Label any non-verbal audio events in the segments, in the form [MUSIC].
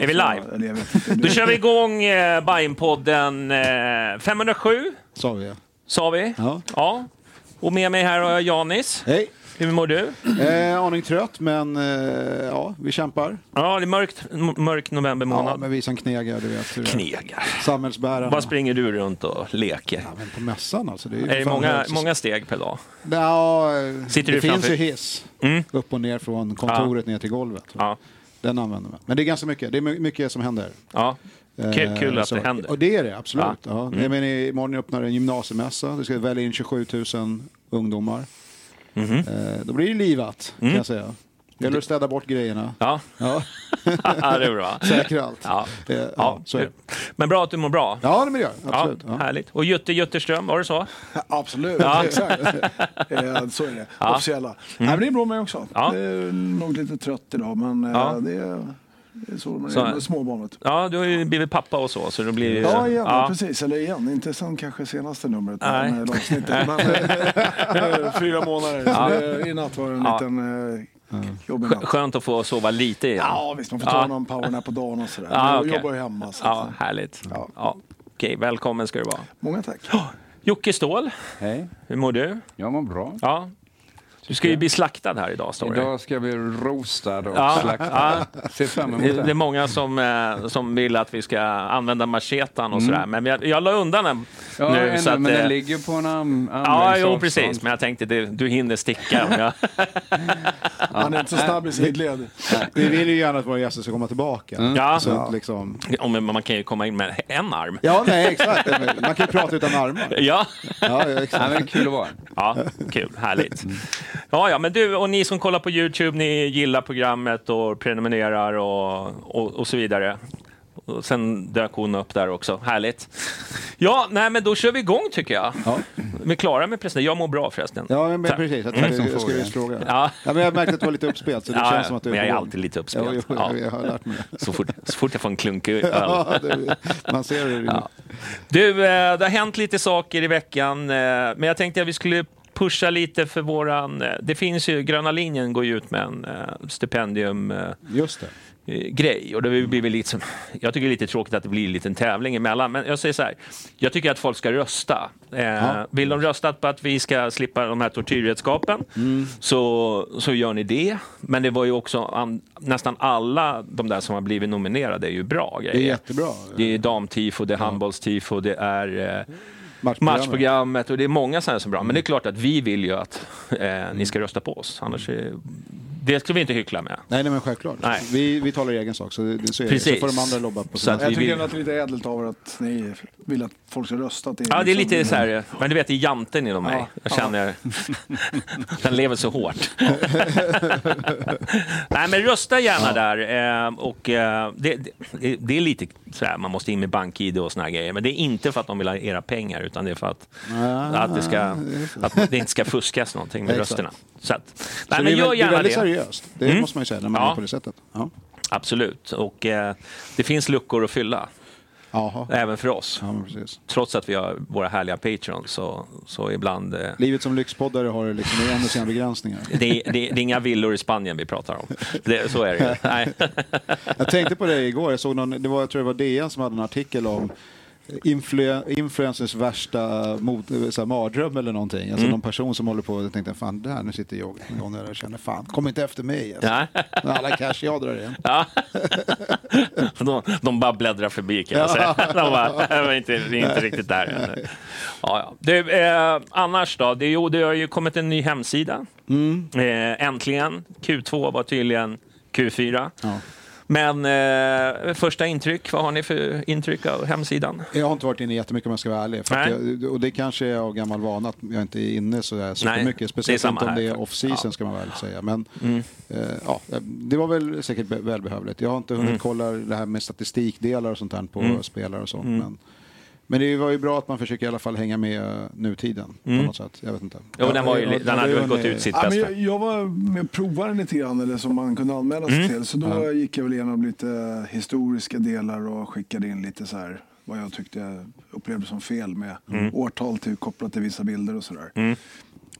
Är vi live? Då kör vi igång eh, Bajenpodden eh, 507, Sa vi ja. sa vi. Ja. ja. Och med mig här har jag Janis. Hej! Hur mår du? Eh, aning trött, men eh, ja, vi kämpar. Ja, det är mörkt, mörk novembermånad. Ja, men vi som knegar, du vet. Knegar. Samhällsbärarna. Vad springer du runt och leker? Ja, men på mässan alltså. Det är, Är det många, högst- många steg per dag? Ja, eh, Sitter det finns ju hiss. Mm. Upp och ner från kontoret ner till golvet. Ja. Den använder man. Men det är ganska mycket. Det är my- mycket som händer. ja. Kul, Eh, kul att så- det händer. Och det är det, absolut. Ja. Ja. Jag menar, imorgon öppnar en gymnasiemässa. Du ska välja in 27 000 ungdomar. Eh, då blir det livat, kan jag säga. Det gäller att städa bort grejerna. Mm. Ja, [LAUGHS] Ja, det är bra. säkra allt. Ja. Ja, Ja, så är det. Men bra att du mår bra. Ja, det gör jag. Ja, Absolut. Ja. Härligt. Och Jutte Jutterström, var det så? [LAUGHS] Absolut, Ja. [LAUGHS] exakt. Eh, så är det. Officiella. Nej, men det är bra med också. Ja. Det är nog lite trött idag, men eh, det är så man Så- är med småbarnet. Ja, du har ju blivit pappa och så, så det blir... Ja, igen, precis. Eller igen, inte sen kanske senaste numret Nej. [LAUGHS] Men, [LAUGHS] fyra månader. Ja. Så I natt var det en Ja. liten eh, jobbig Skö- natt. Skönt att få sova lite igen. Ja, visst. Man får ta Ja. någon powernap på dagen och sådär. Ja, Men jag jobbar ju hemma. Så Ja, att, härligt. Ja. Ja. Okej, välkommen ska du vara. många tack. Jocke Ståhl, Hej, hur mår du? jag mår bra. Ja. Du ska ju bli slaktad här idag, står det. Idag ska jag bli roastad och Ja, slaktad. Ser fram emot Det, det är många som, eh, som vill att vi ska använda machetan och sådär. Men jag, jag la undan den Mm. Ja, nu. ännu, Så att, men eh, den ligger på en arm, Ja, jo avstånd. precis. Men jag tänkte det, du hinner sticka. Om jag, [LAUGHS] Han är inte så snabb i sidled. Vi vill ju gärna att våra gäster ska komma tillbaka. Ja. Så att liksom... om, man kan ju komma in med en arm. Ja, nej, exakt. Man kan ju prata utan armar. Ja, [LAUGHS] Ja, ja, Ja, exakt. men kul att vara ja kul. Härligt. Ja, ja, men du och ni som kollar på Youtube, ni gillar programmet och prenumererar och, och, och så vidare. Och sen dök hon upp där också. Härligt. Ja, nej, men då kör vi igång tycker jag. Ja. Vi är klara med presentationen. Jag mår bra förresten. Ja, men Tack. precis. Jag, Mm. tänkte, jag skulle just fråga. Ja. Ja, men jag märkte att du var lite uppspelt, så det Ja, känns som att du men jag är alltid lite uppspelt. Ja. Jag har lärt mig. Så, fort, så fort jag får en klunkig [LAUGHS] öl. Ja, det, man ser det. Ja. Du, eh, det har hänt lite saker i veckan, eh, men jag tänkte att vi skulle pusha lite för våran... eh, Det finns ju, Gröna linjen går ju ut med en eh, stipendium eh, Just det. grej och det blir väl lite som, jag tycker det är lite tråkigt att det blir en liten tävling emellan men jag säger så här, jag tycker att folk ska rösta. Eh, Vill de rösta på att vi ska slippa de här tortyrredskapen så, så gör ni det. Men det var ju också an, nästan alla de där som har blivit nominerade är ju bra grejer. Det är jättebra. Det är damtifo, det är handbollstifo, det är eh, Matchprogrammet. matchprogrammet och det är många sådana som är bra. Men det är klart att vi vill ju att eh, ni ska rösta på oss. Annars är, det ska vi inte hyckla med. Nej, nej, men självklart. Nej. Vi, vi talar i egen sak, så, det, så, är det. så Precis. får de andra lobba på Så att vi Jag tycker vill- att det är lite ädelt av er att ni vill att folk ska rösta. Det Ja, det är liksom- lite så här, men du vet, det är janten inom mig. Ja, Jag känner, [LAUGHS] den lever så hårt. [LAUGHS] Nej, men rösta gärna där. Eh, och, eh, det, det, det är lite så här, man måste in med bank-id och såna här grejer. Men det är inte för att de vill ha era pengar, utan det är för att, att, det, ska, att det inte ska fuskas någonting med rösterna. Så, att, Så nej, men gör väl- det är gärna väldigt det. seriöst. Det Mm. måste man ju säga när man Ja. är på det sättet. Ja. Absolut. Och eh, det finns luckor att fylla, Jaha. även för oss. Ja. Trots att vi har våra härliga patrons, så, så ibland... Eh, Livet som lyxpoddare har liksom ändå sina begränsningar. [LAUGHS] det, är- det, det är inga villor i Spanien vi pratar om. Det, så är det. [LAUGHS] Nej. Jag tänkte på det igår, jag såg någon, det var, jag tror det var DN som hade en artikel om influ, influencers värsta mot, så här, mardröm eller någonting. Alltså Mm. någon person som håller på och tänkte fan där nu sitter jag någon där och känner fan kom inte efter mig. Alltså. Med alla cash jag drar in. Ja. [LAUGHS] De, de bara bläddrar förbi kan jag säga. De bara, inte, inte riktigt där. Ja, ja. Du, eh, annars då? Det, jo, det har ju kommit en ny hemsida. Mm. Eh, äntligen. Q2 var tydligen Q4. Ja. Men eh, första intryck, vad har ni för intryck av hemsidan? Jag har inte varit inne jättemycket om jag ska vara ärlig. Jag, och det kanske är av gammal vana att jag inte är inne så där supermycket. Speciellt inte om det är off-season Ja. Mm. ska man väl säga. Men eh, ja, det var väl säkert be- välbehövligt. Jag har inte hunnit kolla det här med statistikdelar och sånt här på Mm. spelare och sånt. Men, men det var ju bra att man försöker i alla fall hänga med eh, nutiden på något sätt. Jag vet inte. Mm. Jo, den, var ju, Ja, den ja, hade det väl gått en- ut sitt Ja, men bästa. jag, jag var med och provade lite grann, eller som man kunde anmäla sig Mm. till. Så då gick jag väl igenom lite historiska delar och skickade in lite så här vad jag tyckte jag upplevde som fel med Mm. årtal till, kopplat till vissa bilder och sådär.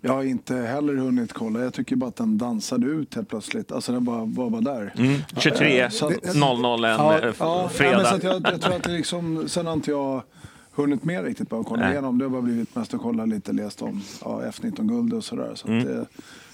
Jag har inte heller hunnit kolla. Jag tycker bara att den dansade ut helt plötsligt. Alltså den bara var bara där. Mm. 23 Så att- 00 en Ja, eh, f- Ja, fredag. men så att jag, jag tror att det liksom, sen har inte jag hunnit med riktigt bara att kolla Nej. igenom. Det har bara blivit mest att kolla lite, läst om ja, F19-guld och sådär. Så Mm. att det,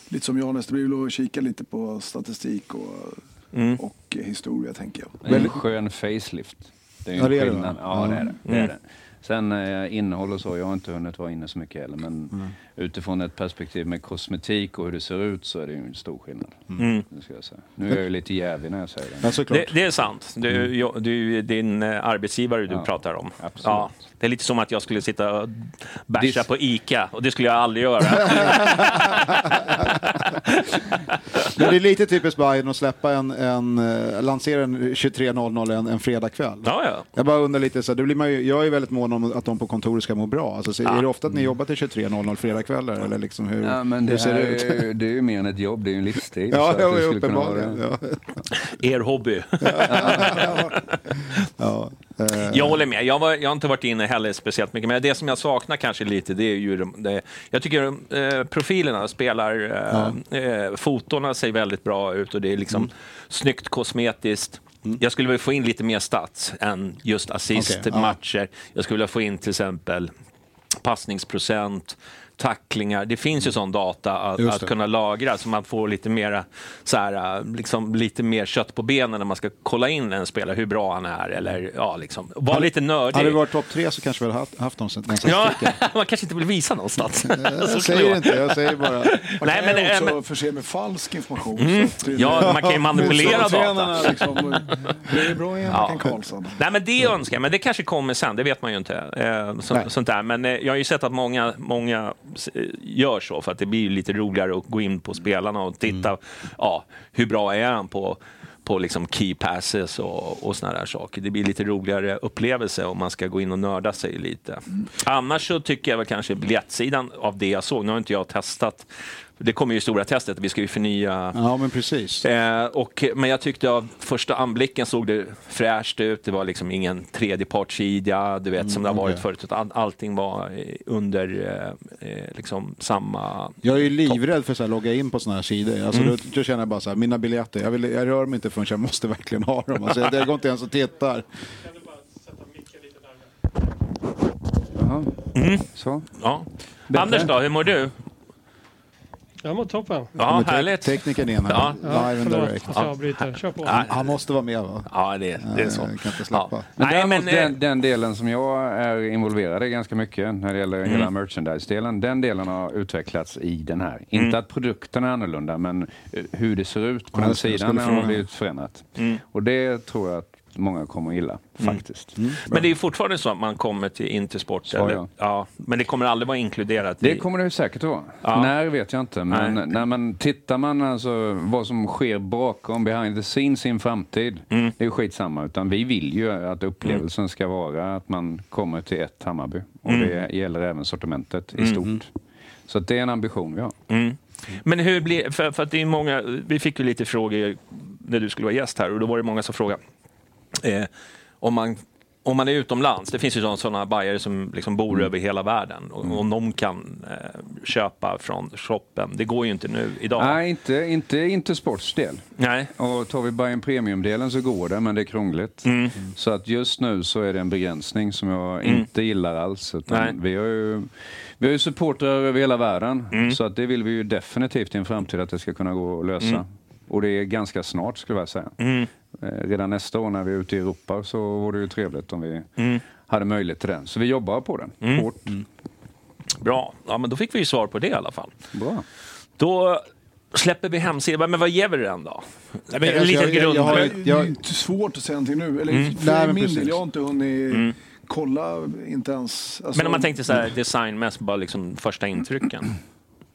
lite som Johannes, det blir väl att kika lite på statistik och, Mm. och historia tänker jag. Det är en skön facelift. Det är ju Ja, en det är det? Ja, det är det. det, är Mm. det. Sen eh, innehåll och så, jag har inte hunnit vara inne så mycket heller. Men Mm. utifrån ett perspektiv med kosmetik och hur det ser ut så är det ju en stor skillnad. Mm. Det ska jag säga. Nu är jag ju lite jävig när jag säger det. Ja. Det, det är sant. Du, jag, du, din eh, arbetsgivare du Ja, pratar om. absolut. Ja, det är lite som att jag skulle sitta och bärsa Dis- på ICA och det skulle jag aldrig göra. [LAUGHS] [LAUGHS] Men det är lite typiskt Bayern att släppa en, en eh, lansera en 23.00 en, en fredagkväll. Ja, ja. Jag bara undrar lite, så det blir man ju, jag är väldigt mån om att de på kontoret ska må bra. Alltså, så Är det ofta att ni jobbar till 23.00 fredagkvällar? Eller liksom hur, Ja, men hur det, ser här det ut? är, ju- det är ju mer än ett jobb, det är ju en livsstil. Ja, ja, uppenbarligen. Ja. Er hobby. [LAUGHS] Ja. Eh, Jag håller med. Jag, var, jag har inte varit inne heller speciellt mycket, men det som jag saknar kanske lite, det är ju de, det, Jag tycker eh, profilerna spelar, eh, eh, fotona ser väldigt bra ut och det är liksom Mm. snyggt kosmetiskt. Jag skulle vilja få in lite mer stats än just assist, ja. matcher. Jag skulle vilja få in till exempel passningsprocent, tacklingar. Det finns ju sån data att, att kunna lagra så man får lite mera, så här, liksom, lite mer kött på benen när man ska kolla in en spelare, hur bra han är. Eller, ja, liksom, var lite nördig. Hade det varit topp tre så kanske vi hade haft, haft den Ja, [LAUGHS] [LAUGHS] man kanske inte vill visa någonstans. [LAUGHS] Jag säger inte, jag säger bara... Man Nej, kan men, äh, också men- Mm. förse med falsk information. det- Ja, man kan ju manipulera data. Liksom, det är bra igen, Ja. Mackan Karlsson. Nej, men det önskar jag, men det kanske kommer sen, det vet man ju inte. Eh, så, sånt där. Men eh, jag har ju sett att många, många eh, gör så, för att det blir lite roligare att gå in på spelarna och titta, ja, hur bra är han på på liksom key passes och, och såna där saker. Det blir lite roligare upplevelse om man ska gå in och nörda sig lite. Annars så tycker jag väl kanske biljettsidan av det jag såg, nu har inte jag testat, det kommer ju stora testet, vi ska ju förnya Ja, men precis. Eh, och, men jag tyckte av första anblicken såg det fräscht ut. Det var liksom ingen tredjepartssida, du vet, som det har varit okej. förut. Utan allting var eh, under eh, eh, liksom samma... Jag är ju livrädd för att logga in på sådana här sidor. Alltså, då, då känner jag bara så här, mina biljetter, jag, vill, jag rör mig inte förrän jag måste verkligen ha dem. Alltså, jag, jag går inte ens och tittar. Jaha. Mm. Så. Ja. Anders då, hur mår du? Jag mår toppen. Ja, te- härligt. Teknikern igen här, Ja. live and direct. Kör på. Ja. Han måste vara med va? Ja, det, det är så. Jag kan inte släppa. Ja. Men Nej, men, eh, den, den delen som jag är involverad i ganska mycket när det gäller Mm. hela merchandise-delen, den delen har utvecklats i den här. Mm. Inte att produkten är annorlunda, men eh, hur det ser ut på Ja, den sidan har blivit förändrat. Mm. Och det tror jag att att många kommer illa, Mm. faktiskt. Men det är fortfarande så att man kommer till Intersport. Eller? ja. Ja, men det kommer aldrig vara inkluderat Det i... kommer det säkert att vara. Ja. När vet jag inte, men Nej. när man tittar man alltså vad som sker bakom, behind the scenes i en framtid, Mm. det är ju skitsamma. Utan vi vill ju att upplevelsen ska vara att man kommer till ett Hammarby. Och Mm. det gäller även sortimentet i stort. Så det är en ambition vi har. Mm. Men hur blir, för, för att det är många, vi fick ju lite frågor när du skulle vara gäst här och då var det många som frågade eh, om man om man är utomlands, det finns ju sådana, bajare som liksom bor Mm. över hela världen och om de kan eh, köpa från shoppen, det går ju inte nu idag. Nej, inte, inte Intersports del. Nej. Och tar vi Bayern Premium-delen så går det, men det är krångligt. Mm. Så att just nu så är det en begränsning som jag Mm. inte gillar alls. Vi har ju, vi har ju supportrar över hela världen. Mm. Så att det vill vi ju definitivt i en framtid att det ska kunna gå att lösa. Mm. Och det är ganska snart skulle jag säga. Mm. Eh, Redan nästa år när vi är ute i Europa så vore det ju trevligt om vi Mm. hade möjlighet till det. Så vi jobbar på det, Mm. hårt. Bra, ja, men då fick vi ju svar på det i alla fall. Bra. Då släpper vi hemsidan, men vad ger vi den då? Nej, men, en Alltså, jag- jag- grund. jag har Det ett- är jag- ju inte svårt att säga någonting nu. Eller Mm. för Nej, min precis. del, jag har inte hunnit Mm. kolla, inte ens... Alltså, Men om man tänkte så här designmässigt, bara liksom första intrycken.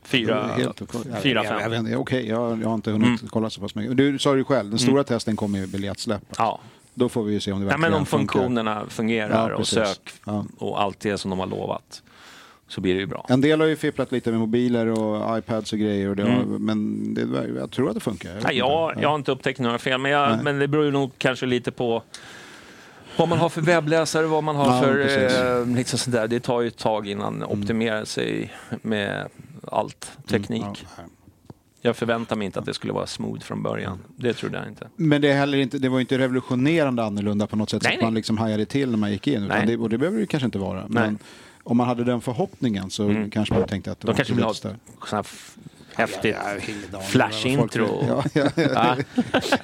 Fyra, Helt fyra Jag- jag fem. vet inte, Okej, jag, jag har inte hunnit Mm. kolla så pass mycket. Du sa ju själv, den stora testen kommer ju biljettsläpp. Ja. Då får vi ju se om det ja, verkligen men om funkar. funktionerna fungerar Ja, och sök Ja. och allt det som de har lovat så blir det ju bra. En del har ju fipplat lite med mobiler och iPads och grejer, och det Mm. men det, jag tror att det funkar. Jag Nej, jag, jag har inte upptäckt några fel, men, jag, men det beror ju nog kanske lite på vad man har för webbläsare, vad man har Ja, för... Mm. Eh, liksom sådär. Det tar ju ett tag innan optimera sig med allt teknik. Mm, ja. Jag förväntar mig inte att det skulle vara smooth från början. Det trodde jag inte. Men det, är heller inte, det var ju inte revolutionerande annorlunda på något sätt Nej, så att man liksom hajade till när man gick in. Nej. det, och det behöver det kanske inte vara. Men om man hade den förhoppningen så Mm. kanske man tänkte att det De var kanske vill ha häftigt Ja, flash-intro. Ja, ja, Ja.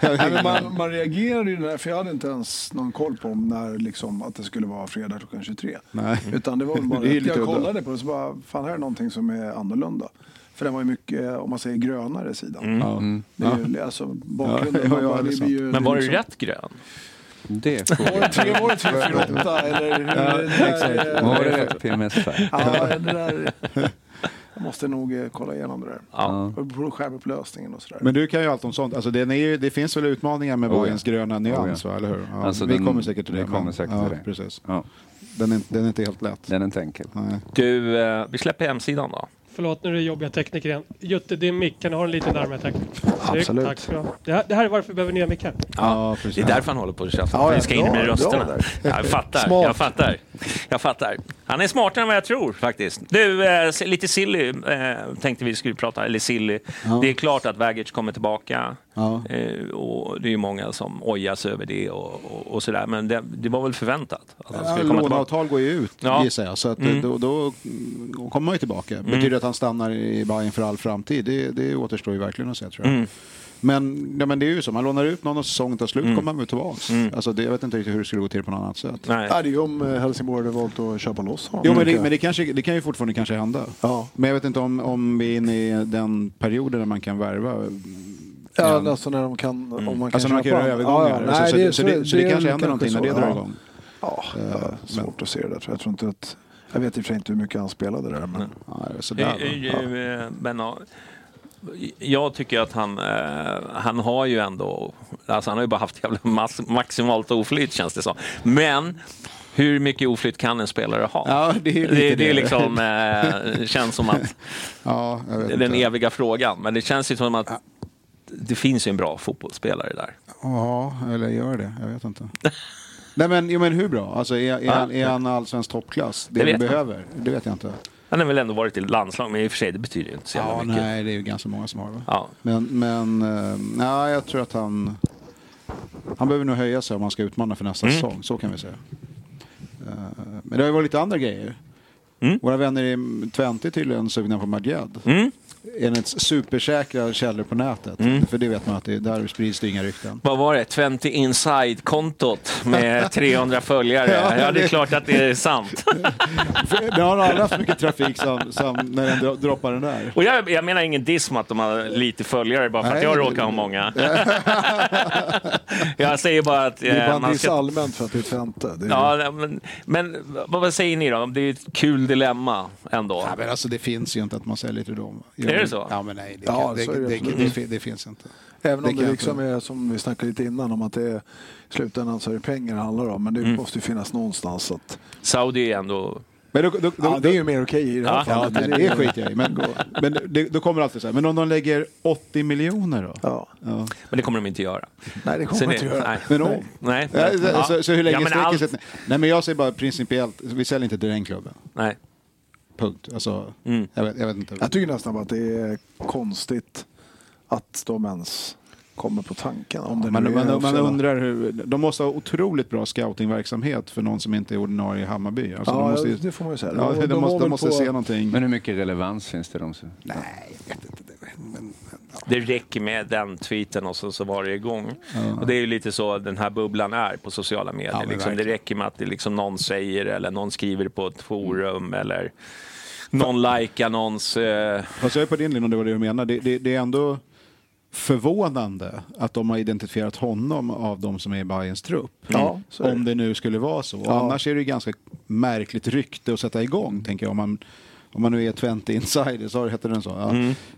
[LAUGHS] Men man, man reagerade ju där, för jag hade inte ens någon koll på om när liksom, att det skulle vara fredag klockan 23. Nej. Utan det var [LAUGHS] bara Det att jag kollade på det så bara, fan här är någonting som är annorlunda. För den var ju mycket, om man säger grönare sidan. Mm. Ja. Det är ju, alltså bakgrunden, [LAUGHS] Ja, ja, ja, bara, det blir ju... Men var det liksom- rätt grön? Det Var får var det 348 eller hur? Ja, det där, exakt. Var det rätt PMS-färg? Ja, det där... Jag måste nog eh, kolla igenom det där. Ja. Och på skärmupplösningen och sådär. Men du kan ju allt om sånt. Alltså, är ju, det finns väl utmaningar med Oh, ja. Bojens gröna nyans, Oh, va? eller hur? Ja, Alltså, vi den- kommer säkert till det. vi kommer men- säkert ja, till det. Precis. Ja, Den, är, den är inte helt lätt. den är inte enkel. Nej. Du, eh, vi släpper hemsidan då. Förlåt, nu är det jobbiga tekniker igen. Jutte, din mick, kan du ha den lite närmare tack? Absolut. Tack ska du ha. Det här, det här är varför vi behöver nya mickar. Ja, Det är därför han håller på att tjafsa. Ja, ja, vi ska in med rösterna. Jag fattar, Smart. jag fattar. Jag fattar. Han är smartare än vad jag tror faktiskt. Du, eh, lite silly eh, tänkte vi skulle prata, eller silly. Ja. Det är klart att Vagic kommer tillbaka. Ja. Eh, och det är ju många som ojas över det och, och, och sådär. Men det, det var väl förväntat att han Ja, skulle komma tillbaka. låneavtal går ju ut Ja. gissar jag. Så att, Mm. då, då mm, kommer man ju tillbaka. Betyder att han stannar i Bayern för all framtid? Det, det återstår ju verkligen att se tror jag. Mm. Men, ja, men det är ju så, man lånar ut någon och säsongen tar slut Mm. kommer man väl tillbaka. Mm. Alltså, det, jag vet inte riktigt hur det skulle gå till på något annat sätt. Nej. Ja, det är ju om eh, Helsingborg hade valt att köpa loss honom. Jo, men, det, men det, kanske, det kan ju fortfarande kanske hända. Ja, Men jag vet inte om, om vi är inne i den perioden där man kan värva. ja Ja. alltså när de kan, om man kan Alltså när man kan göra övergångar. Ja, ja. så, Nej, så, det, så, det, så det kanske händer någonting när det drar ja. igång. Ja, Eh, jag har svårt att se det där. tror Jag Jag tror inte att... Jag vet i och för sig inte hur mycket han spelade där. Men, Ja, Eh, eh, eh, Men, ja, jag tycker att han, eh, han har ju ändå, alltså han har ju bara haft jävla mass, maximalt oflyt känns det som. Men hur mycket oflyt kan en spelare ha? Ja, det är det, det är liksom, eh, känns som att [LAUGHS] Ja, jag vet det är den inte. eviga frågan. Men det känns ju som att det finns ju en bra fotbollsspelare där. Ja, eller gör det? Jag vet inte. [LAUGHS] Nej men, jo, men hur bra? Alltså, är, är, han, är han allsvensk toppklass? Det, Det vi behöver? Det vet jag inte. Han har väl ändå varit i landslag, men i och för sig det betyder ju inte så jävla Ja, mycket. nej, det är ju ganska många som har det. Ja. Men, men eh, nej, jag tror att han... Han behöver nog höja sig om han ska utmana för nästa Mm. säsong. Så kan vi säga. Eh, men det har ju varit lite andra grejer. Mm. Våra vänner i Twente är tydligen sugna på Madjad. Mm. Enligt supersäkra källor på nätet. Mm. För det vet man att det, där sprids det inga rykten. Vad var det? 20 Inside-kontot med [LAUGHS] 300 följare. Ja, Ja, det är det- klart att det är sant. [LAUGHS] Den har aldrig haft mycket trafik som, som när den dro- droppar den där. Och jag, jag menar ingen diss med att de har lite följare bara för att Nej, jag det- råkar ha många. [LAUGHS] jag säger bara att Det är eh, bara en man diss ska... allmänt för att det är Twente. Det är Ja, men, men vad, vad säger ni då? Det är ett kul dilemma ändå. Ja, men alltså det finns ju inte att man säljer till dem. Är det så? Ja, men nej. Det, Ja, det, så är det, det det, finns inte. Även om det liksom är som vi snackade lite innan om att det är i slutändan så är det pengar det handlar om. Men det Mm. måste ju finnas någonstans att... Saudi är ändå... Men då, då, då, Ja, det är ju mer okej i det här Ja. fallet. Ja, det, det skiter jag i. Men, men det, då kommer alltid så här. Men om de lägger 80 miljoner då? Ja. Ja. Men det kommer de inte göra. Nej, det kommer man inte göra. Nej. Men om? Nej. Ja, så, Ja. så, så hur länge Ja, sträcker allt- sig? Nej, men jag säger bara principiellt. Vi säljer inte till den klubben. Nej. Punkt. Alltså, Mm. jag, vet, jag vet inte. Jag tycker nästan bara att det är konstigt att de ens kommer på tanken. Om det man, man, man undrar hur... De måste ha otroligt bra scoutingverksamhet för någon som inte är ordinarie i Hammarby. Alltså, Ja, de måste det får man ju säga. ja, De- de, de måste, de måste på- se någonting. Men hur mycket relevans finns det? De som... Nej, jag vet inte. Det, räcker med den tweeten och så, så var det igång. Och det är ju lite så den här bubblan är på sociala medier. Ja, liksom. Det räcker med att det liksom någon säger eller någon skriver på ett forum eller någon likar någons... Eh, Fast jag är på din linje om det var det du menar. Det, det, det är ändå förvånande att de har identifierat honom av de som är i Bayerns trupp. Ja, det. Om det nu skulle vara så. Ja. Annars är det ju ganska märkligt rykte att sätta igång, tänker jag. Om man, om man nu är 20 insider, så heter den så. Ja.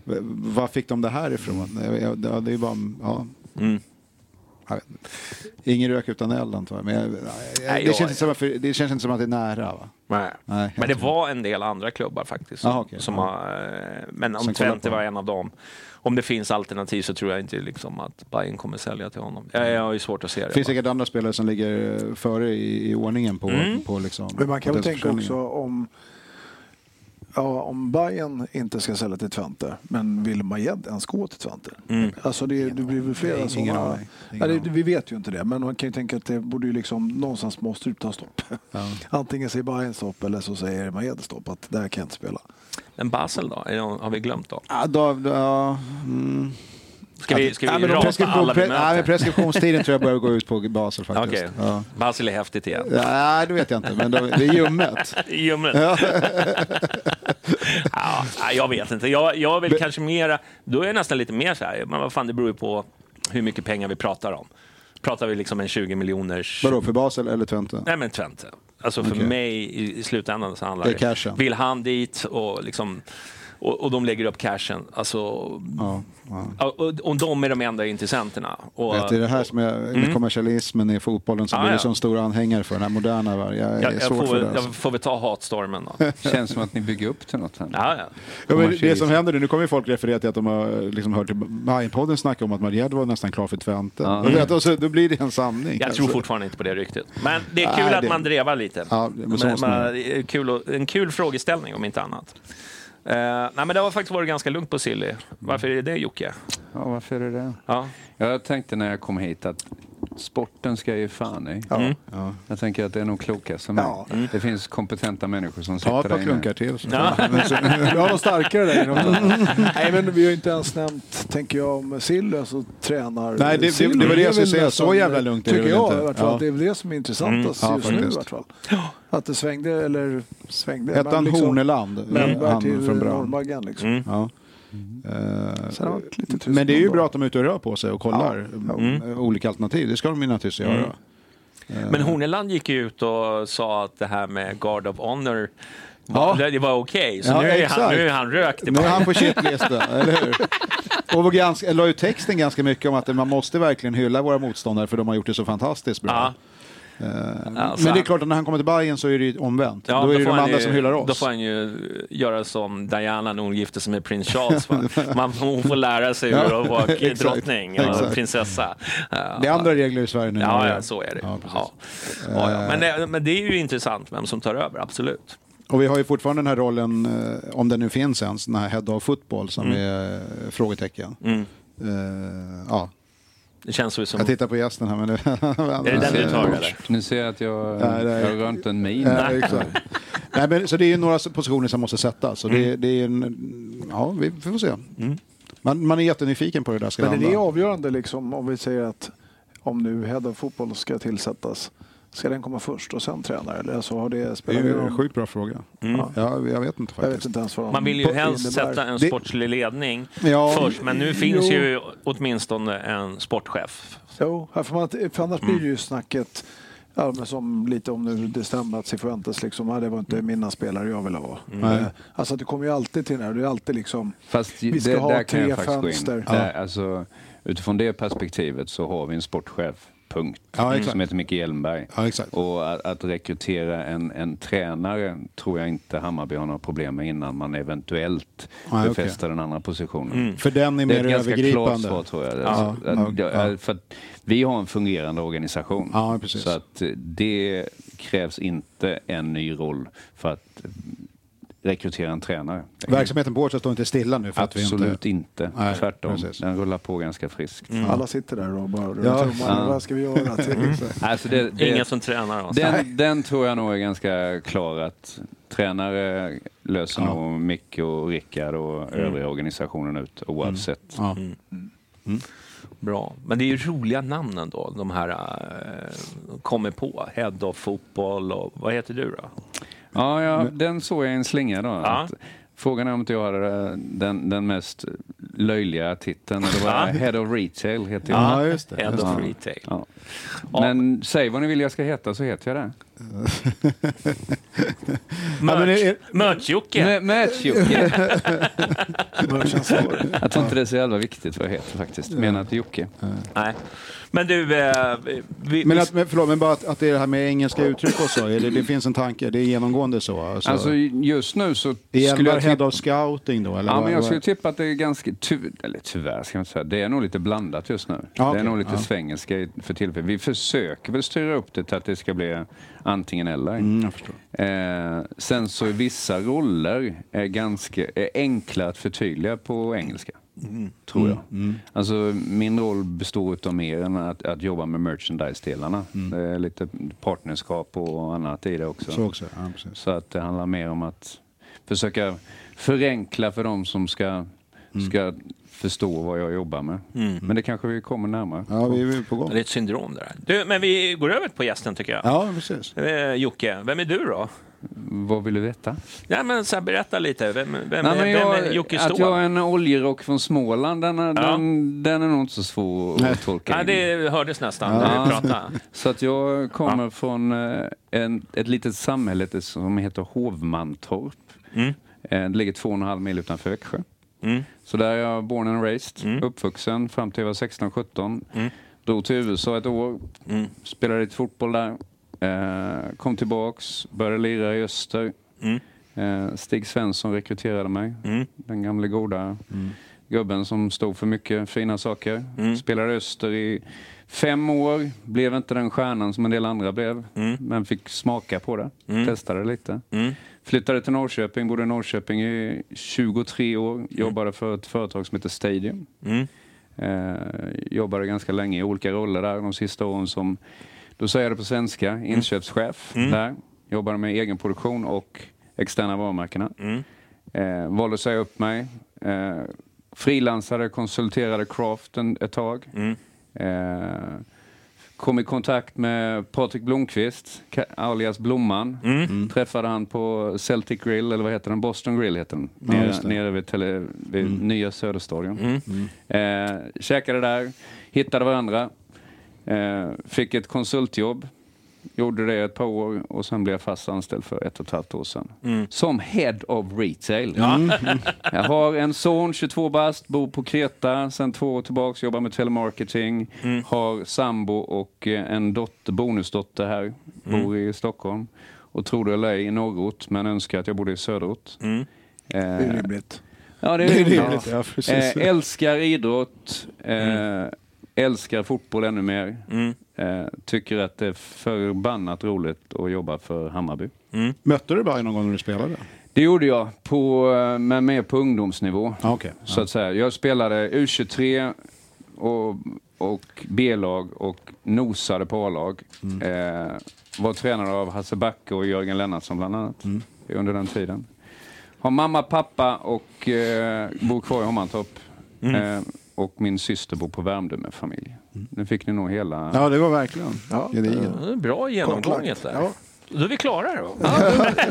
V- Var fick de det här ifrån? Ja, det är ju bara... Ja. mm. Ingen rök utan eld antar jag. Men jag, jag, Nej, det, känns inte som att, det känns inte som att det är nära. Va? Nej. Nej, Men det var en del andra klubbar faktiskt. Som, Ah, okej. som Ja. har, eh, men om Som Twente var en av dem. Om det finns alternativ så tror jag inte liksom att Bayern kommer sälja till honom. Jag, jag har ju svårt att se det. Det finns säkert andra spelare som ligger eh, före i, i ordningen på, Mm. på liksom... Men man kan väl tänka också om Ja, om Bayern inte ska sälja till Twente, men vill Majed ens gå till Twente? Mm. Alltså det, det blir väl flera Nej, sådana... Ja, det, vi vet ju inte det, men man kan ju tänka att det borde ju liksom någonstans måste det ta stopp. Ja. [LAUGHS] Antingen säger Bayern stopp eller så säger Majed stopp, att där kan jag inte spela. Men Basel då? Har vi glömt då? Ja, då, då, ja, mm. Ska vi, ska Ja, vi men rapa preskription- alla vi pre- nej, men möter? preskriptionstiden tror jag börjar gå ut på Basel faktiskt. Okej. Ja. Basel är häftigt igen. Nej, det vet jag inte, men det är ljummet. [LAUGHS] Ljummet. ja, jag vet inte. Jag, jag är väl kanske mera... Då är jag nästan lite mer så här, men vad fan, det beror ju på hur mycket pengar vi pratar om. Pratar vi liksom en 20 miljoners... Vadå, för Basel eller Twente? Nej, men Twente. Alltså för Okej. mig i, i slutändan så handlar Det är cashen. Vill han dit och liksom... Och, och de lägger upp cashen. Alltså, Ja, ja. och, och de är de enda intressenterna. Och, Vet, det är det här som är med kommersialismen i fotbollen som Ja, blir ja. så stor anhängare för den här moderna världen. Jag är jag, jag, får, för det. väl- Alltså. jag får väl ta hatstormen då. [LAUGHS] Känns som att ni bygger upp till något här. Ja, ja. Ja, men det som händer nu, nu kommer folk referera till att de har liksom hört Bajen-podden snacka om att Mariette var nästan klar för Twente. Ja. Vet, så, då blir det en sanning. Jag tror Alltså. fortfarande inte på det ryktet. Men det är Nej, kul att det- man drevar lite. Ja, men Men- man kul och, en kul frågeställning om inte annat. Uh, nej, men det har faktiskt varit ganska lugnt på Silly. Varför är det det Jocke? Ja, varför är det det? Ja. Jag tänkte när jag kom hit att sporten ska jag ge fan i. Mm. Ja. Jag tänker att det är nog klokast mig. Ja. Det finns kompetenta människor som Ta ett sitter par där klunkar till. Så. Ja. Vi har något starkare där också. Nej, men vi har ju inte ens nämnt, tänker jag, om Silly, alltså tränar... Nej, det- det- Silly det var det jag skulle säga. Så jävla lugnt är det jag inte? i vart fall. Ja. Det är väl det som är intressantast Mm. Ja, just nu i vart fall. Att det svängde, eller svängde. Hette han liksom- Horneland? Men han till från Brann. Norrbaggen liksom. Mm. Ja. Eh, men det är ju bra att de är ute och rör på sig och kollar eh, olika alternativ. Det ska de ju naturligtvis Mm. göra. Men Horneland gick ju ut och sa att det här med Guard of Honor Ja. det, var okej. Så Ja, nu, är han, nu är han rökt. Nu är han på shitlista, [LAUGHS] eller hur? Och var ganska, la ut texten ganska mycket om att man måste verkligen hylla våra motståndare för de har gjort det så fantastiskt bra. Ja. Eh, Alltså, men det är klart att när han kommer till Bayern så är det ju omvänt. Ja, då är det får de andra ju- som hyllar oss. Då får han ju göra som Diana när hon gifte sig med prins Charles. [LAUGHS] Man, hon får lära sig hur Ja, att vara [LAUGHS] drottning och prinsessa. Det är andra regler i Sverige nu. Ja, ja, så är det. Ja. Ja. Ja, ja. Men, det, men det är ju intressant vem som tar över, absolut. Och vi har ju fortfarande den här rollen, eh, om den nu finns ens, den här Head of Football som Mm. är eh, frågetecken. Mm. Eh, ja, Det känns ju som... jag tittar på gästen här men det... [LAUGHS] Är det den du tar eller? Nu ser jag att jag, Nej, nej. jag har rönt en min. Exakt. Nej, men, så det är ju några positioner som måste sättas. Så det, det är en, ja, vi får se. Man, man är jättenyfiken på hur det där ska Men är landa. det avgörande liksom, om vi säger att om nu Head of Fotboll ska tillsättas, ska den komma först och sen tränare? Eller så har det Det spelat är någon- en sjukt bra fråga. Mm. Ja, jag vet inte Jag vet faktiskt. inte ens vad Man vill ju helst innebär. sätta en Det- sportslig ledning Ja, först, men nu finns jo. ju åtminstone en sportchef. Jo, här får man, för annars blir det ju snacket Ja, men som lite om nu det stämmer att Cifuentes liksom, ja, det var inte mina spelare jag ville ha. Nej. Eh, Alltså det kommer ju alltid till det här, det är alltid liksom Fast Vi ska det, ha tre faktiskt fönster. Där, alltså, utifrån det perspektivet så har vi en sportchef, punkt, Ja, exakt. som heter Micke Hjelmberg. Ja, exakt. Och att, att rekrytera en, en tränare tror jag inte Hammarby har några problem med innan man eventuellt okej. befäster den andra positionen. För den är Det är mer ett ganska klart övergripande. svar tror jag. Ja, Alltså, att, ja. för att vi har en fungerande organisation. Ja, precis. Så att det krävs inte en ny roll för att rekrytera en tränare. Verksamheten på Årsta står inte stilla nu för att vi Absolut inte... inte. Nej, Tvärtom. precis. Den rullar på ganska friskt. alla sitter där och bara rullar Ja. [LAUGHS] tummarna. Vad ska vi göra? [LAUGHS] Till? Alltså det, det, Ingen som tränar oss. den, den tror jag nog är ganska klar att tränare löser Ja. nog Micke och Rickard och övriga organisationen ut oavsett. Ja. Bra. Men det är ju roliga namn ändå, de här uh, kommer på. Head of fotboll och vad heter du då? Ja, ja den såg jag i en slinga då. Ja. Att, frågan är om inte jag hade den, den mest löjliga titeln. Det var. Head of Retail heter jag. Ja, just det. Head of retail. Ja. Men säg vad ni vill jag ska heta så heter jag det. [LAUGHS] Merch-Jocke. Merchansvar. [LAUGHS] Jag tror inte det är så jävla viktigt vad jag heter faktiskt. Menat Jocke. Nej. Men du, eh, vi, Men, att, men, förlåt, men bara att, att det är det här med engelska uttryck och så, det, det finns en tanke, det är genomgående så? Alltså, Alltså just nu så är skulle jag head of scouting då? Eller Ja, vad- men jag vad- skulle tippa att det är ganska, ty, eller tyvärr ska jag inte säga, det är nog lite blandat just nu. Ja, Det okej. är nog lite Ja. svengelska för tillfället. Vi försöker väl styra upp det till att det ska bli antingen eller. Mm. Eh, sen så är vissa roller är ganska är enkla att förtydliga på engelska. Tror jag. Mm. Alltså, min roll består av mer än att, att jobba med merchandise-delarna. Det är lite partnerskap och annat i det också. Så också, ja. Så att det handlar mer om att försöka förenkla för de som ska, ska förstå vad jag jobbar med. Men det kanske vi kommer närmare. Ja, vi är på gång. det är ett syndrom det där. Du, men vi går över på gästen tycker jag. Ja, precis. Eh, Jocke, vem är du då? Vad vill du veta? Ja, men så här, berätta lite. Vem, vem, Nej, vem jag, är Jocke att Ståhl? jag är en oljerock från Småland, den är, den, den är nog inte så svår att tolka Ja, in. det hördes nästan Ja. när vi pratade. [LAUGHS] Så att jag kommer från eh, en, ett litet samhälle som heter Hovmantorp. Mm. Eh, Det ligger två och en halv mil utanför Växjö. Mm. Så där är jag born and raised, Mm. uppvuxen fram till jag var 16-17. Mm. Drog till USA ett år, Mm. spelade lite fotboll där. Eh, kom tillbaks, började lira i Öster. Mm. Eh, Stig Svensson rekryterade mig, Mm. den gamle goda gubben som stod för mycket fina saker. Spelade Öster i fem år, blev inte den stjärnan som en del andra blev, men fick smaka på det, testade lite. Mm. Flyttade till Norrköping, bodde i Norrköping i 23 år, jobbade för ett företag som heter Stadium. Mm. Eh, jobbade ganska länge i olika roller där de sista åren som, då säger jag det på svenska, inköpschef Mm. där. Jobbade med egen produktion och externa varumärkena. Mm. Eh, valde att säga upp mig. Eh, frilansade, konsulterade Craft en, ett tag. Mm. Eh, kom i kontakt med Patrik Blomqvist, alias Blomman. Mm. Träffade han på Celtic Grill, eller vad heter den? Boston Grill heter den. Ja, Nere, nere vid, tele, vid nya Söderstadion. Mm. Eh, käkade där, hittade varandra. Eh, fick ett konsultjobb. Gjorde det ett par år och sen blev jag fast anställd för ett och ett halvt år sedan. Mm. Som Head of Retail. [LAUGHS] Jag har en son, 22 bast, bor på Kreta sen två år tillbaks, jobbar med telemarketing. Mm. Har sambo och eh, en dotter, bonusdotter här, Mm. bor i Stockholm. Och tror det eller ej i norrort, men önskar att jag bodde i söderort. Mm. Det är Eh, rimligt. Ja, det är rimligt. ja. Eh, älskar idrott, eh, älskar fotboll ännu mer. Mm. Eh, tycker att det är förbannat roligt att jobba för Hammarby. Mm. Mötte du Bayern någon gång när du spelade? Det gjorde jag, på, eh, men mer på ungdomsnivå. Ah, okay. Så att säga. Jag spelade U23 och, och B-lag och nosade på A-lag. Eh, var tränare av Hasse Backe och Jörgen Lennartsson bland annat under den tiden. Har mamma, pappa och eh, bor kvar i Hommantorp. Eh, och min syster bor på Värmdö med familj. Nu fick ni nog hela... Ja, det var verkligen Ja. är Bra genomgånget där. Ja. Då är vi klara då.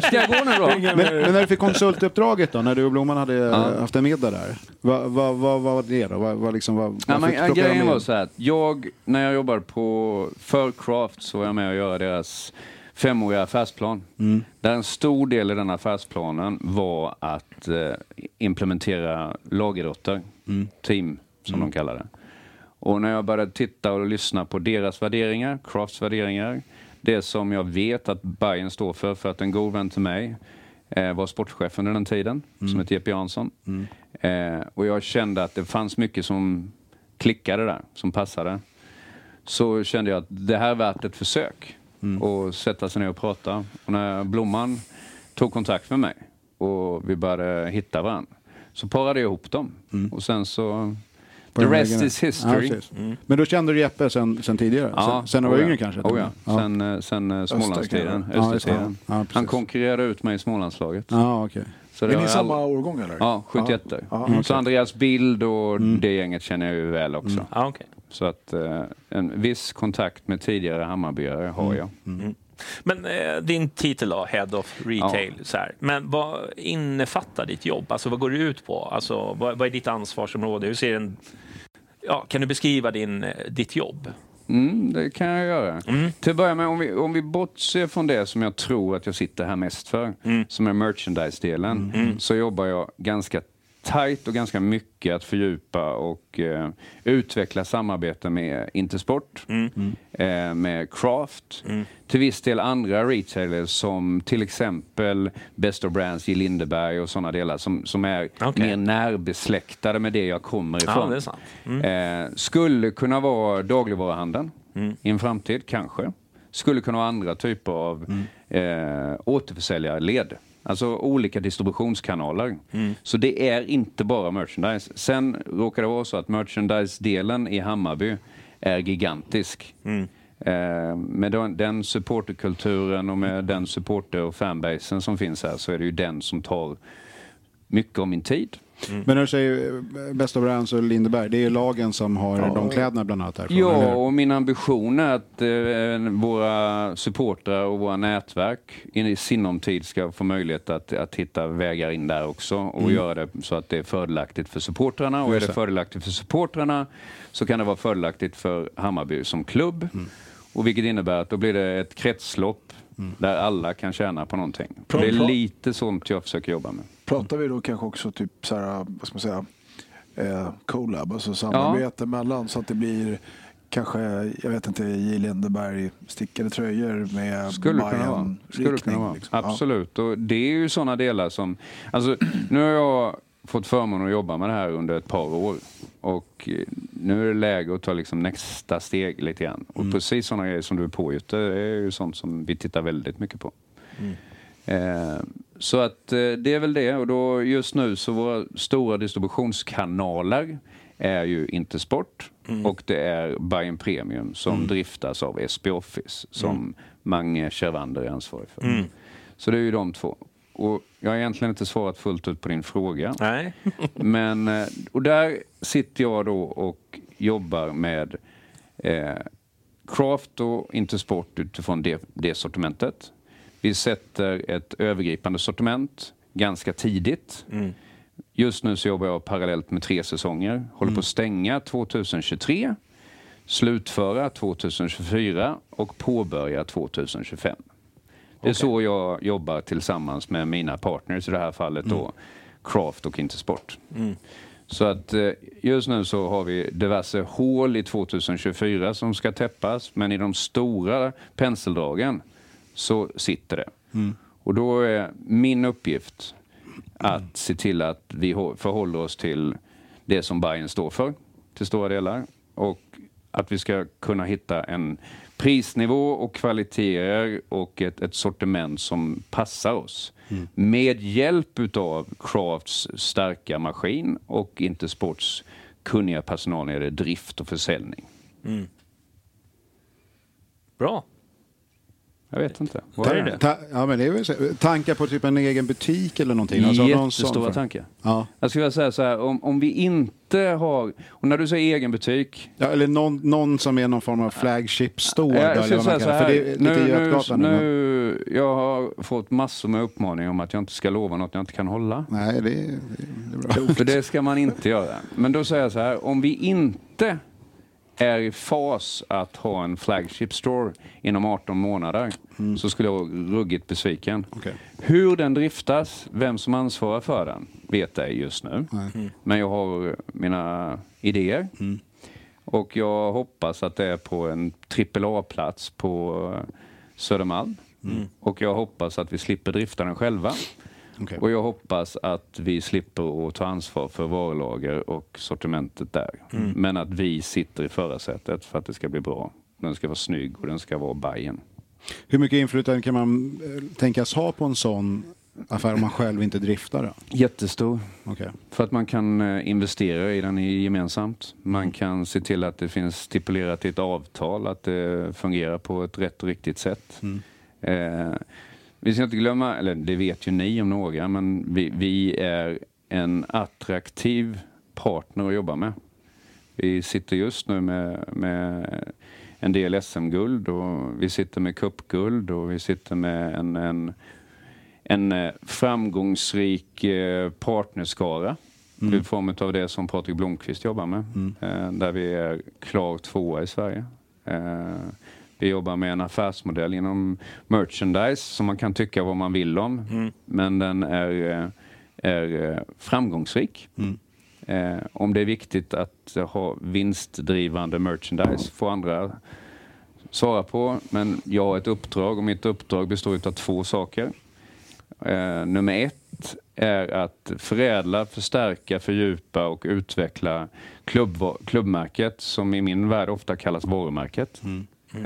Ska jag gå nu då? [LAUGHS] Men, men när du fick konsultuppdraget då, när du och Blomman hade Ja. haft en middag där. Vad vad- vad var det då? Vad, vad liksom, vad, Ja, men, grejen var så här att jag, när jag jobbade på för Craft så var jag med och göra deras femåriga affärsplan. Där en stor del i den affärsplanen var att eh, implementera lagidrotter, team som de kallar det. Och när jag började titta och lyssna på deras värderingar, Crafts värderingar, det som jag vet att Bayern står för, för att en god vän till mig eh, var sportchef under den tiden, som heter Jeppe Jansson. Eh, och jag kände att det fanns mycket som klickade där, som passade. Så kände jag att det här är värt ett försök. Och sätta sig ner och prata. Och när Blomman tog kontakt med mig och vi började hitta varandra så parade jag ihop dem. Och sen så... På The rest vägen. is history. Ja, precis. Men då kände du Jeppe sen, sen tidigare? sen, sen du var oh ja. yngre kanske? Oh ja. Sen, eh, sen eh, Smålandstiden, Ja. Östertiden. Ja. Han konkurrerade ut mig i Smålandslaget. Ja, okej. Så Är ni har samma all- årgång eller? Ja, 71 Ja. Ja, mm. Så Andreas Bild och det gänget känner jag ju väl också. Ja, okej. Så att eh, en viss kontakt med tidigare Hammarbyare har jag. Men eh, din titel då, Head of Retail. Så här. Men vad innefattar ditt jobb? Alltså vad går det ut på? Alltså, vad, vad är ditt ansvarsområde? Hur ser en... Ja, kan du beskriva din, eh, ditt jobb? Mm, det kan jag göra. Till att börja med, om vi, om vi bortser från det som jag tror att jag sitter här mest för, som är merchandise-delen, så jobbar jag ganska tajt och ganska mycket att fördjupa och eh, utveckla samarbete med Intersport, eh, med Craft, till viss del andra retailers som till exempel Best of Brands, J. Lindeberg och sådana delar som, som är Okej. mer närbesläktade med det jag kommer ifrån. Ja, sant. Eh, skulle kunna vara dagligvaruhandeln i en framtid, kanske. Skulle kunna vara andra typer av eh, återförsäljarled. Alltså olika distributionskanaler. Så det är inte bara merchandise. Sen råkar det vara så att merchandise-delen i Hammarby är gigantisk. Eh, med den, den supporterkulturen och med den supporter och fanbasen som finns här så är det ju den som tar mycket av min tid. Men när du säger eh, Best of Brands och Lindeberg, det är ju lagen som har de kläderna bland annat härifrån, eller Ja, hur? och min ambition är att eh, våra supportrar och våra nätverk in i sinom tid ska få möjlighet att, att hitta vägar in där också och göra det så att det är fördelaktigt för supportrarna. Och är Mm. Det fördelaktigt för supportrarna så kan det vara fördelaktigt för Hammarby som klubb. Mm. Och vilket innebär att då blir det ett kretslopp där alla kan tjäna på någonting. Det är lite sånt jag försöker jobba med. Pratar vi då kanske också typ så här, vad ska man säga, eh, collab, alltså samarbete mellan så att det blir kanske, jag vet inte, J. Lindeberg stickade tröjor med Skulle kunna vara. Skulle kunna vara. liksom. Ja. Absolut. Och det är ju sådana delar som... Alltså, nu har jag fått förmånen att jobba med det här under ett par år. Och eh, nu är det läge att ta liksom nästa steg lite grann. Och Mm. precis sådana grejer som du är på Jytte, det är ju sånt som vi tittar väldigt mycket på. Eh, så att eh, det är väl det. Och då just nu så våra stora distributionskanaler är ju Intersport och det är Bayern Premium som driftas av SB Office som Mange Kärvander är ansvarig för. Så det är ju de två. Och jag har egentligen inte svarat fullt ut på din fråga. Nej. [LAUGHS] Men, eh, och där sitter jag då och jobbar med eh, Craft och Intersport utifrån det, det sortimentet. Vi sätter ett övergripande sortiment ganska tidigt. Just nu så jobbar jag parallellt med tre säsonger. Håller på att stänga 2023, slutföra 2024 och påbörja 2025. Det är så jag jobbar tillsammans med mina partners, i det här fallet då Craft och Intersport. Så att eh, just nu så har vi diverse hål i 2024 som ska täppas, men i de stora penseldragen så sitter det. Och då är min uppgift att se till att vi hå- förhåller oss till det som Bayern står för till stora delar och att vi ska kunna hitta en prisnivå och kvaliteter och ett, ett sortiment som passar oss. Med hjälp utav Crafts starka maskin och Intersports kunniga personal när det gäller drift och försäljning. Bra. Jag vet inte. Vad är det? Ta, ja, men det är väl. Tankar på typ en egen butik eller någonting? Alltså, Jättestora tankar. Ja. Jag skulle vilja säga så här, om, om vi inte har, och när du säger egen butik. Ja, eller någon, någon som är någon form av flagship store. Jag, man säga så här, det. För det är lite nu, Götgatan nu, nu. jag har fått massor med uppmaningar om att jag inte ska lova något jag inte kan hålla. Nej, det är, det är bra. För det ska man inte göra. Men då säger jag så här, om vi inte är i fas att ha en flagship store inom 18 månader så skulle jag vara ruggigt besviken. Okej. Hur den driftas, vem som ansvarar för den, vet jag just nu. Men jag har mina idéer. Och jag hoppas att det är på en AAA-plats på Södermalm. Och jag hoppas att vi slipper drifta den själva. Okej. Och jag hoppas att vi slipper att ta ansvar för varulager och sortimentet där. Men att vi sitter i förarsätet för att det ska bli bra. Den ska vara snygg och den ska vara Bajen. Hur mycket inflytande kan man eh, tänkas ha på en sån affär om man själv inte driftar den? Jättestor. Okej. För att man kan eh, investera i den gemensamt. Man kan se till att det finns stipulerat i ett avtal att det fungerar på ett rätt och riktigt sätt. Eh, vi ska inte glömma, eller det vet ju ni om några, men vi, vi är en attraktiv partner att jobba med. Vi sitter just nu med, med en del SM-guld och vi sitter med cupguld och vi sitter med en, en, en eh, framgångsrik eh, partnerskara i form av det som Patrik Blomqvist jobbar med. Eh, Där vi är klar tvåa i Sverige. Vi jobbar med en affärsmodell inom merchandise som man kan tycka vad man vill om. Men den är, eh, är eh, framgångsrik. Eh, om det är viktigt att ha vinstdrivande merchandise får andra svara på. Men jag har ett uppdrag och mitt uppdrag består av två saker. Eh, nummer ett är att förädla, förstärka, fördjupa och utveckla klubb, klubbmärket som i min värld ofta kallas varumärket.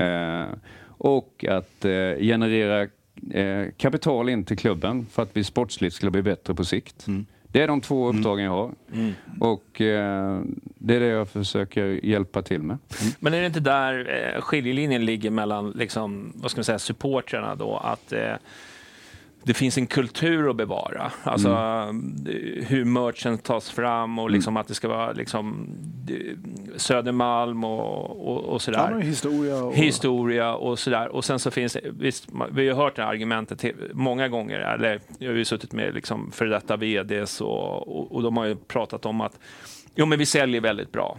Eh, och att eh, generera eh, kapital in till klubben för att vi sportsligt ska bli bättre på sikt. Det är de två uppdragen jag har. Och eh, det är det jag försöker hjälpa till med. Men är det inte där eh, skiljelinjen ligger mellan liksom, vad ska man säga, supportrarna då? Att eh, det finns en kultur att bevara. Alltså Mm. eh, hur merchen tas fram och liksom att det ska vara liksom eh, Södermalm och, och, och sådär. Ja, historia och... historia och sådär. Och sen så finns det, visst, vi har hört det här argumentet många gånger, eller jag har ju suttit med liksom för detta VDs och, och, och de har ju pratat om att jo men vi säljer väldigt bra.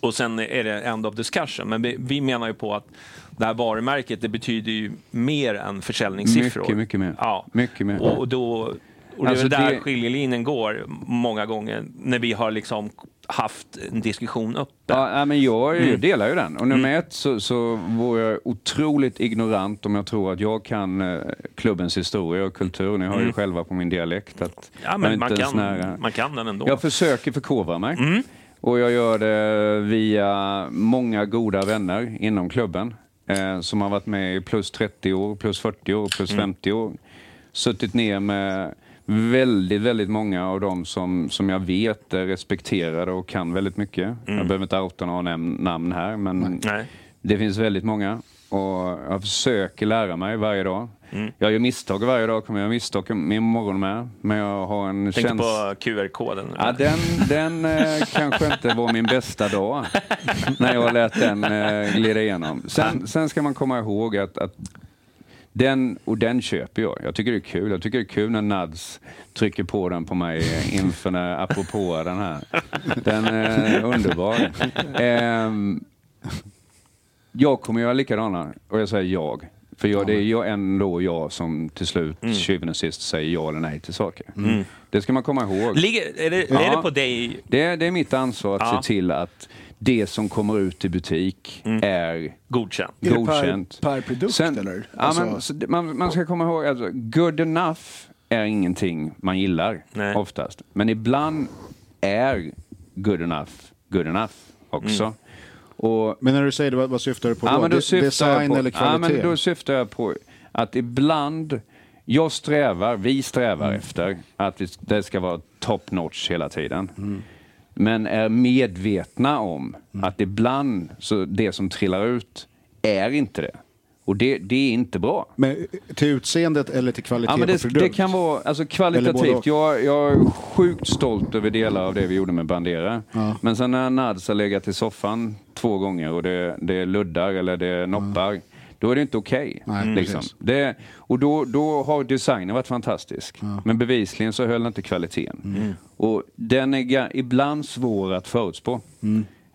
Och sen är det end of discussion. Men vi, vi menar ju på att det här varumärket, det betyder ju mer än försäljningssiffror. Mycket, mycket mer. Ja. Mycket mer. Och, då... Och det är Alltså där det- skiljelinjen går många gånger när vi har liksom haft en diskussion uppe. Ja, men jag Mm. delar ju den. Och nummer ett så, så vore jag otroligt ignorant om jag tror att jag kan eh, klubbens historia och kultur. Ni hör ju själva på min dialekt att Mm. Ja, men man kan, nära. man kan den ändå. Jag försöker förkovra mig. Mm. Och jag gör det via många goda vänner inom klubben. Eh, som har varit med i plus 30 år, plus 40 år, plus Mm. 50 år. Suttit ner med väldigt, väldigt många av dem som, som jag vet är respekterade och kan väldigt mycket. Jag behöver inte outa några nam- namn här, men Mm. Nej. det finns väldigt många. Och jag försöker lära mig varje dag. Mm. Jag gör misstag varje dag, kommer jag göra misstag imorgon med. Men jag har en Tänkte känsla... på QR-koden. Ja, den den eh, kanske inte var min bästa dag [LAUGHS] när jag lät den eh, glida igenom. Sen, sen ska man komma ihåg att, att den, och den köper jag. Jag tycker det är kul. Jag tycker det är kul när Nads trycker på den på mig eh, inför när, apropå den här. Den är underbar. [LAUGHS] Ehm, jag kommer göra likadana, och jag säger jag. För jag, det är jag ändå jag som till slut, Mm. syvende och sist, säger ja eller nej till saker. Det ska man komma ihåg. Ligger, är, det, är Ja. det på dig? Det är, det är mitt ansvar att Ja. se till att det som kommer ut i butik är Godkänt. Är det per- godkänt. per produkt, eller? Ja, Alltså- men, så det- man, man ska komma ihåg att good enough är ingenting man gillar Nej. oftast. Men ibland är good enough good enough också. Mm. Och, Men när du säger det, vad, vad syftar du på då? ja, då De- syftar Design på, eller ja, kvalitet? men då syftar jag på att ibland jag strävar, vi strävar Mm. efter att vi, det ska vara top notch hela tiden. Mm. Men är medvetna om att ibland så det som trillar ut är inte det. Och det, det är inte bra. Men till utseendet eller till kvalitet Ja, men på det, produkt? det kan vara alltså kvalitativt. Jag, jag är sjukt stolt över delar av det vi gjorde med Bandera. Men sen när Nads har legat i soffan två gånger och det, det luddar eller det noppar, då är det inte okej. Nej, liksom. Det- och då, då har designen varit fantastisk. Men bevisligen så höll inte kvaliteten. Och den är ibland svår att förutspå.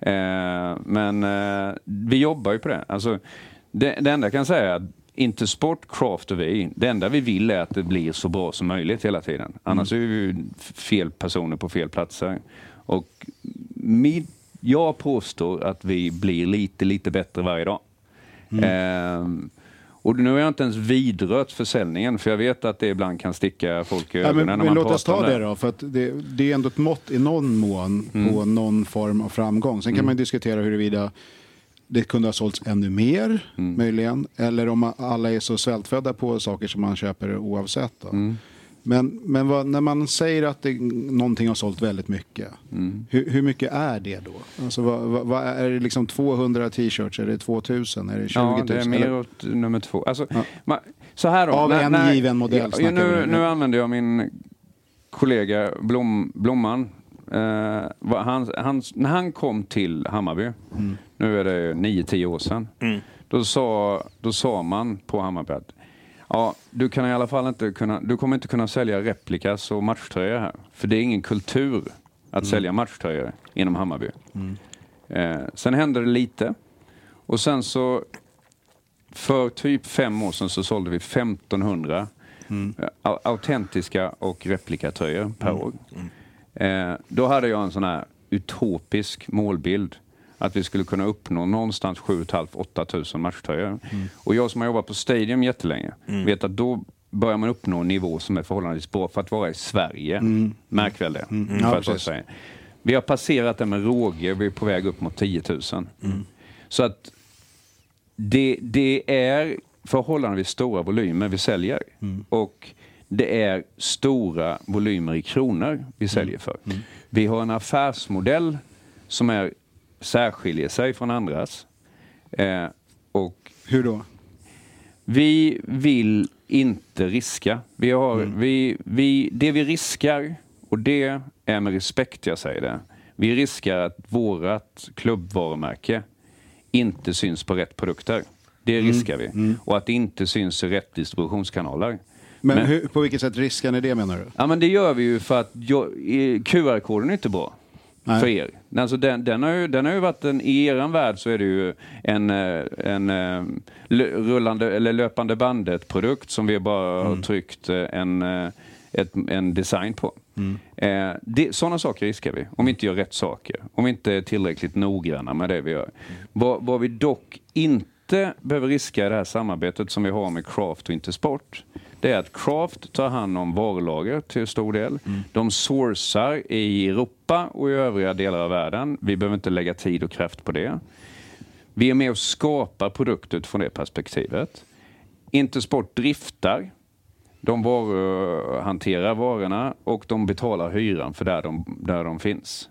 Eh, men eh, vi jobbar ju på det. Alltså, det, det enda jag kan säga är att Intersport, Craft och vi, det enda vi vill är att det blir så bra som möjligt hela tiden. Annars är vi fel personer på fel platser. Och min, jag påstår att vi blir lite, lite bättre varje dag. Ehm, och nu har jag inte ens vidrört försäljningen, för jag vet att det ibland kan sticka folk i Ja, ögonen men, när men man låt oss ta det då, för det, det är ändå ett mått i någon mån på någon form av framgång. Sen kan man ju diskutera huruvida det kunde ha sålts ännu mer, möjligen. Eller om alla är så svältfödda på saker som man köper oavsett. Då. Men, men vad, när man säger att det, någonting har sålt väldigt mycket, hur, hur mycket är det då? Alltså, vad, vad, är det liksom 200 t-shirts? Är det 2000? Är det 20 000? Ja, det är mer Eller- åt nummer två. Alltså, ma- så här då. Av en given modell Ja, nu, nu använder jag min kollega Blom, Blomman. Eh, vad han, han, när han kom till Hammarby, Mm. nu är det 9-10 år sedan, då, sa, då sa man på Hammarby att ja, du, kan i alla fall inte kunna, du kommer inte kunna sälja replikas och matchtröjor här. För det är ingen kultur att sälja matchtröjor inom Hammarby. Eh, sen hände det lite. Och sen så för typ fem år sedan så sålde vi 1500 eh, au- autentiska och replikatröjor per år. Eh, då hade jag en sån här utopisk målbild. Att vi skulle kunna uppnå någonstans 7 500-8 tusen matchtröjor. Och jag som har jobbat på Stadium jättelänge vet att då börjar man uppnå en nivå som är förhållandevis bra för att vara i Sverige. Märk väl det. Ja, precis. Sverige. Vi har passerat det med råge, vi är på väg upp mot 10 000. Så att det, det är förhållandevis stora volymer vi säljer. Och det är stora volymer i kronor vi säljer för. Vi har en affärsmodell som är, särskiljer sig från andras. Eh, och Hur då? vi vill inte riska. Vi har, vi, vi, det vi riskar, och det är med respekt jag säger det. Vi riskar att vårt klubbvarumärke inte syns på rätt produkter. Det riskar vi. Och att det inte syns i rätt distributionskanaler. Men, Men- hur, på vilket sätt riskar ni det menar du? Ja men det gör vi ju för att eh, QR-koden är inte bra. Nej. För er. Alltså den, den, har ju, den har ju varit en, i eran värld så är det ju en, eh, en eh, rullande eller löpande bandet-produkt som vi bara har tryckt eh, en, eh, ett, en design på. Eh, det, sådana saker riskar vi, om vi inte gör rätt saker. Om vi inte är tillräckligt noggranna med det vi gör. Vad, vad vi dock inte behöver riska i det här samarbetet som vi har med Craft och Intersport, det är att Craft tar hand om varulager till stor del. De sourcar i Europa och i övriga delar av världen. Vi behöver inte lägga tid och kraft på det. Vi är med och skapar produkter utifrån det perspektivet. Intersport driftar. De varuhanterar varorna och de betalar hyran för där de, där de finns.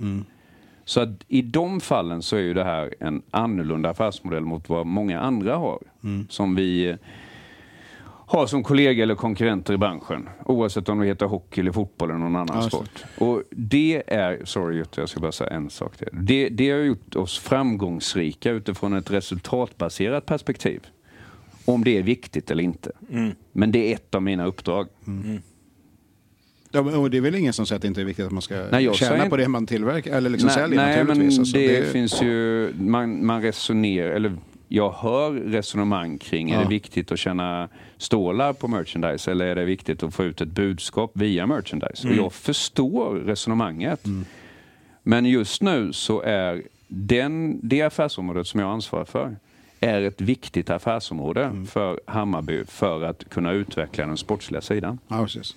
Så att i de fallen så är ju det här en annorlunda affärsmodell mot vad många andra har. Som vi har som kollega eller konkurrenter i branschen. Oavsett om det heter hockey eller fotboll eller någon annan Ja, så. sport. Och det är, sorry Jutta, jag ska bara säga en sak till. Det, det har gjort oss framgångsrika utifrån ett resultatbaserat perspektiv. Om det är viktigt eller inte. Men det är ett av mina uppdrag. Ja, men, och det är väl ingen som säger att det inte är viktigt att man ska Nej, tjäna på det man tillverkar eller liksom nej, säljer nej, naturligtvis. men Alltså, det, finns ju, man, man resonerar, eller jag hör resonemang kring, är Ja. det viktigt att tjäna stålar på merchandise eller är det viktigt att få ut ett budskap via merchandise? Mm. Och jag förstår resonemanget. Men just nu så är den, det affärsområdet som jag ansvarar för är ett viktigt affärsområde Mm. för Hammarby för att kunna utveckla den sportsliga sidan. Ja, precis.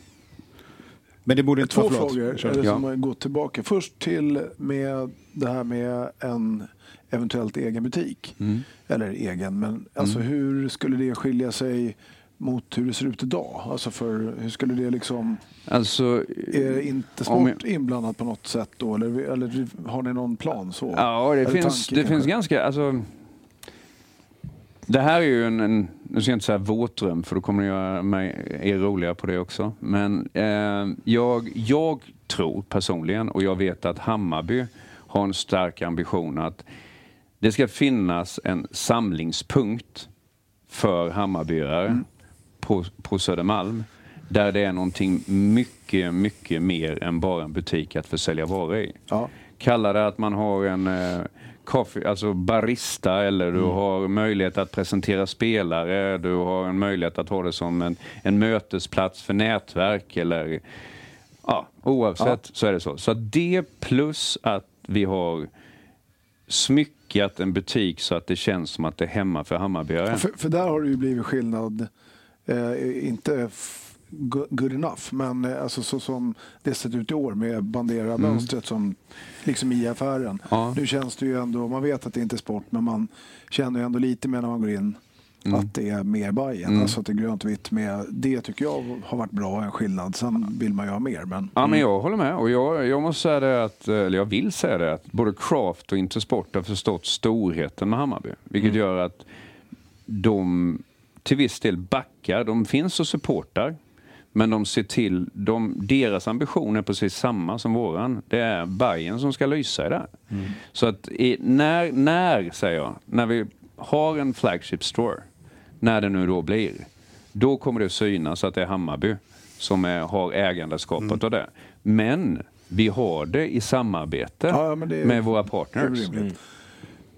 Men det borde inte Två vara frågor Kör. är det Ja. som har gått tillbaka. Först till med det här med en eventuellt egen butik. Mm. Eller egen, men alltså hur skulle det skilja sig mot hur det ser ut idag? Alltså för hur skulle det liksom... Alltså, Är inte om sport inblandat på något sätt då? Eller, eller har ni någon plan så? Ja, det Eller finns, tanke det kanske? finns ganska... Alltså, det här är ju en, en nu ska jag inte säga våt dröm för då kommer det göra mig, er roliga på det också. Men eh, jag, jag tror personligen, och jag vet att Hammarby har en stark ambition att det ska finnas en samlingspunkt för Hammarbyare mm. på, på Södermalm där det är någonting mycket, mycket mer än bara en butik att försälja varor i. Ja. Kalla det att man har en eh, coffee, alltså barista eller du mm. har möjlighet att presentera spelare, du har en möjlighet att ha det som en, en mötesplats för nätverk eller ja, oavsett ja. så är det så. Så det plus att vi har smyckat en butik så att det känns som att det är hemma för Hammarbyare. För, för där har det ju blivit skillnad, eh, inte good enough. Men eh, alltså, så som det sett ut i år med Bandera-mönstret mm. som liksom i affären. Ja. Nu känns det ju ändå, man vet att det inte är sport, men man känner ju ändå lite mer när man går in Mm. att det är mer Bajen. Mm. Alltså att det är grönt vitt med. Det tycker jag har varit bra, en skillnad. Sen vill man ju ha mer. Men... Ja, men jag håller med. Och jag, jag måste säga det att, eller jag vill säga det att både Craft och Intersport har förstått storheten med Hammarby. Vilket mm. gör att de till viss del backar. De finns och supportar. Men de ser till, de, deras ambition är precis samma som våran. Det är Bayern som ska lysa i det. Mm. Så att i, när, när, säger jag, när vi har en flagship store, när det nu då blir, då kommer det synas att det är Hammarby som är, har ägandeskapet mm. av det. Men vi har det i samarbete ja, är, med våra partners. Mm.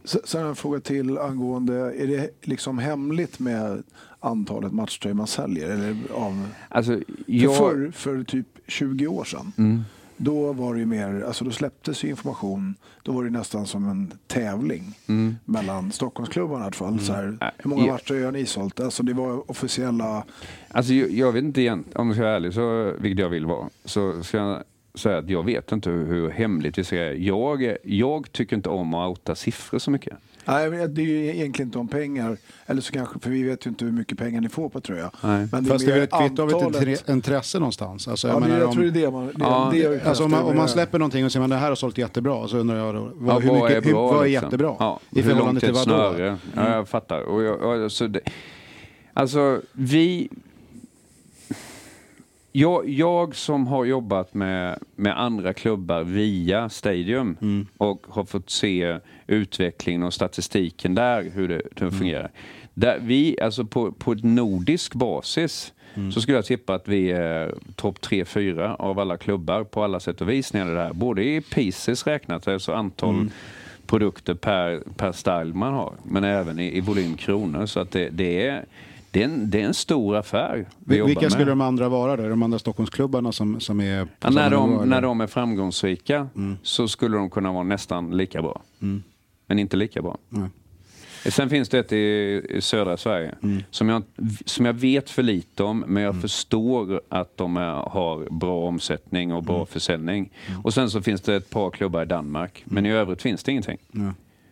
Sen har jag en fråga till angående, är det liksom hemligt med antalet matchtröjor man säljer? Eller av, alltså, jag... för, för, typ 20 år sedan, mm. Då var det ju mer, alltså då släpptes ju information, då var det nästan som en tävling mm. mellan Stockholmsklubbarna i alla fall. Mm. Så här, hur många matchtröjor har ni sålt? Alltså det var officiella... Alltså jag, jag vet inte igen, om jag ska vara ärlig, så, vilket jag vill vara, så ska jag säga att jag vet inte hur, hur hemligt vi ska jag, jag tycker inte om att outa siffror så mycket. Nej, det är ju egentligen inte om pengar. Eller så kanske, för vi vet ju inte hur mycket pengar ni får på tröja. Nej. Men det Fast det är väl ett kvitto av ett intresse någonstans. Alltså, jag, ja, jag tror det är det man... Det, ja. det alltså, om, man, om man släpper någonting och säger att det här har sålt jättebra, så undrar jag då, vad, ja, hur mycket, är, bra, hur, vad är liksom? jättebra? Ja, I förhållande till vad då? Mm. Ja, jag fattar. Och jag, alltså, det, alltså, vi jag, jag som har jobbat med, med andra klubbar via Stadium mm. och har fått se utvecklingen och statistiken där, hur det, hur det mm. fungerar. Där vi, alltså på, på ett nordisk basis mm. så skulle jag tippa att vi är topp 3-4 av alla klubbar på alla sätt och vis när det här. Både i pieces räknat, alltså antal mm. produkter per, per style man har, men även i, i volym kronor. Så att det, det är det är, en, det är en stor affär. Vi Vilka skulle de andra vara då? De andra Stockholmsklubbarna som, som är ja, när, de, nivå, när de är framgångsrika mm. så skulle de kunna vara nästan lika bra. Mm. Men inte lika bra. Mm. Sen finns det ett i, i södra Sverige mm. som, jag, som jag vet för lite om, men jag mm. förstår att de är, har bra omsättning och bra mm. försäljning. Och sen så finns det ett par klubbar i Danmark, men i övrigt finns det ingenting.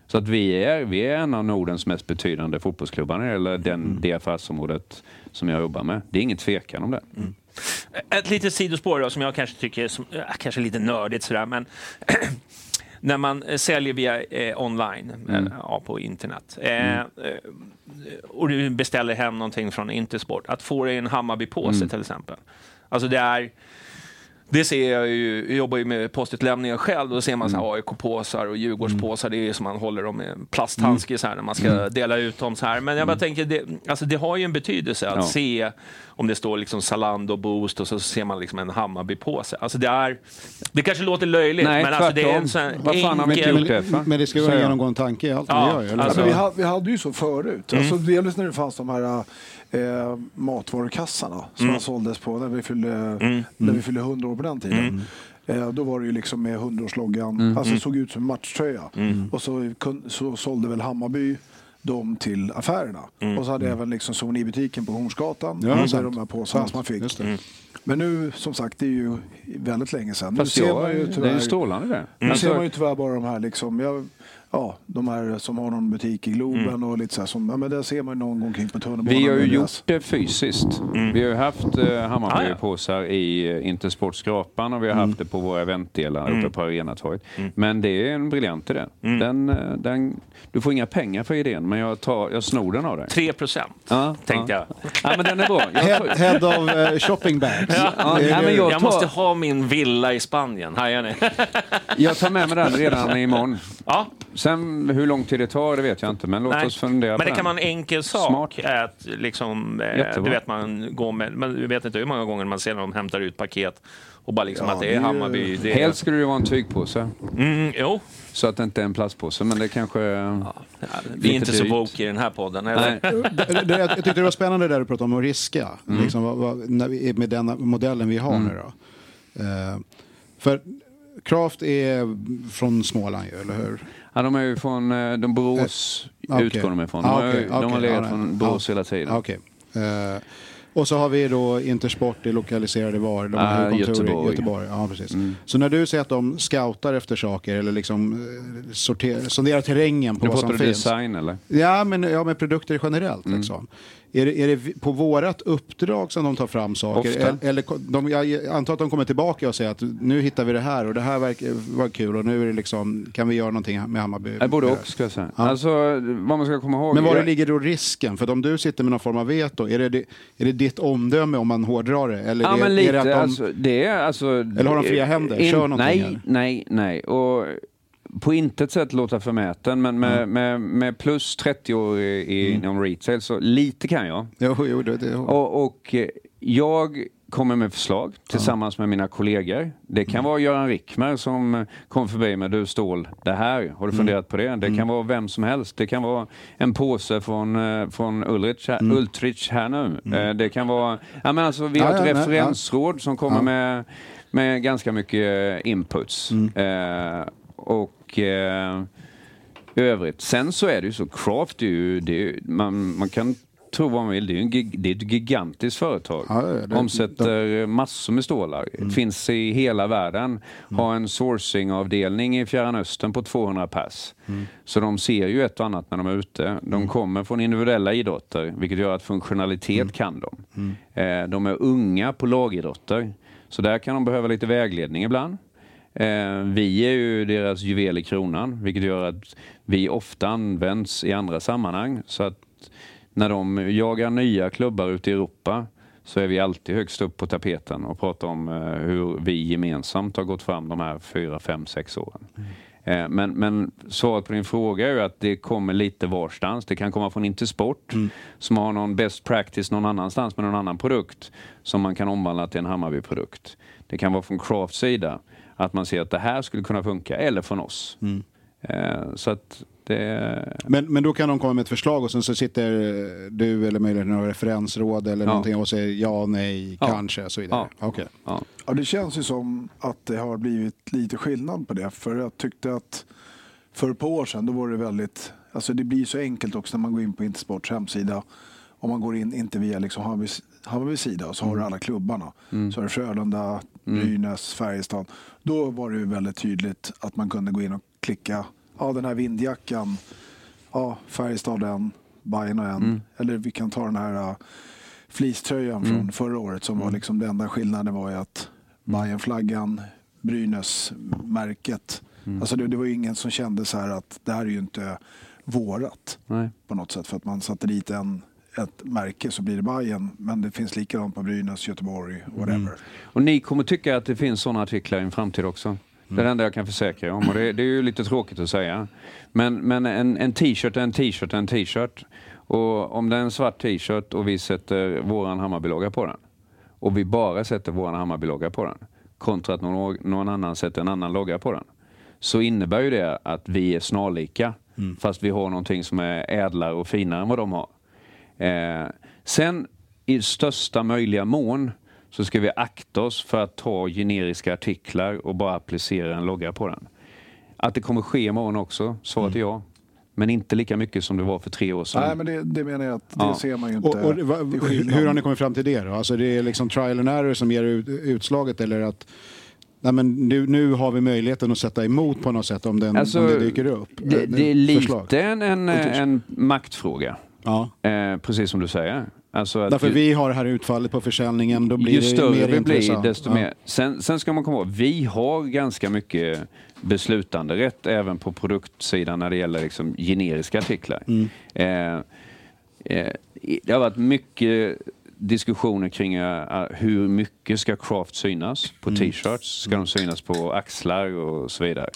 Så att vi är, vi är en av Nordens mest betydande fotbollsklubbar gäller den, mm. det affärsområdet som jag jobbar med. Det är ingen tvekan om det. Mm. Ett litet sidospår då, som jag kanske tycker är kanske lite nördigt sådär, men [CLEARS THROAT] när man säljer via eh, online, mm. eh, ja, på internet, eh, mm. eh, och du beställer hem någonting från Intersport, att få dig en Hammarby-påse mm. till exempel. Alltså det är det ser jag ju, jag jobbar ju med postutlämningar själv, då ser man mm. AIK-påsar och Djurgårdspåsar, det är som man håller dem med plasthandske så här när man ska mm. dela ut dem så här. Men jag bara mm. tänker, det, alltså det har ju en betydelse att ja. se om det står liksom Zalando Boost och så ser man liksom en Hammarby-påse. Alltså det är, det kanske låter löjligt, Nej, men alltså det är en sån Vad fan har vi inte gjort det för? Men det ska vara en genomgående tanke i allt ja, vi gör. Alltså, vi, hade, vi hade ju så förut, mm. alltså, delvis när det fanns de här eh, matvarukassarna som mm. såldes på när vi, fyllde, mm. när vi fyllde 100 år på den tiden. Mm. Eh, då var det ju liksom med 100-årsloggan, mm. alltså såg ut som en matchtröja. Mm. Och så, så sålde väl Hammarby dem till affärerna. Mm. Och så hade mm. även liksom souvenir-butiken på Hornsgatan. Ja, och så de här påsarna som man fick. Mm. Men nu, som sagt, det är ju väldigt länge sedan. Fast nu ser man ju tyvärr, det är ju strålande det. Nu ser man ju tyvärr bara de här liksom, jag ja, de här som har någon butik i Globen Mm. och lite så här. Som, ja, men där ser man ju någon gång kring på tunnelbanan. Vi har ju gjort deras- det fysiskt. Vi har ju haft eh, Ah, ja. Hammarbypåsar i eh, Intersport Skrapan och vi har haft det på våra eventdelar uppe på Arenatorget. Men det är en briljant idé. Den, eh, den, du får inga pengar för idén, men jag, tar, jag snor den av dig. 3 procent, Ja, tänkte ja. jag. Ja, men den är bra. Jag, Head, head of eh, shopping bags. Ja, det- men jag Jag tar- måste ha min villa i Spanien. Hajar ni? jag tar med mig den redan imorgon. ja. Sen hur lång tid det tar, det vet jag inte. Men låt Nej. oss fundera Men det kan vara en enkel sak. Smart. Att liksom, eh, Jättebra. du vet, man går med, men du vet inte hur många gånger man ser när de hämtar ut paket och bara liksom Ja, att det det är är- Hammarby. Det är, Helst skulle det vara en tygpåse, mm, jo, så att det inte är en plastpåse. Men det kanske... ja, vi är inte så dyrt. woke i den här podden. Eller? Nej. Det, det, jag tyckte det var spännande där du pratade om att riska. Mm. Liksom, vad, vad, när vi, med den modellen vi har nu då. Eh, för Kraft är från Småland ju, eller hur? Ja, de är ju från eh, de Borås, Eh, okej. utgår de ifrån. De, Ah, har, okej, de har legat nej. från Borås Ja. hela tiden. Ah, okej. Eh, och så har vi då Intersport är lokaliserade var? De har Ah, huvudkontor i Göteborg. Göteborg. Ja, precis. Mm. Så när du säger att de scoutar efter saker eller liksom eh, sorter, sonderar terrängen på Nu vad pratar som du finns. design eller? Ja, men ja, med produkter generellt. Mm. Liksom. Är, det, är det på vårat uppdrag som de tar fram saker? Ofta. Eller, de, jag antar att de kommer tillbaka och säger att nu hittar vi det här och det här verkar vara kul och nu är det liksom, kan vi göra någonting med Hammarby? Både och skulle jag säga. Ja. Alltså, vad man ska komma ihåg. Men var är- ligger då risken? För om du sitter med någon form av veto, är det, det- är det ditt omdöme om man hårdrar det? Eller Ja, det, men är lite. det att de, alltså, det är alltså... Eller har de fria händer? Kör någonting nej, här. nej, nej. Och på intet sätt låta förmäten, men med, med, med plus 30 år i, i- inom retail så lite kan jag. Jo, jo, det, det, Och, och eh, jag kommer med förslag tillsammans med mina kollegor. Det kan vara Göran Rickmer som eh, kom förbi med du Stål, det här, har du funderat på det? Det kan vara vem som helst. Det kan vara en påse från, eh, från Ulrich, här- Ultrich här nu. Eh, Det kan vara, ja men alltså vi har Ja, ett ja, nej, referensråd som kommer Ja. med, med ganska mycket inputs. Eh, och eh, övrigt. Sen så är det ju så, Craft är ju, det är, ju- man, man kan tro vad man vill, det är, en, det är ett gigantiskt företag. Ja, det- Omsätter massor med stålar, finns i hela världen. Har en sourcingavdelning i Fjärran Östern på 200 pers. Så de ser ju ett och annat när de är ute. De kommer från individuella idrotter, vilket gör att funktionalitet kan de. Eh, de är unga på lagidrotter, så där kan de behöva lite vägledning ibland. Eh, vi är ju deras juvel i kronan, vilket gör att vi ofta används i andra sammanhang. Så att när de jagar nya klubbar ute i Europa så är vi alltid högst upp på tapeten och pratar om eh, hur vi gemensamt har gått fram de här fyra, fem, sex åren. Eh, Men, men svaret på din fråga är ju att det kommer lite varstans. Det kan komma från Intersport som har någon best practice någon annanstans med någon annan produkt som man kan omvandla till en Hammarby-produkt. Det kan vara från Crafts sida att man ser att det här skulle kunna funka eller från oss. Eh, Så att det... Men, men då kan de komma med ett förslag och sen så sitter eh, du eller möjligen några referensråd eller Ja. någonting och säger ja, nej, Ja. kanske och så vidare. Ja. Okej. Ja. Ja, det känns ju som att det har blivit lite skillnad på det. För jag tyckte att för ett par år sedan då var det väldigt... Alltså det blir så enkelt också när man går in på Intersports hemsida. Om man går in, inte via liksom Hammarbys, sida, och så har du alla klubbarna. Så är det Frölunda, Brynäs, Färjestad. Då var det ju väldigt tydligt att man kunde gå in och klicka, ja den här vindjackan, ja Färjestad den, Bajen och en. Eller vi kan ta den här uh, fleecetröjan från förra året som var liksom den enda skillnaden var ju att Bajenflaggan, Brynäs-märket. Alltså det, det var ju ingen som kände så här att det här är ju inte vårat Nej. på något sätt. För att man satte dit en, ett märke så blir det Bajen men det finns likadant på Brynäs, Göteborg, whatever. Och ni kommer tycka att det finns sådana artiklar i en framtid också. Det är det enda jag kan försäkra er om och det, det är ju lite tråkigt att säga. Men, men en, en t-shirt är en t-shirt är en t-shirt. Och om det är en svart t-shirt och vi sätter våran Hammarby-logga på den och vi bara sätter våran Hammarby-logga på den kontra att någon, någon annan sätter en annan logga på den så innebär ju det att vi är snarlika fast vi har någonting som är ädlare och finare än vad de har. Eh, sen i största möjliga mån så ska vi akta oss för att ta generiska artiklar och bara applicera en logga på den. Att det kommer ske imorgon också, svaret är ja. Men inte lika mycket som det var för tre år sedan. Nej men det, det menar jag att det Ja. ser man ju inte. Och, och, va, hur, har ni kommit fram till det då? Alltså det är liksom trial and error som ger ut, utslaget eller att Nej, men nu, nu har vi möjligheten att sätta emot på något sätt om, den, Alltså, om det dyker upp. Det, det är lite en, en, en maktfråga. Ja. Eh, precis som du säger. Alltså Därför ju, vi har det här utfallet på försäljningen, då blir ju det större mer vi blir, desto Ja. mer. Sen, sen ska man komma ihåg, vi har ganska mycket beslutanderätt även på produktsidan när det gäller liksom generiska artiklar. Mm. Eh, eh, det har varit mycket diskussioner kring eh, hur mycket ska craft synas på Mm. t-shirts? Ska de synas på axlar och så vidare?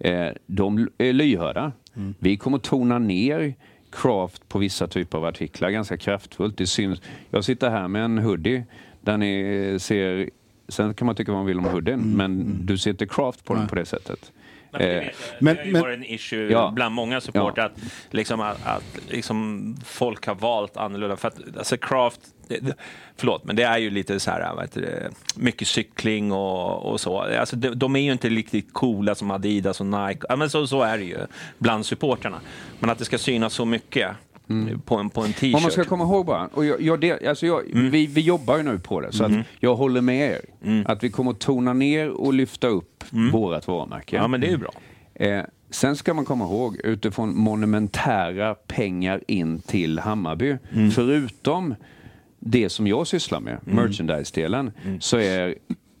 Eh, de är lyhörda. Mm. Vi kommer tona ner craft på vissa typer av artiklar ganska kraftfullt. Det syns. Jag sitter här med en hoodie där ni ser Sen kan man tycka vad man vill om hoodien, Mm. men du ser inte craft på den på det sättet. Nej, men det, Eh, vet jag. men- det har ju men- varit en issue Ja. bland många supportrar att, liksom, att, att liksom, folk har valt annorlunda. För att, alltså, craft, det, förlåt, men det är ju lite så här, heter det, mycket cykling och, och så. Alltså, de, de är ju inte riktigt coola som Adidas och Nike. Ja, men så, så är det ju bland supportrarna. Men att det ska synas så mycket på en, på en Vad man ska t-shirt. komma ihåg bara, och jag, jag, del- alltså jag, Mm. vi, vi jobbar ju nu på det, så att jag håller med er. Mm. Att vi kommer att tona ner och lyfta upp vårat varumärke. Ja, men det är ju bra. Eh, sen ska man komma ihåg, utifrån monumentära pengar in till Hammarby, Mm. förutom det som jag sysslar med, merchandise-delen, Mm. så är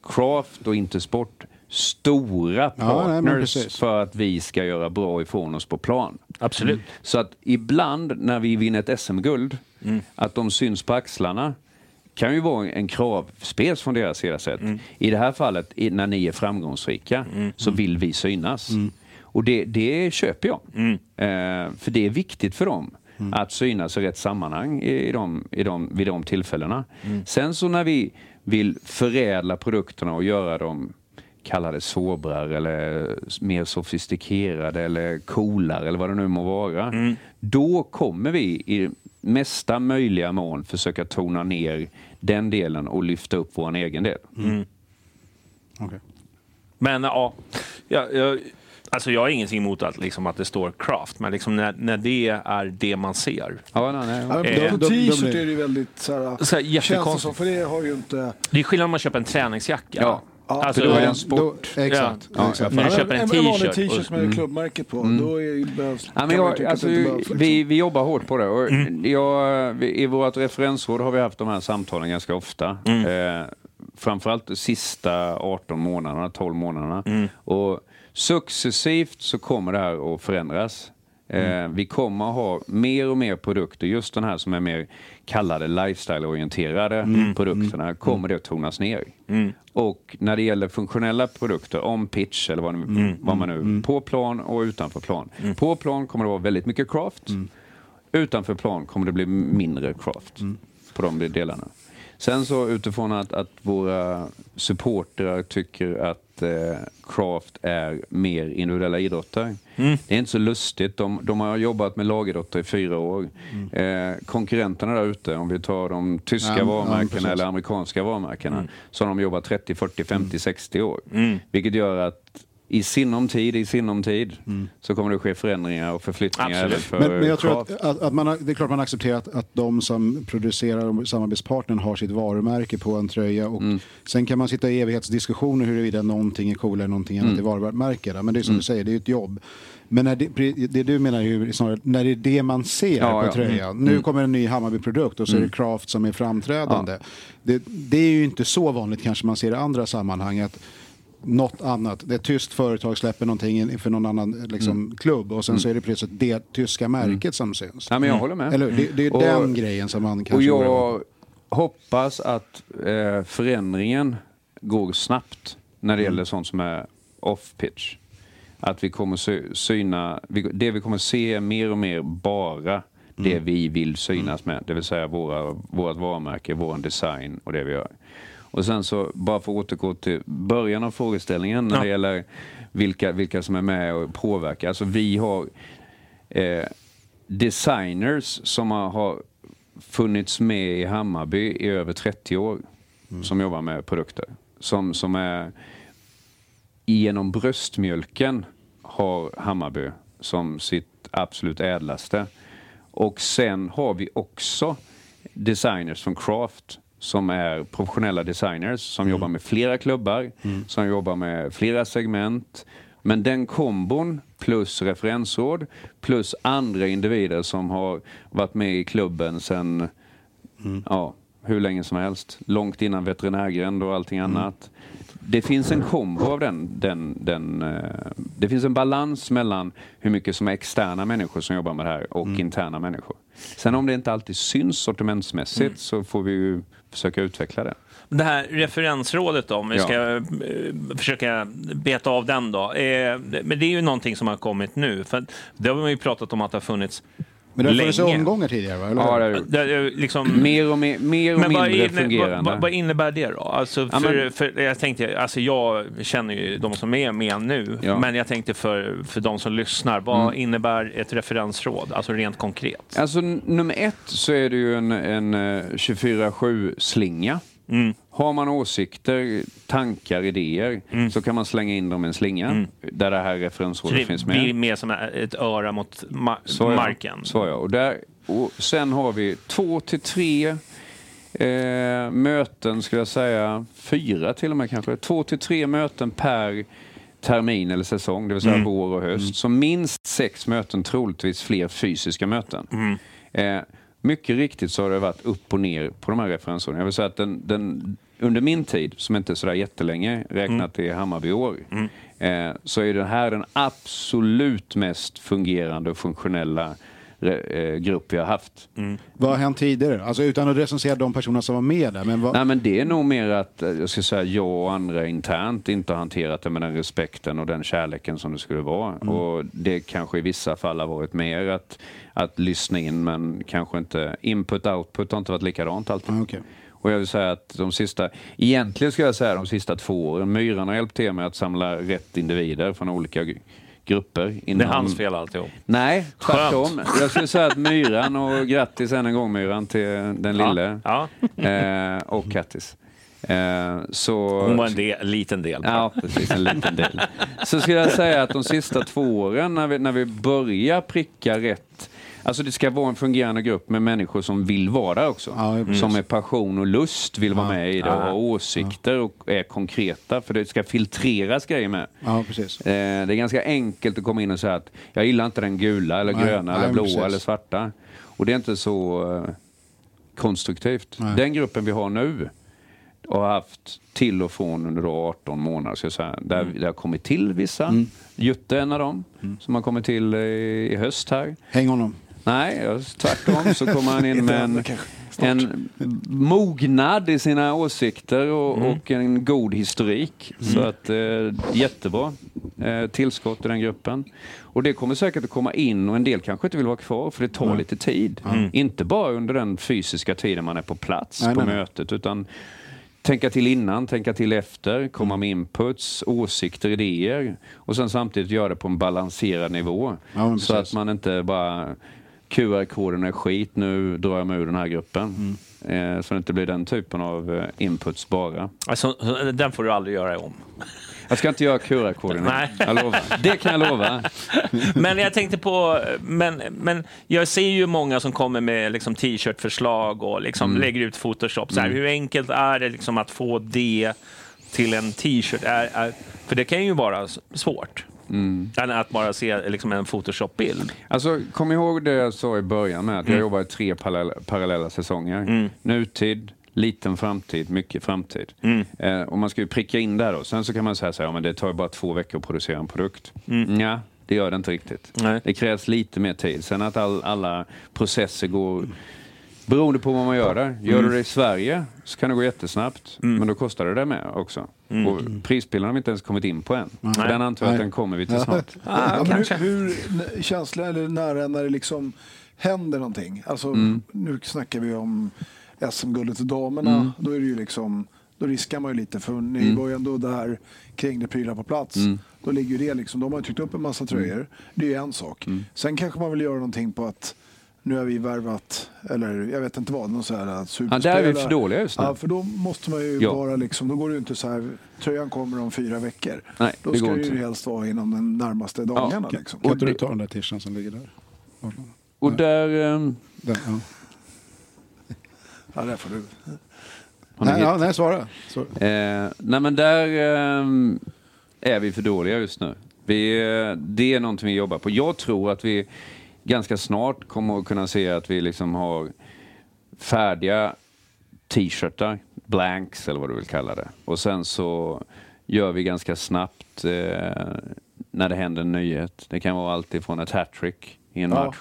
Craft och Intersport stora Ja, nej, partners för att vi ska göra bra ifrån oss på plan. Absolut. Så att ibland när vi vinner ett SM-guld, Mm. att de syns på axlarna kan ju vara en kravspels från deras sida sett. Mm. I det här fallet, när ni är framgångsrika, så vill vi synas. Och det, det köper jag. Mm. Eh, för det är viktigt för dem att synas i rätt sammanhang i, i de, i de, vid de tillfällena. Mm. Sen så när vi vill förädla produkterna och göra dem kalla det sobrare eller mer sofistikerade eller coolare eller vad det nu må vara. Mm. Då kommer vi i mesta möjliga mån försöka tona ner den delen och lyfta upp vår egen del. Okej. Men ja, jag, jag, alltså jag har ingenting emot att, liksom, att det står craft, men liksom när, när det är det man ser. Ja, nej, nej. Ja, men Eh, på t-shirt är det ju väldigt så här, Så här, känns som, för det har ju inte... Det är skillnad om man köper en träningsjacka. Ja. Alltså, för då är det en Då, sport. exakt. Ja. exakt. När du Ja, köper en en vanlig t-shirt t-shirt som är klubbmärke på, då är, behövs, Ja, men jag, alltså, att det inte behövs. Liksom. vi, vi jobbar hårt på det. Och Mm. jag, vi, I vårt referensråd har vi haft de här samtalen ganska ofta. Mm. Eh, framförallt de sista 18 månaderna, 12 månaderna. Mm. Och successivt så kommer det här att förändras. Mm. Eh, vi kommer att ha mer och mer produkter, just den här som är mer kallade lifestyle-orienterade Mm. produkterna, kommer det att tonas ner. Och när det gäller funktionella produkter, om pitch eller vad, nu, Mm. vad man nu, på plan och utanför plan. På plan kommer det vara väldigt mycket craft. Utanför plan kommer det bli mindre craft på de delarna. Sen så utifrån att, att våra supportrar tycker att eh, craft är mer individuella idrotter. Det är inte så lustigt. De, de har jobbat med lagidrotter i fyra år. Eh, konkurrenterna där ute, om vi tar de tyska Ja, ja, varumärkena precis. eller amerikanska varumärkena, så har de jobbat 30, 40, 50, 60 år. Mm. Vilket gör att i sinom tid, i sinom tid, så kommer det ske förändringar och förflyttningar för Men, men jag tror att, att, att man, har- det är klart man accepterar att, att de som producerar och samarbetspartnern har sitt varumärke på en tröja. Och Mm. Sen kan man sitta i evighetsdiskussioner huruvida någonting är coolare än någonting annat Mm. i varumärkena. Men det är som du säger, det är ett jobb. Men när det, det du menar är ju snarare när det är det man ser Ja, på ja. tröjan. Nu kommer en ny Hammarby-produkt och så är det Craft som är framträdande. Det, det är ju inte så vanligt kanske man ser i andra sammanhang. att något annat. Det är ett tyskt företag släpper någonting för någon annan liksom, klubb och sen så är det plötsligt det tyska märket som syns. Ja, men jag håller med. Eller? Det, det är Och- den grejen som man Och kanske sig jag hoppas att eh, förändringen går snabbt när det gäller sånt som är off-pitch. Att vi kommer sy- syna, vi, det vi kommer se är mer och mer bara det vi vill synas med. Det vill säga våra, vårt varumärke, vår design och det vi gör. Och sen så, bara för att återgå till början av frågeställningen när Ja. det gäller vilka, vilka som är med och påverkar. Alltså vi har eh, designers som har, har funnits med i Hammarby i över 30 år som jobbar med produkter. Som, som är genom bröstmjölken har Hammarby som sitt absolut ädlaste. Och sen har vi också designers från Craft som är professionella designers som jobbar med flera klubbar, som jobbar med flera segment. Men den kombon plus referensråd plus andra individer som har varit med i klubben sedan ja, hur länge som helst. Långt innan veterinärgränd och allting annat. Det finns en kombo av den. den, den eh, det finns en balans mellan hur mycket som är externa människor som jobbar med det här och interna människor. Sen om det inte alltid syns sortimentsmässigt så får vi ju försöka utveckla det. Det här referensrådet då, om vi ska eh, försöka beta av den då. Eh, men det är ju någonting som har kommit nu. För det har man ju pratat om att det har funnits Men det har funnits länge. omgångar tidigare va? Eller? Ja, det har gjort. Det är liksom, Mer och, mer, mer och men vad, mindre inne, fungerande. vad, vad innebär det då? Alltså Ja, för, men- för, jag tänkte, alltså jag känner ju de som är med nu, Ja. men jag tänkte för, för de som lyssnar, vad Mm. innebär ett referensråd? Alltså rent konkret. Alltså nummer ett så är det ju en, en eh, 24-7-slinga. Mm. Har man åsikter, tankar, idéer så kan man slänga in dem i en slinga där det här referensrådet det finns blir med. mer som ett öra mot ma- Så ja. marken. Så ja. Och, där, och sen har vi två till tre eh, möten, skulle jag säga, fyra till och med kanske. Två till tre möten per termin eller säsong, det vill säga vår och höst. Så minst sex möten, troligtvis fler fysiska möten. Eh, mycket riktigt så har det varit upp och ner på de här referensåren. Jag vill säga att den, den, under min tid, som inte är sådär jättelänge räknat till Hammarby-år, eh, så är det här den absolut mest fungerande och funktionella grupp vi har haft. Vad har hänt tidigare? Alltså utan att recensera de personerna som var med där. Men vad... Nej, men det är nog mer att eh, jag ska säga, jag och andra internt inte har hanterat det med den respekten och den kärleken som det skulle vara. Och Det kanske i vissa fall har varit mer att, att lyssna in men kanske inte input-output har inte varit likadant alltid. Ah, okej. Och jag vill säga att de sista, egentligen ska jag säga de sista två åren, Myran har hjälpt till med att samla rätt individer från olika grupper. Det är inom- hans fel alltihop. Nej, tvärtom. Jag skulle säga att Myran, och grattis än en gång Myran till den lille. Ja. Eh, och Kattis. Eh, så, Hon var en del, en liten del. Ja, precis. En liten del. Så skulle jag säga att de sista två åren när vi, när vi börjar pricka rätt Alltså det ska vara en fungerande grupp med människor som vill vara där också. Ja, som med passion och lust vill vara med i det och har åsikter och är konkreta. För det ska filtreras grejer med. Ja, precis. Eh, det är ganska enkelt att komma in och säga att jag gillar inte den gula eller Nej, gröna nej, eller blåa precis. eller svarta. Och det är inte så eh, konstruktivt. Nej. Den gruppen vi har nu och har haft till och från under då 18 månader. Ska jag säga. Där Mm. det har kommit till vissa. Jutte är en av dem som har kommit till i, i höst här. Häng honom. Nej, tvärtom så kommer han in med en, en mognad i sina åsikter och, Mm. och en god historik. Så att eh, jättebra eh, tillskott i den gruppen. Och det kommer säkert att komma in och en del kanske inte vill vara kvar för det tar lite tid. Inte bara under den fysiska tiden man är på plats Nej, på nej, nej. mötet utan tänka till innan, tänka till efter, komma med inputs, åsikter, idéer och sen samtidigt göra det på en balanserad nivå. Ja, så att man inte bara QR-koden är skit, nu drar jag mig ur den här gruppen. Mm. Eh, så det inte blir den typen av eh, inputs bara. Alltså, den får du aldrig göra om. Jag ska inte göra QR-koden. Det kan jag lova. [LAUGHS] Men jag tänkte på, men, men jag ser ju många som kommer med liksom t-shirt-förslag och liksom Mm. lägger ut Photoshop. Så här, Hur enkelt är det liksom att få det till en t-shirt? Är, är, för det kan ju vara svårt. Mm. Än att bara se liksom en Photoshop-bild. Alltså, kom ihåg det jag sa i början med att jag jobbar i tre parallella, parallella säsonger. Nutid, liten framtid, mycket framtid. Eh, och man ska ju pricka in där då. Sen så kan man säga så här, ja, men det tar ju bara två veckor att producera en produkt. Ja, det gör det inte riktigt. Nej. Det krävs lite mer tid. Sen att all, alla processer går Beroende på vad man gör där. Gör du det i Sverige så kan det gå jättesnabbt, men då kostar det det med också. Och prispillen har vi inte ens kommit in på än. För Den antar jag att den kommer vi till snart. [LAUGHS] Ja, men hur, hur känsla eller nära när det liksom händer någonting? Alltså, Mm. Nu snackar vi om SM-guldet till damerna. Då är det ju liksom då riskar man ju lite för ni Mm. var ju ändå där kring det prylar på plats. Då ligger ju det liksom, de har ju tryckt upp en massa tröjor. Mm. Det är ju en sak. Sen kanske man vill göra någonting på att nu har vi värvat, eller jag vet inte vad, någon sån här Ja, superspelare. där är vi för dåliga just nu. Ja, för då måste man ju Ja. vara liksom, då går det ju inte så här, tröjan kommer om fyra veckor. Nej, då det ska går det ju inte. helst vara inom de närmaste dagarna. Ja. liksom. Kan inte du ta den där t-shirten som ligger där? Och där... ehm, Den, ja. Ja, där får du. Nej, ja, nej, svara. Så. Eh, nej men där ehm, är vi för dåliga just nu. Vi, eh, det är någonting vi jobbar på. Jag tror att vi ganska snart kommer att kunna se att vi liksom har färdiga t-shirtar, blanks eller vad du vill kalla det. Och sen så gör vi ganska snabbt eh, när det händer en nyhet. Det kan vara allt ifrån ett hattrick i en Ja, match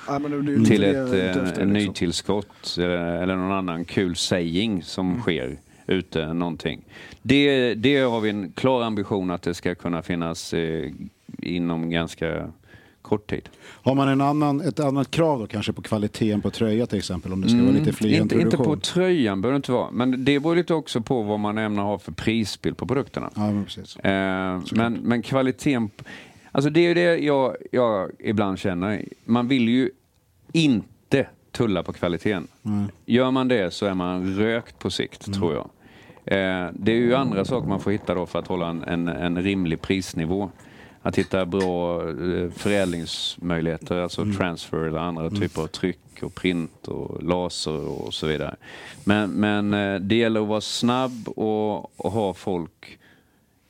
det ju till det ett ute eh, en liksom. nytillskott eller, eller någon annan kul saying som Mm. sker ute någonting. Det, det har vi en klar ambition att det ska kunna finnas eh, inom ganska kort tid. Har man en annan, ett annat krav då kanske på kvaliteten på tröja till exempel om det ska vara lite Mm. inte, inte introduktion? på tröjan behöver det inte vara, men det beror lite också på vad man ämnar ha för prisbild på produkterna. Ja, men precis. Eh, men, men kvaliteten... Alltså det är ju det jag, jag ibland känner. Man vill ju inte tulla på kvaliteten. Gör man det så är man rökt på sikt, tror jag. Eh, det är ju andra saker man får hitta då för att hålla en, en, en rimlig prisnivå. Att hitta bra eh, förädlingsmöjligheter, alltså transfer eller andra typer av tryck och print och laser och så vidare. Men, men eh, det gäller att vara snabb och, och ha folk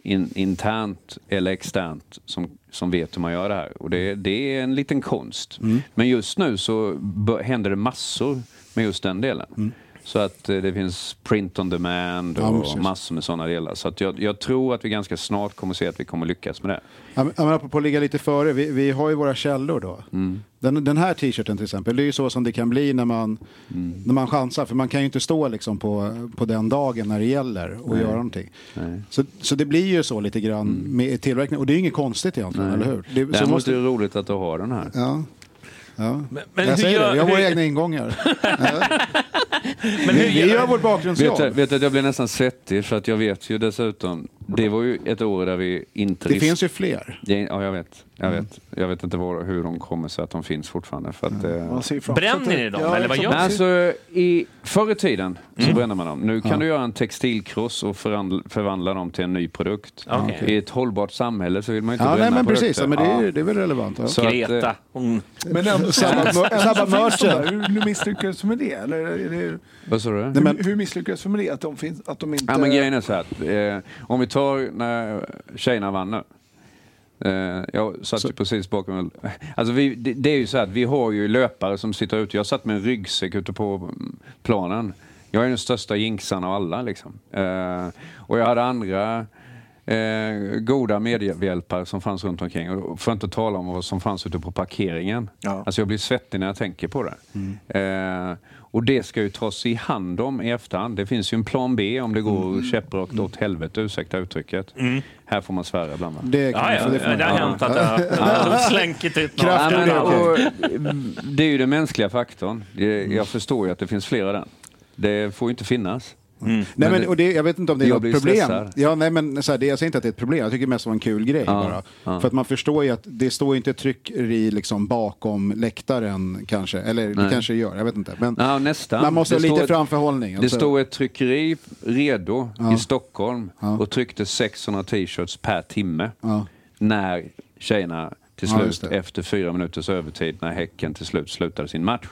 in, internt eller externt som, som vet hur man gör det här. Och det, det är en liten konst. Men just nu så händer det massor med just den delen. Så att eh, det finns print on demand Ja, och precis. massor med sådana delar. Så att jag, jag tror att vi ganska snart kommer se att vi kommer lyckas med det. Ja, men, ja, men apropå att ligga lite före, vi, vi har ju våra källor då. Mm. Den, den här t-shirten till exempel, det är ju så som det kan bli när man, Mm. när man chansar. För man kan ju inte stå liksom på, på den dagen när det gäller och göra någonting. Så, så det blir ju så lite grann med tillverkning. Och det är ju inget konstigt egentligen, eller hur? Det, så Däremot måste, är det roligt att du har den här. ja. Ja. Men, men jag säger gör, det, vi har våra egna ingångar. [LAUGHS] men hur Vi, vi gör, vårt Vet bakgrundsjobb. vet du att jag blir nästan svettig för att jag vet ju dessutom, det var ju ett år där vi inte Det finns ju fler. Det- Ja, jag vet. Jag vet, jag vet inte var, hur de kommer sig att de finns fortfarande. För att, eh, ser framför Bränner ni dem, Ja, eller vad exakt. gör Nej, alltså, i, förr i tiden så bränner man dem. Nu kan du göra en textilkross och förvandla, förvandla dem till en ny produkt. Okej. I ett hållbart sammälle så vill man ju inte Ja, nej, bränna men produkter. precis. Ja, men det, är, Ja. det är väl relevant. Ja. Så att, Greta, eh, hon, Men ändå, [LAUGHS] finns de merchen. Hur misslyckades du med det? Eller är det Vad sa du? Nej, men- hur, hur misslyckades du med det? Att de, finns, att de inte... Ja, men grejen är så här att, eh, om vi tar när tjejerna vann nu. Eh, jag satt ju precis bakom... Alltså vi, det, det är ju så att vi har ju löpare som sitter ute. Jag satt med en ryggsäck ute på mm, planen. Jag är den största jinxaren av alla liksom. Eh, och jag hade andra eh, goda medhjälpare som fanns runt omkring. Och för att inte tala om vad som fanns ute på parkeringen. Ja. Alltså jag blir svettig när jag tänker på det. Eh, och det ska ju tas i hand om i efterhand. Det finns ju en plan B om det går käpprakt åt helvete, ursäkta uttrycket. Här får man svära ibland va? Det, kan, ja, ja, det det har hänt [LAUGHS] att jag har slänkit ut något. Kraft- Ja, men, det är okej. och, det är ju den mänskliga faktorn. Det, jag förstår ju att det finns flera där. Det får ju inte finnas. Nej, men, och det, jag vet inte om det är Jag något blir problem. stressad. Ja, nej, men, så här, det, jag säger inte att det är ett problem, jag tycker mest det var en kul grej Ja, bara. ja. För att man förstår ju att det står ju inte ett tryckeri liksom bakom läktaren kanske. Eller det Nej. kanske gör, jag vet inte. Men Ja, nästan. man måste Det ha lite ett- framförhållning. Det alltså. stod ett tryckeri redo i Stockholm och tryckte 600 t-shirts per timme. När tjejerna till slut, det. efter fyra minuters övertid, när Häcken till slut slutade sin match.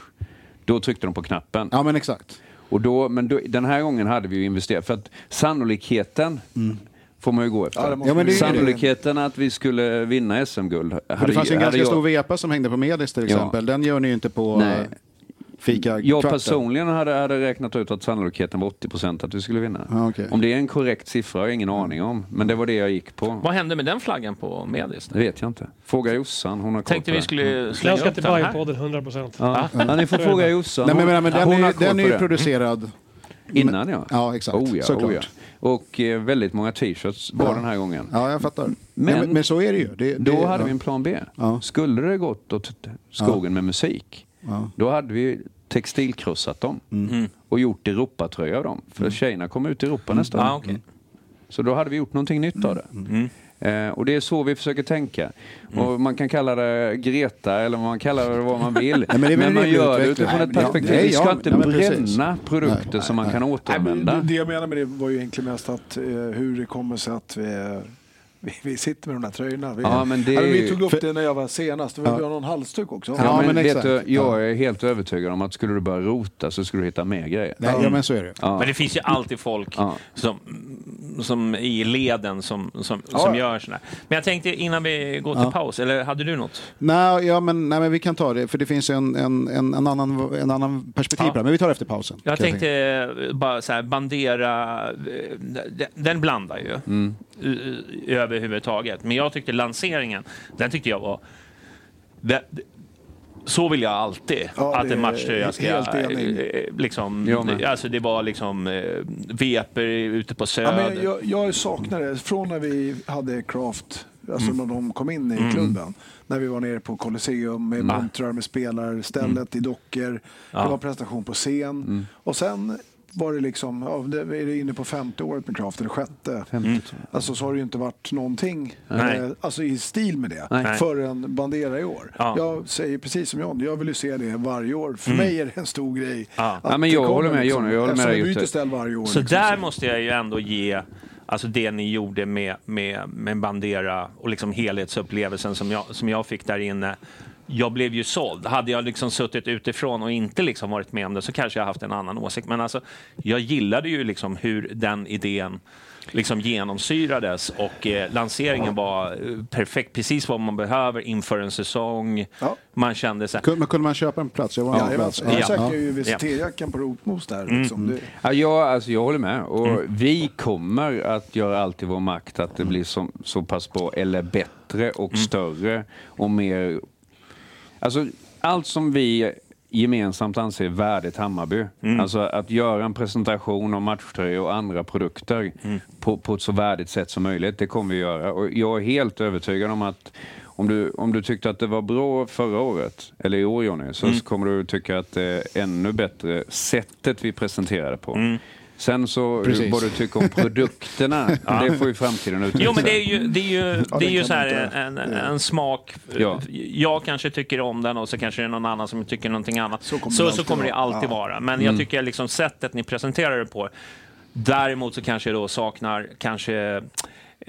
Då tryckte de på knappen. ja, men exakt. Och då, men då, den här gången hade vi ju investerat, för att sannolikheten får man ju gå efter. Ja, Ja. Sannolikheten att vi skulle vinna SM-guld det fanns ju en ganska jag, stor vepa som hängde på Medis till Ja. exempel. Den gör ni ju inte på Nej. Fika Jag kvarten. personligen hade, hade räknat ut att sannolikheten var 80% att vi skulle vinna. Ja, okej. Om det är en korrekt siffra har jag ingen aning om, men det var det jag gick på. Vad hände med den flaggan på Medis? Det vet jag inte. Fråga Jossan, hon har koll Tänkte på vi det. skulle slänga Den ska upp till den här. Bajenpodden 100 procent. Ja. Ja, ni får fråga Jossan. Nej, men, men, men den, är, den är ju det. producerad Innan ja. Ja, exakt. Oh, ja, Såklart. oh, ja. Och eh, väldigt många t-shirts var Ja. den här gången. Ja, jag fattar. Men, Men- men, men så är det ju. Det, Då det, hade ja. vi en plan B. Ja. Skulle det gått åt skogen med musik, Ja. då hade vi textilkrossat dem och gjort Europatröja av dem. För tjejerna kommer ut i Europa nästa år. Ja, okej. Så då hade vi gjort någonting nytt av det. Eh, och det är så vi försöker tänka. Och man kan kalla det Greta eller man kallar det vad man vill. [LAUGHS] men det är väl men man gör det utifrån ett Nej, perspektiv. nej, vi ska ja, inte ja, men precis. bränna produkter Nej, som man kan Nej, men återanvända. det, det jag menar med det var ju egentligen mest att eh, hur det kommer sig att vi, vi, vi sitter med de här tröjorna. Vi, Ja, men det ja, är vi tog upp för- det när jag var senast. Vi har någon halsduk också. Ja, Ja, men, men vet du, jag är helt övertygad om att skulle du börja rota så skulle du hitta mer grejer. Nej, ja, men så är det. Ja. Men det finns ju alltid folk Ja. som, som i leden som, som, Ja, som ja. gör sådär. Men jag tänkte innan vi går till Ja. paus, eller hade du något? Nej, ja, men, nej, men vi kan ta det, för det finns en, en, en, en, annan, en annan perspektiv Ja. på det. Men vi tar det efter pausen. Jag tänkte eh, bara så här, Bandera, eh, den, den blandar ju Mm. Överhuvudtaget. Men jag tyckte lanseringen, den tyckte jag var... Det, så vill jag alltid Ja, att det en matchtröja ska... helt enig. eh, Liksom, med. alltså det var liksom eh, veper ute på Ja, Söder. men jag, jag saknar det. Från när vi hade Craft, alltså Mm. när de kom in i klubben. När vi var nere på Colosseum med montrar med spelarstället i dockor. Mm. Ja. Mm. Det var presentation på scen. Och sen var det liksom, ja, det är det inne på femte året med Craft, eller sjätte. Alltså så har det ju inte varit någonting Nej. eh, alltså, i stil med det Nej. förrän Bandera i år. Ja. Jag säger precis som John, jag vill ju se det varje år. För mig är det en stor grej. Mm. Ja. att Ja, men det jag kommer håller med liksom, Johnny, jag håller med eftersom dig, byter ställ varje år. Så liksom, där måste jag ju ändå ge alltså det ni gjorde med, med, med Bandera och liksom helhetsupplevelsen som jag, som jag fick där inne. Jag blev ju såld. Hade jag liksom suttit utifrån och inte liksom varit med om det så kanske jag haft en annan åsikt. Men alltså, jag gillade ju liksom hur den idén liksom genomsyrades och eh, lanseringen var eh, perfekt. Precis vad man behöver inför en säsong. Ja. Man kände så här, Kunde, men kunde man köpa en plats? Jag var Ja, en jag, plats. jag Ja. sökte ju Ja. visiterjackan på Rotmos där. Liksom. Det, Ja, jag, alltså, jag håller med. Och Vi kommer att göra allt i vår makt att det blir som, så pass bra, eller bättre och större och mer... Alltså, allt som vi gemensamt anser värdigt Hammarby. Alltså att göra en presentation av matchtröjor och andra produkter på, på ett så värdigt sätt som möjligt, det kommer vi göra. Och jag är helt övertygad om att om du, om du tyckte att det var bra förra året, eller i år Johnny, så kommer du tycka att det är ännu bättre sättet vi presenterade på. Sen så, Precis. vad du tycker om produkterna, [LAUGHS] det får ju framtiden utvisa. Jo, men det är ju, det är ju, det är ju så här en, en, en smak. Ja. Jag kanske tycker om den och så kanske det är någon annan som tycker någonting annat. Så kommer så, det så alltid kommer det vara. alltid Ja. vara. Men Mm. jag tycker liksom sättet ni presenterar det på. Däremot så kanske jag då saknar kanske Eh,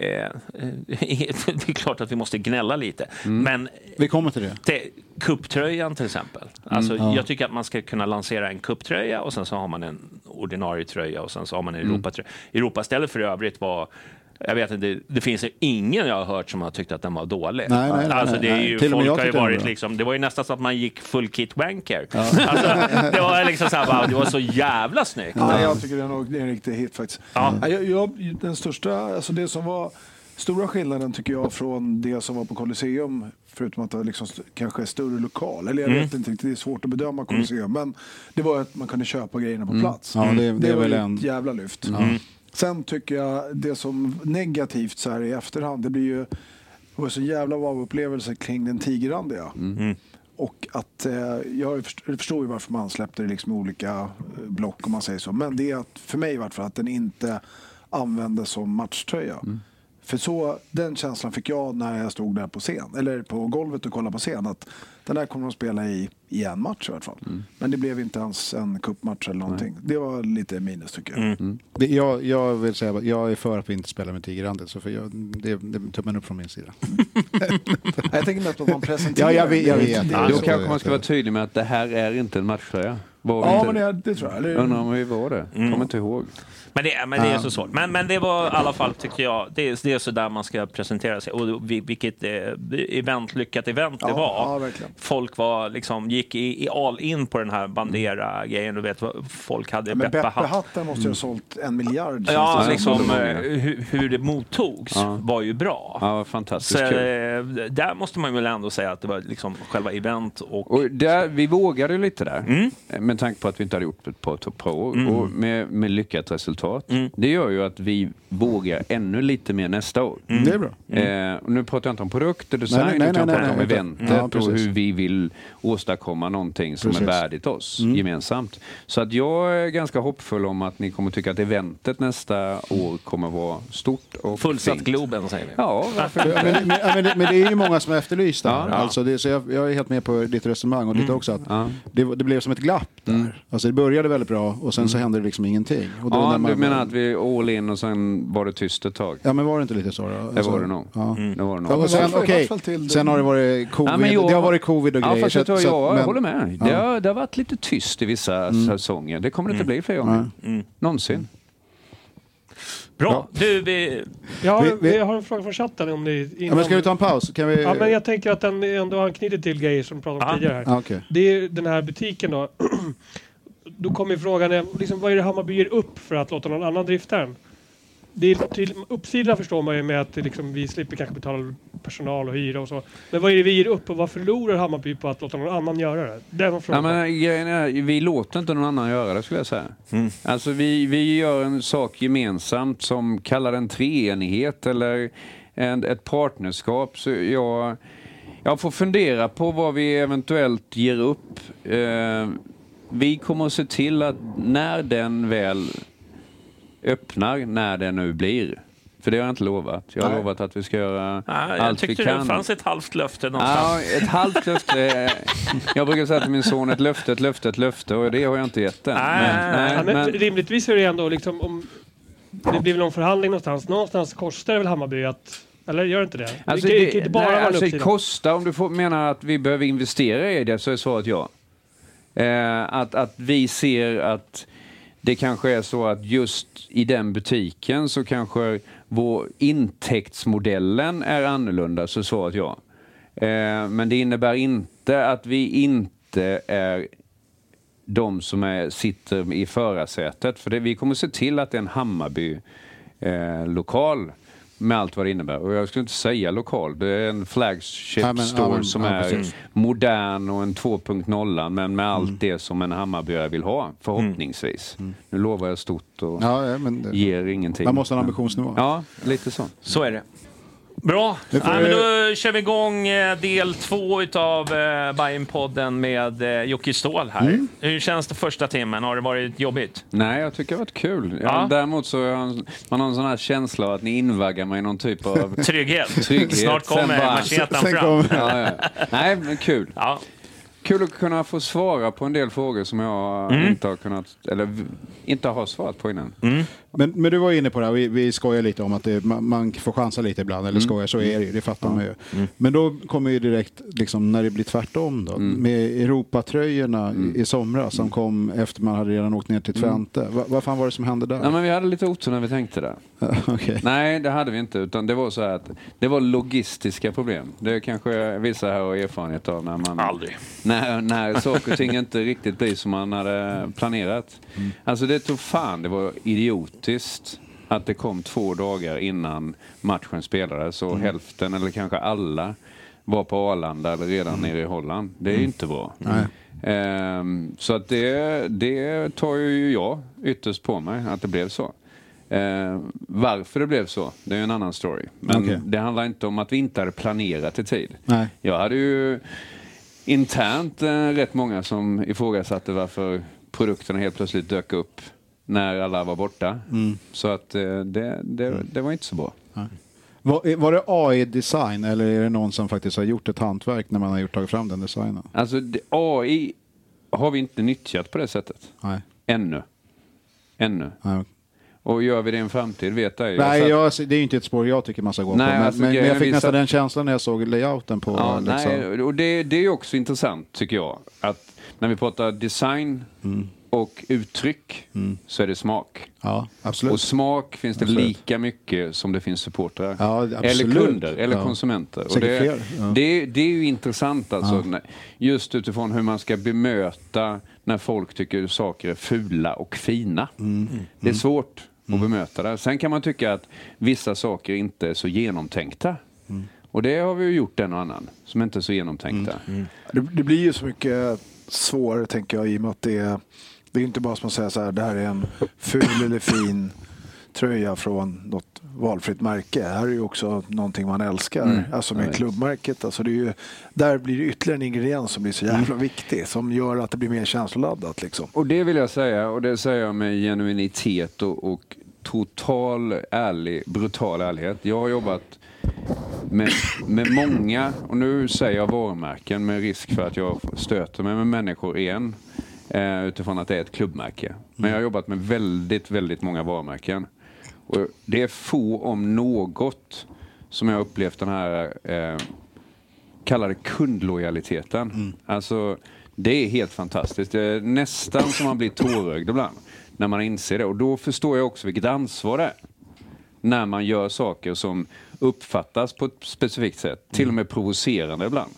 [LAUGHS] det är klart att vi måste gnälla lite, Mm. men Vi kommer till det. det, kupptröjan till exempel. Alltså, Mm. Jag tycker att man ska kunna lansera en kupptröja och sen så har man en ordinarie tröja och sen så har man en Mm. Europatröja. Europastället för övrigt var jag vet inte, det, det finns ju ingen jag har hört som har tyckt att den var dålig. Nej, nej, nej, alltså, det, är ju, folk har ju varit liksom, det var ju nästan så att man gick full kit wanker. [LAUGHS] Alltså, det var liksom så här, bara, det var så jävla snyggt. Ja, jag tycker det är, nog, det är en riktig hit faktiskt. Ja. Ja, Jag, jag, den största, alltså det som var stora skillnaden tycker jag från det som var på Colosseum, förutom att det var liksom st- kanske är större lokal, eller jag Mm. vet inte riktigt, det är svårt att bedöma Colosseum, men det var att man kunde köpa grejerna på plats. Ja, det- det är var väl en- ett jävla lyft. Sen tycker jag det som negativt så här i efterhand, det blir ju det var så jävla wow-upplevelse kring den tigerrandiga. Och att eh, jag först- jag förstår ju varför man släppte det liksom i olika eh, block om man säger så. Men det är att, för mig i vart fall att den inte användes som matchtröja. För så, den känslan fick jag när jag stod där på scen, eller på golvet och kollade på scen. Att den där kommer de spela i, i en match i alla fall. Men det blev inte ens en cupmatch eller någonting. Det var lite minus tycker jag. Det, jag, jag vill säga att jag är för att vi inte spelar med Tigerrandet. Så för jag, det, det är tummen upp från min sida. [LAUGHS] Jag tänker mest på att man presenterar. Ja, jag vet- jag vet. Det Då kanske man ska vara tydlig med att det här är inte en matchtröja. Var Ja, inte, men det, det tror jag. Eller, Undrar om vi var det. Kommer inte ihåg. Men det, men det är så svårt. Men, men det var i alla fall, tycker jag, det är, det är så där man ska presentera sig. Och vi- vilket eh, event, lyckat event det Ja, var. ja. Folk var liksom, gick i, i all in på den här Bandera-grejen. Du vet, folk hade men Beppe-hatt. Beppe-hatten måste ju ha sålt en miljard. Ja, liksom eh, hur, hur det mottogs Ja. var ju bra. Ja, fantastiskt Så, kul. eh, där måste man väl ändå säga att det var liksom själva event och... Och där, vi vågade lite där, Mm. med tanke på att vi inte hade gjort det på ett par år, och med, med lyckat resultat. Det gör ju att vi vågar ännu lite mer nästa år. Det är bra. Eh, och nu pratar jag inte om produkter, design, Nej, nej, nej, utan jag nej, pratar om eventet Ja, och hur vi vill åstadkomma någonting som Precis. är värdigt oss Mm. gemensamt. Så att jag är ganska hoppfull om att ni kommer tycka att eventet nästa år kommer vara stort och Fullsatt fint. Globen säger vi. Ja, varför men, men, men, det, men det är ju många som har efterlyst det här. Ja. Alltså det, så jag, jag är helt med på ditt resonemang och ditt också. Att Ja. det, det blev som ett glapp där. Alltså det började väldigt bra och sen så hände det liksom ingenting. Och då när man- du menar att vi all in och sen var det tyst ett tag? Ja men var det inte lite så då? Det var det nog. Ja. Det var det nog. Ja, och sen, till- sen har det varit covid. Ja, men jag- det har varit covid och Ja, grejer. fast jag, så att- tror, så att- jag men- håller med. Det, har, det har varit lite tyst i vissa säsonger. Det kommer det inte bli fler gånger. Någonsin. Bra. Du, vi... Jag har, Vi- vi- jag har en fråga från chatten om ni... Ja, men ska vi ta en paus? Kan vi... Ja, men jag tänker att den ändå anknyter till grejer som vi pratade om Ja. tidigare här. Ja, okej. Det är den här butiken då. [CLEARS THROAT] då kommer frågan, är, liksom, vad är det Hammarby ger upp för att låta någon annan drifta den? Det är till, uppsidan förstår man ju med att liksom, vi slipper kanske betala personal och hyra och så. Men vad är det vi ger upp och vad förlorar Hammarby på att låta någon annan göra det? Det är en Ja, men, grejen är, vi låter inte någon annan göra det skulle jag säga. Alltså, vi, vi gör en sak gemensamt som kallar en treenighet eller en, ett partnerskap. Så jag, jag får fundera på vad vi eventuellt ger upp. Eh, vi kommer att se till att när den väl öppnar, när den nu blir. För det har jag inte lovat. Jag har Nej. lovat att vi ska göra jag allt vi tyckte kan. det fanns ett halvt löfte någonstans. Ja, ett halvt löfte. [LAUGHS] Jag brukar säga till min son ett löfte, ett löfte, ett löfte och det har jag inte gett än. Nej, ja, men, men, rimligtvis är det ändå liksom om det blir väl någon förhandling någonstans. Någonstans kostar det väl Hammarby att... Eller gör det inte det? alltså, det, det, kan inte bara nej, alltså, det kostar, om du får, menar att vi behöver investera i det så är svaret ja. Eh, att, att vi ser att det kanske är så att just i den butiken så kanske vår intäktsmodellen är annorlunda, så svaret ja. Eh, men det innebär inte att vi inte är de som är, sitter i förarsätet. För det, vi kommer se till att det är en Hammarby-lokal eh, med allt vad det innebär. Och jag skulle inte säga lokal, det är en flagship Ja, men- ja, store men- som ja, är precis. modern och en 2.0 men med allt Mm. det som en Hammarbyare vill ha, förhoppningsvis. Nu lovar jag stort och Ja, ja, men det, ger ingenting. man måste ha en ambitionsnivå. Ja, lite så. Så är det. Bra. Ja, men då kör vi igång eh, del två utav eh, Bajen-podden med eh, Jocke Ståhl här. Mm. Hur känns det första timmen? Har det varit jobbigt? Nej, jag tycker det har varit kul. Ja, Ja. Däremot så har man har en sån här känsla av att ni invaggar mig i någon typ av [LAUGHS] Trygghet. Trygghet. Snart kommer bara- machetan fram. Ja, ja. Nej, men kul. Kul att kunna få svara på en del frågor som jag Mm. inte har kunnat, eller inte har svarat på innan. Men, men du var inne på det här, vi, vi skojar lite om att det, man, man får chansa lite ibland, eller skojar, så är det ju, det fattar man ju. Men då kommer ju direkt, liksom, när det blir tvärtom då, med Europatröjorna i, i somras som kom efter man hade redan åkt ner till Twente. Va, vad fan var det som hände där? Nej, men vi hade lite otur när vi tänkte det. [LAUGHS] Okej. Nej, det hade vi inte. Utan det var så här att det var logistiska problem. Det kanske vissa här har erfarenhet av när man... Aldrig. När, när saker och ting inte riktigt blir som man hade planerat. Alltså det tog fan, det var idiotiskt att det kom två dagar innan matchen spelades och hälften eller kanske alla var på Arlanda eller redan nere i Holland. Det är ju inte bra. Ehm, så att det, det tar ju jag ytterst på mig, att det blev så. Eh, varför det blev så, det är en annan story. Men Okej. det handlar inte om att vi inte hade planerat i tid. Nej. Jag hade ju internt eh, rätt många som ifrågasatte varför produkterna helt plötsligt dök upp när alla var borta. Så att eh, det, det, det var inte så bra. Var, var det AI-design eller är det någon som faktiskt har gjort ett hantverk när man har gjort, tagit fram den designen? Alltså det, AI har vi inte nyttjat på det sättet. Nej. Ännu. Ännu. Nej. Och gör vi det i en framtid vet jag ju. Nej, Så att- jag, det är ju inte ett spår jag tycker man ska gå Nej, på. Men, alltså, men, jag fick nästan den känslan när jag såg layouten på... Ja, liksom. nej, och det, det är också intressant tycker jag. Att när vi pratar design Mm. Och uttryck så är det smak. ja absolut. Och smak finns det Absolut. lika mycket som det finns supportrar. Ja, eller kunder, eller Ja. konsumenter. Och det, fler, ja. det, det är ju intressant alltså. när- Just utifrån hur man ska bemöta när folk tycker saker är fula och fina. Mm. Det är svårt att bemöta det. Sen kan man tycka att vissa saker inte är så genomtänkta. Mm. Och det har vi ju gjort en och annan som inte är så genomtänkta. Mm. Det, det blir ju så mycket svårare tänker jag i och med att det är, det är inte bara som att säga så här, det här är en ful eller fin tröja från något valfritt märke. Här är ju också någonting man älskar, Mm. alltså med klubbmärket. Alltså det är ju, där blir det ytterligare en ingrediens som blir så jävla Mm. viktig, som gör att det blir mer känsloladdat. Liksom. Och det vill jag säga, och det säger jag med genuinitet och, och total ärlig, brutal ärlighet. Jag har jobbat med, med många, och nu säger jag varumärken med risk för att jag stöter mig med människor igen eh, utifrån att det är ett klubbmärke. Men jag har jobbat med väldigt, väldigt många varumärken. Och det är få, om något, som jag upplevt den här eh, kallar det kundlojaliteten. Alltså, det är helt fantastiskt. Det är nästan som man blir tårögd ibland när man inser det. Och då förstår jag också vilket ansvar det är. När man gör saker som uppfattas på ett specifikt sätt, till och med provocerande ibland.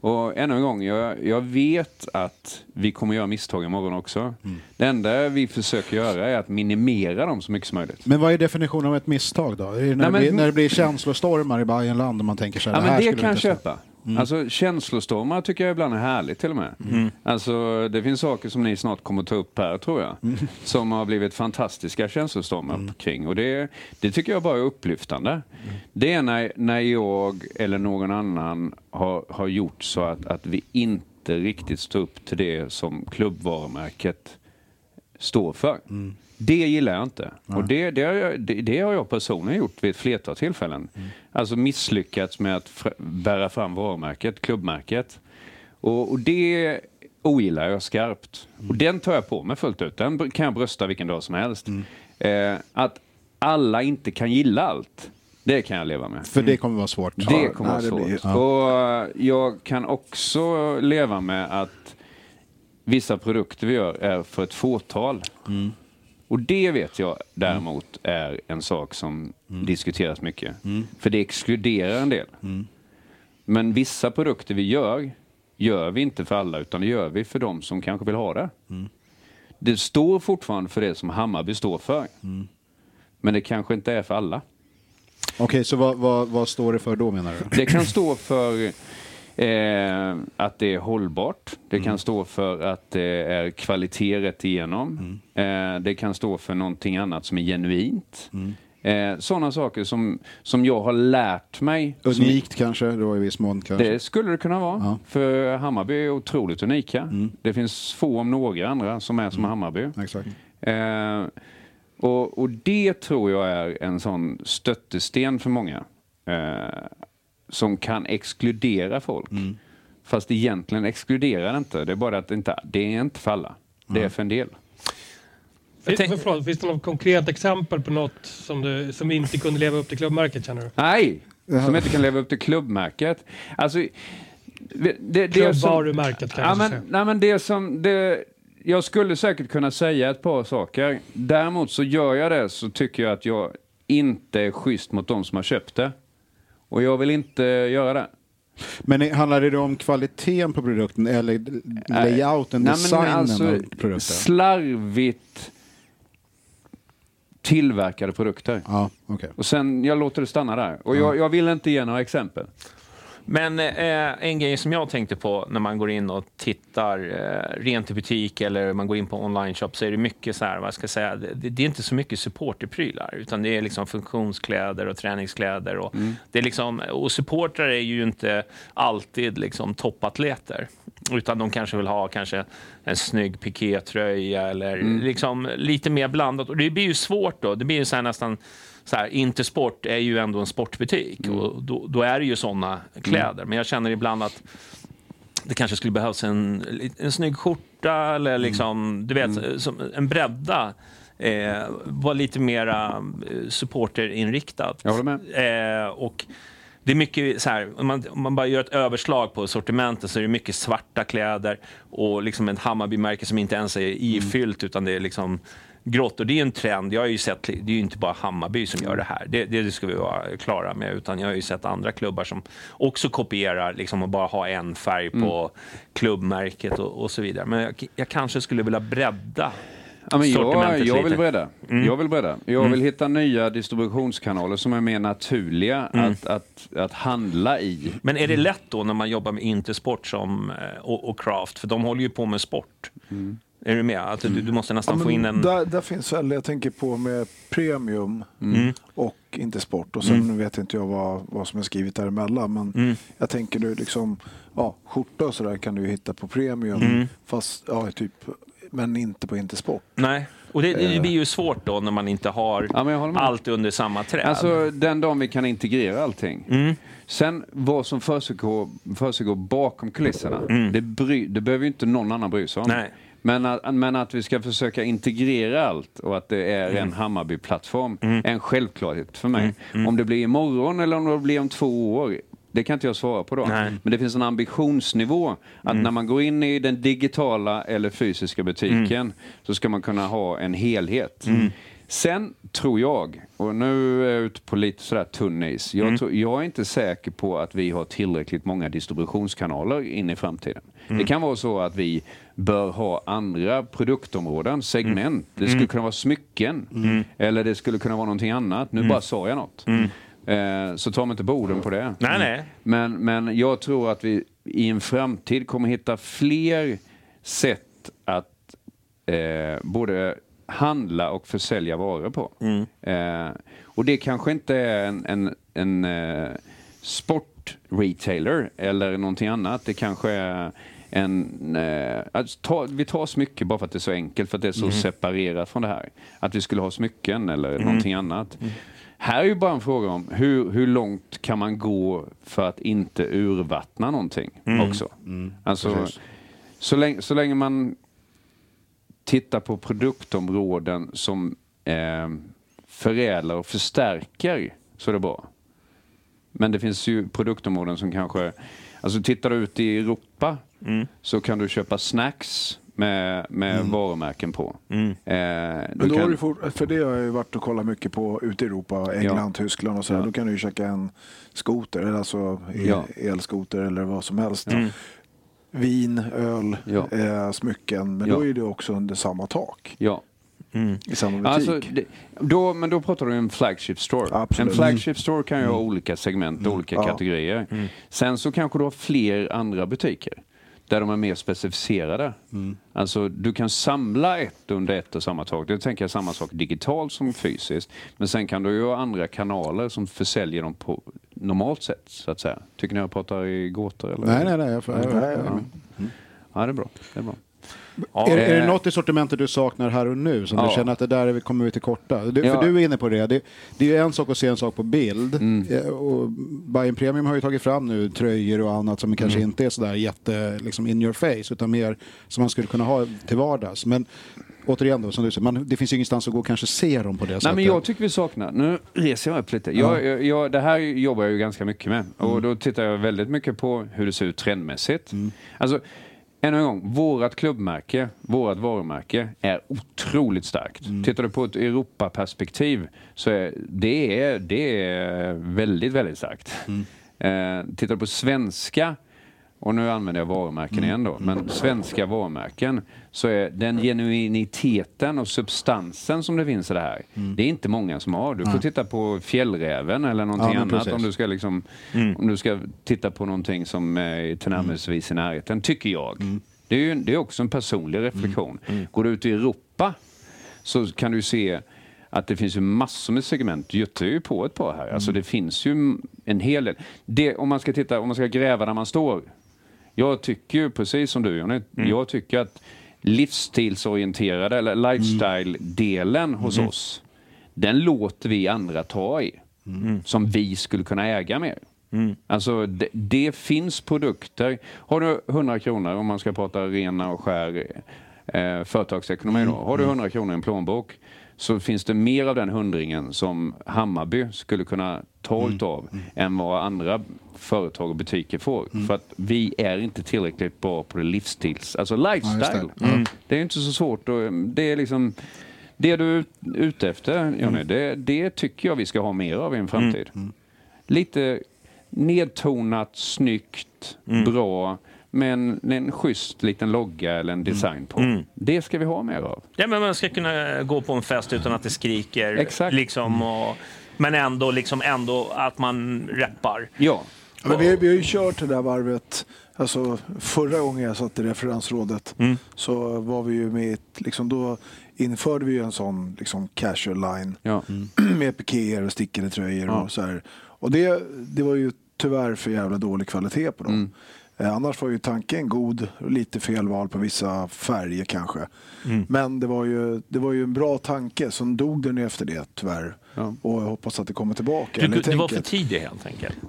Och ännu en gång, jag, jag vet att vi kommer göra misstag imorgon också. Det enda vi försöker göra är att minimera dem så mycket som möjligt. Men vad är definitionen av ett misstag då? När, Nej, det, men- blir, när det blir känslostormar i Bayernland och man tänker så här, Ja, det här men det kan jag inte köpa. Alltså känslostormar tycker jag ibland är härligt till och med. Alltså det finns saker som ni snart kommer ta upp här tror jag. Som har blivit fantastiska känslostormar kring. Och det, det tycker jag bara är upplyftande. Det är när, när jag eller någon annan har, har gjort så att, att vi inte riktigt står upp till det som klubbvarumärket står för. Det gillar jag inte. Och det, det, har jag, det, det har jag personligen gjort vid ett flertal tillfällen. Alltså misslyckats med att fr- bära fram varumärket, klubbmärket. Och, och det ogillar jag skarpt. Och den tar jag på mig fullt ut. Den kan jag brösta vilken dag som helst. Eh, att alla inte kan gilla allt, det kan jag leva med. För det kommer vara svårt. Det kommer vara blir- svårt. Och eh, jag kan också leva med att vissa produkter vi gör är för ett fåtal. Och det vet jag däremot är en sak som diskuteras mycket. För det exkluderar en del. Men vissa produkter vi gör, gör vi inte för alla utan det gör vi för de som kanske vill ha det. Det står fortfarande för det som Hammarby står för. Men det kanske inte är för alla. Okej, så vad, vad, vad står det för då menar du? Det kan stå för eh, att det är hållbart. Det kan stå för att det är kvalitet rätt igenom. Eh, det kan stå för någonting annat som är genuint. Eh, Sådana saker som, som jag har lärt mig. som- Unikt kanske då i viss mån kanske? det skulle det kunna vara. Ja. För Hammarby är otroligt unika. Det finns få om några andra som är som Hammarby. Exakt. Eh, och, och det tror jag är en sån stöttesten för många. Eh, som kan exkludera folk. Fast egentligen exkluderar det inte. Det är bara att det inte det är inte för alla. Det är för en del. Finns, tänk- förlåt, finns det något konkret exempel på något som, du, som inte kunde leva upp till klubbmärket känner du? Nej! Som inte kan leva upp till klubbmärket. Alltså, det, det, Klubbvarumärket kanske ja, men, säga. nej, men det som... Det, jag skulle säkert kunna säga ett par saker. Däremot så gör jag det så tycker jag att jag inte är schysst mot de som har köpt det. Och jag vill inte göra det. Men handlar det om kvaliteten på produkten eller layouten, Nej, designen alltså, av produkten? Slarvigt tillverkade produkter. Ja, okej. Och sen, jag låter det stanna där. Och jag, jag vill inte ge några exempel. Men eh, en grej som jag tänkte på när man går in och tittar eh, rent i butik eller man går in på online shop så är det mycket så här, vad ska jag säga, det, det är inte så mycket supporterprylar utan det är liksom funktionskläder och träningskläder och det är liksom, och supportrar är ju inte alltid liksom toppatleter utan de kanske vill ha kanske en snygg pikétröja eller liksom lite mer blandat och det blir ju svårt då, det blir ju så här nästan så här, Intersport är ju ändå en sportbutik och då, då är det ju såna kläder. Men jag känner ibland att det kanske skulle behövas en, en snygg skjorta eller liksom, du vet, som en bredda. Eh, var lite mera eh, supporterinriktat. Jag håller med. Eh, och det är mycket så här, om man, om man bara gör ett överslag på sortimentet så är det mycket svarta kläder och liksom ett Hammarby-märke som inte ens är ifyllt utan det är liksom grått. Och det är en trend. Jag har ju sett, det är ju inte bara Hammarby som gör det här. Det, det ska vi vara klara med. Utan jag har ju sett andra klubbar som också kopierar liksom och bara ha en färg på klubbmärket och, och så vidare. Men jag, jag kanske skulle vilja bredda Ja, men jag, jag vill bredda. Jag vill bredda. Jag vill hitta nya distributionskanaler som är mer naturliga att, att, att handla i. Men är det lätt då när man jobbar med Intersport som, eh, och, och Craft, för de håller ju på med sport. Är du med? Att du, du måste nästan Ja, få in en... där, där finns väl, jag tänker på med premium Mm. och inte sport. Och sen vet inte jag vad, vad som är skrivet däremellan. Men Mm. jag tänker du liksom, ja, skjorta och sådär kan du ju hitta på premium. Mm. Fast, ja, typ, men inte på inte sport. Nej, och det, det blir ju svårt då när man inte har Ja, allt under samma träd. Alltså den dagen vi kan integrera allting. Mm. Sen vad som försiggår, försiggår bakom kulisserna, det, bry, det behöver ju inte någon annan bry sig om. Mm. Nej. Men att, men att vi ska försöka integrera allt och att det är Mm. en Hammarby-plattform är en självklarhet för mig. Om det blir imorgon eller om det blir om två år, det kan inte jag svara på då. Nej. Men det finns en ambitionsnivå att när man går in i den digitala eller fysiska butiken så ska man kunna ha en helhet. Sen tror jag, och nu är jag ute på lite sådär tunn is, jag, tror, jag är inte säker på att vi har tillräckligt många distributionskanaler in i framtiden. Det kan vara så att vi bör ha andra produktområden, segment. Det skulle kunna vara smycken eller det skulle kunna vara någonting annat. Nu bara sa jag något. Eh, så ta mig inte på orden på det. Nej, nej. Men, men jag tror att vi i en framtid kommer hitta fler sätt att eh, både handla och försälja varor på. Eh, och det kanske inte är en, en, en eh, sportretailer eller någonting annat. Det kanske är en... Eh, att ta, vi tar smycken bara för att det är så enkelt, för att det är så separerat från det här. Att vi skulle ha smycken eller någonting annat. Här är ju bara en fråga om hur, hur långt kan man gå för att inte urvattna någonting också. Alltså, så, länge, så länge man tittar på produktområden som eh, förädlar och förstärker så är det bra. Men det finns ju produktområden som kanske... Alltså tittar du ut i Europa så kan du köpa snacks med, med varumärken på. Eh, du Men då kan, har du for, för det har jag ju varit och kollat mycket på ute i Europa, England, Tyskland och så. Ja. Då kan du ju köka en skoter, alltså Ja. elskoter eller vad som helst. Vin, öl, Ja. eh, smycken. Men Ja. då är det också under samma tak ja. i samma butik. Alltså, det, då, men då pratar du om en flagship store. Absolut. En flagship store kan ju ha olika segment, olika Ja. kategorier. Sen så kanske du har fler andra butiker där de är mer specificerade. Alltså du kan samla ett under ett och samma tak. Det tänker jag samma sak digitalt som fysiskt. Men sen kan du ju ha andra kanaler som försäljer dem på normalt sätt, så att säga. Tycker ni jag pratar i gåtor? Eller? Nej, nej, nej. Jag, får- Nej, jag, ja. Ja, det är bra. Det är bra. Ja, Är, är det Eh. något i sortimentet du saknar här och nu som Ja. du känner att det där är vi- kommer vi till korta? Du, Ja. För du är inne på det. det. Det är ju en sak att se en sak på bild. Mm. Eh, Och Bayern Premium har ju tagit fram nu tröjor och annat som kanske Mm. inte är sådär jätte liksom in your face utan mer som man skulle kunna ha till vardags. Men återigen då, som du säger, man, det finns ju ingenstans att gå och kanske se dem på det Nej, sättet. men jag tycker vi saknar, nu reser jag upp lite. Jag, jag, jag, det här jobbar jag ju ganska mycket med och då tittar jag väldigt mycket på hur det ser ut trendmässigt. Alltså, än en gång, vårat klubbmärke, vårat varumärke är otroligt starkt. Tittar du på ett Europaperspektiv så är det, är, det är väldigt, väldigt starkt. Eh, tittar du på svenska och nu använder jag varumärken igen då, men svenska varumärken så är den genuiniteten och substansen som det finns i det här, det är inte många som har. Du får titta på Fjällräven eller någonting Ja, annat precis. om du ska liksom, om du ska titta på någonting som är tillnärmelsevis i närheten, tycker jag. Det är ju det är också en personlig reflektion. Går du ut i Europa så kan du se att det finns ju massor med segment. Götte är ju på ett par här. Alltså det finns ju en hel del. Det, om man ska titta, om man ska gräva där man står. Jag tycker ju, precis som du Jonny, jag tycker att livsstilsorienterade eller lifestyle-delen hos oss, den låter vi andra ta i. Som vi skulle kunna äga mer. Alltså det, det finns produkter. Har du 100 kronor, om man ska prata rena och skär eh, företagsekonomi då. Har du 100 kronor i en plånbok så finns det mer av den hundringen som Hammarby skulle kunna ta utav än vad andra företag och butiker får. För att vi är inte tillräckligt bra på det livsstils, alltså lifestyle. det. Det är inte så svårt. Och det är liksom det du är ut- ute efter, Johnny, det, det tycker jag vi ska ha mer av i en framtid. Lite nedtonat, snyggt, bra, med en, en schysst liten logga eller en design på. Det ska vi ha mer av. Ja, men man ska kunna gå på en fest utan att det skriker. Exakt. Liksom, och, men ändå, liksom ändå att man reppar. Ja, men vi, vi har ju kört det där varvet. Alltså, förra gången jag satt i referensrådet Mm. så var vi ju med liksom, då införde vi ju en sån liksom, casual line Ja. [CLEARS THROAT] med pikéer och stickade tröjor Ja. och så här. Och det, det var ju tyvärr för jävla dålig kvalitet på dem. Mm. Eh, annars var ju tanken god, och lite felval på vissa färger kanske. Mm. Men det var, ju, det var ju en bra tanke, som dog den ju efter det tyvärr. Ja. Och jag hoppas att det kommer tillbaka. Du, du var för tänket. tidig helt enkelt. [LAUGHS]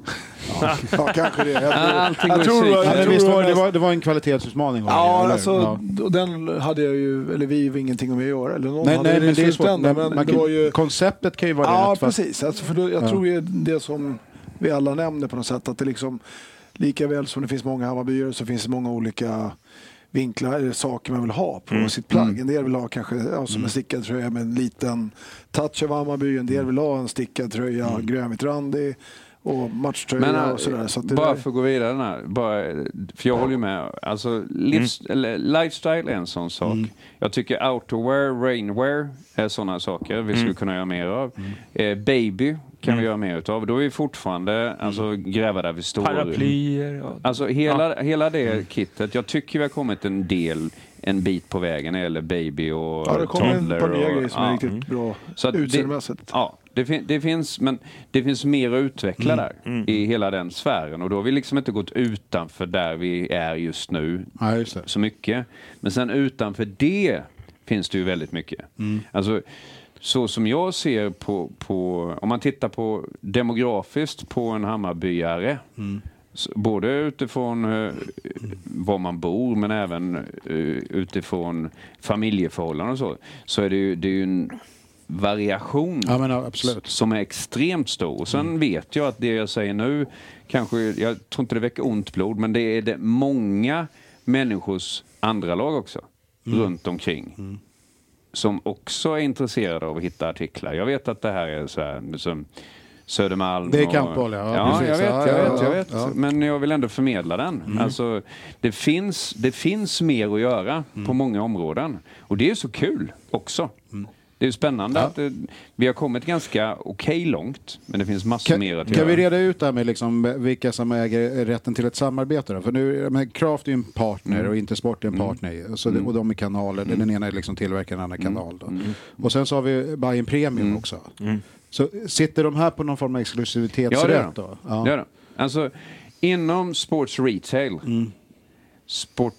Ja, kanske det. Jag tror, Allting jag tror, jag Ja, tror det var, det, var, det var en kvalitetsutmaning. var det, Ja, eller? alltså, Ja. och den hade jag ju, eller vi har ingenting med att göra. Eller någon Nej, hade nej, det men det är svårt. slutändan, Men man det kan, var ju... Konceptet kan ju vara Ja, rätt. fast- precis. Alltså, för då, jag Ja. tror ju det som vi alla nämner på något sätt, att det liksom lika väl som det finns många Hammarbyare så finns det många olika vinklar, eller saker man vill ha på Mm. sitt plagg. En del vill ha kanske ja, som en stickad tröja med en liten touch av Hammarby, en del vill ha en stickad tröja, Mm. grönvitt randig och matchtröja Men, och sådär. Så att det bara där- för att gå vidare där, bara, för jag håller ju med. Alltså, livs, eller, lifestyle är en sån sak. Mm. Jag tycker outerwear, rainwear är sådana saker vi skulle kunna göra mer av. Eh, baby kan vi göra mer utav. Då är vi fortfarande alltså, gräva där vi står. Paraplyer. Och... Alltså hela, hela det kittet. Jag tycker vi har kommit en del, en bit på vägen när det gäller baby och ja, det kommer ett toddler par nya grejer som är ja. riktigt bra utseendemässigt. Ja, det, fin- det finns, men det finns mer att utveckla Mm. där i hela den sfären och då har vi liksom inte gått utanför där vi är just nu Ja, just så mycket. Men sen utanför det finns det ju väldigt mycket. Mm. Alltså, så som jag ser på, på, om man tittar på demografiskt på en Hammarbyare, Mm. både utifrån eh, var man bor men även eh, utifrån familjeförhållanden och så, så är det ju, det är ju en variation Ja, men. Mm. som är extremt stor. Och sen vet jag att det jag säger nu, kanske, jag tror inte det väcker ont blod, men det är det många människors andra lag också, Mm. runt omkring. Som också är intresserade av att hitta artiklar. Jag vet att det här är så här, som Södermalm. Det är kampboll, ja. Ja, Precis. jag vet, Ja, jag ja, vet, jag ja, vet. ja. Mm. Men jag vill ändå förmedla den. Alltså, det, finns, det finns mer att göra Mm. på många områden. Och det är så kul också. Det är spännande Ja. att det, vi har kommit ganska okej långt, men det finns massor Kan, mer att kan göra. vi reda ut det här med liksom vilka som äger rätten till ett samarbete? Då? För nu, menar, Kraft är ju en partner Mm. och Intersport är en partner. Och, så, och de är kanaler. Den ena är liksom tillverkaren, den andra Mm. kanal. Då. Och sen så har vi Bayern Premium också. Så sitter de här på någon form av Ja, det exklusivitetsrätt gör de. då? Det gör de. Alltså, inom sports retail, Mm. sport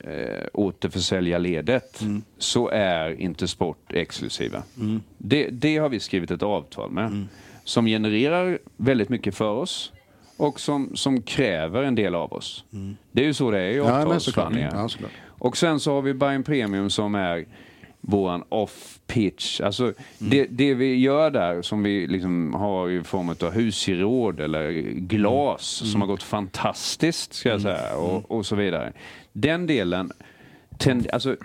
eh, återförsäljarledet, Mm. så är inte sport exklusiva. Mm. Det, det har vi skrivit ett avtal med. Som genererar väldigt mycket för oss och som, som kräver en del av oss. Det är ju så det är i Mm. Ja, avtalsförhandlingar. Ja, såklart. Och sen så har vi Bayern Premium som är våran off-pitch. Alltså Mm. det, det vi gör där som vi liksom har i form av husgeråd eller glas Mm. som har gått fantastiskt ska jag säga och, och så vidare. Den delen, tend, alltså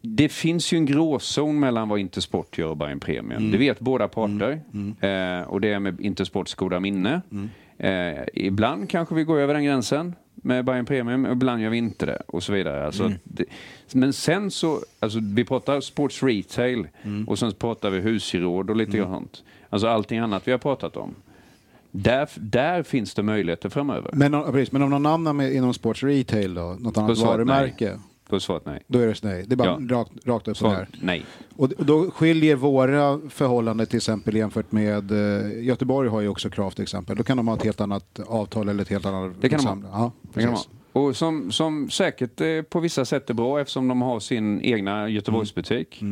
det finns ju en gråzon mellan vad Intersport gör och Bayern Premium. Mm. Det vet båda parter. Eh, och det är med Intersports goda minne. Mm. Eh, ibland kanske vi går över den gränsen med Bayern Premium, ibland gör vi inte det och så vidare. Alltså, Mm. det, men sen så, alltså, vi pratar sports retail Mm. och sen pratar vi husgeråd och lite sånt. Alltså allting annat vi har pratat om. Där, där finns det möjligheter framöver. Men, om- precis, men om någon annan med, inom Sports Retail då? Något annat varumärke? Då är svaret nej. Då är det nej. Det är bara Ja. rakt, rakt upp och ner. Svaret nej. Och, och då skiljer våra förhållanden till exempel jämfört med eh, Göteborg har ju också Krav till exempel. Då kan de ha ett helt annat avtal eller ett helt annat... Det kan de ha. samla- Ja, Det kan de precis. ha. Och som, som säkert eh, på vissa sätt är bra eftersom de har sin egna Göteborgsbutik.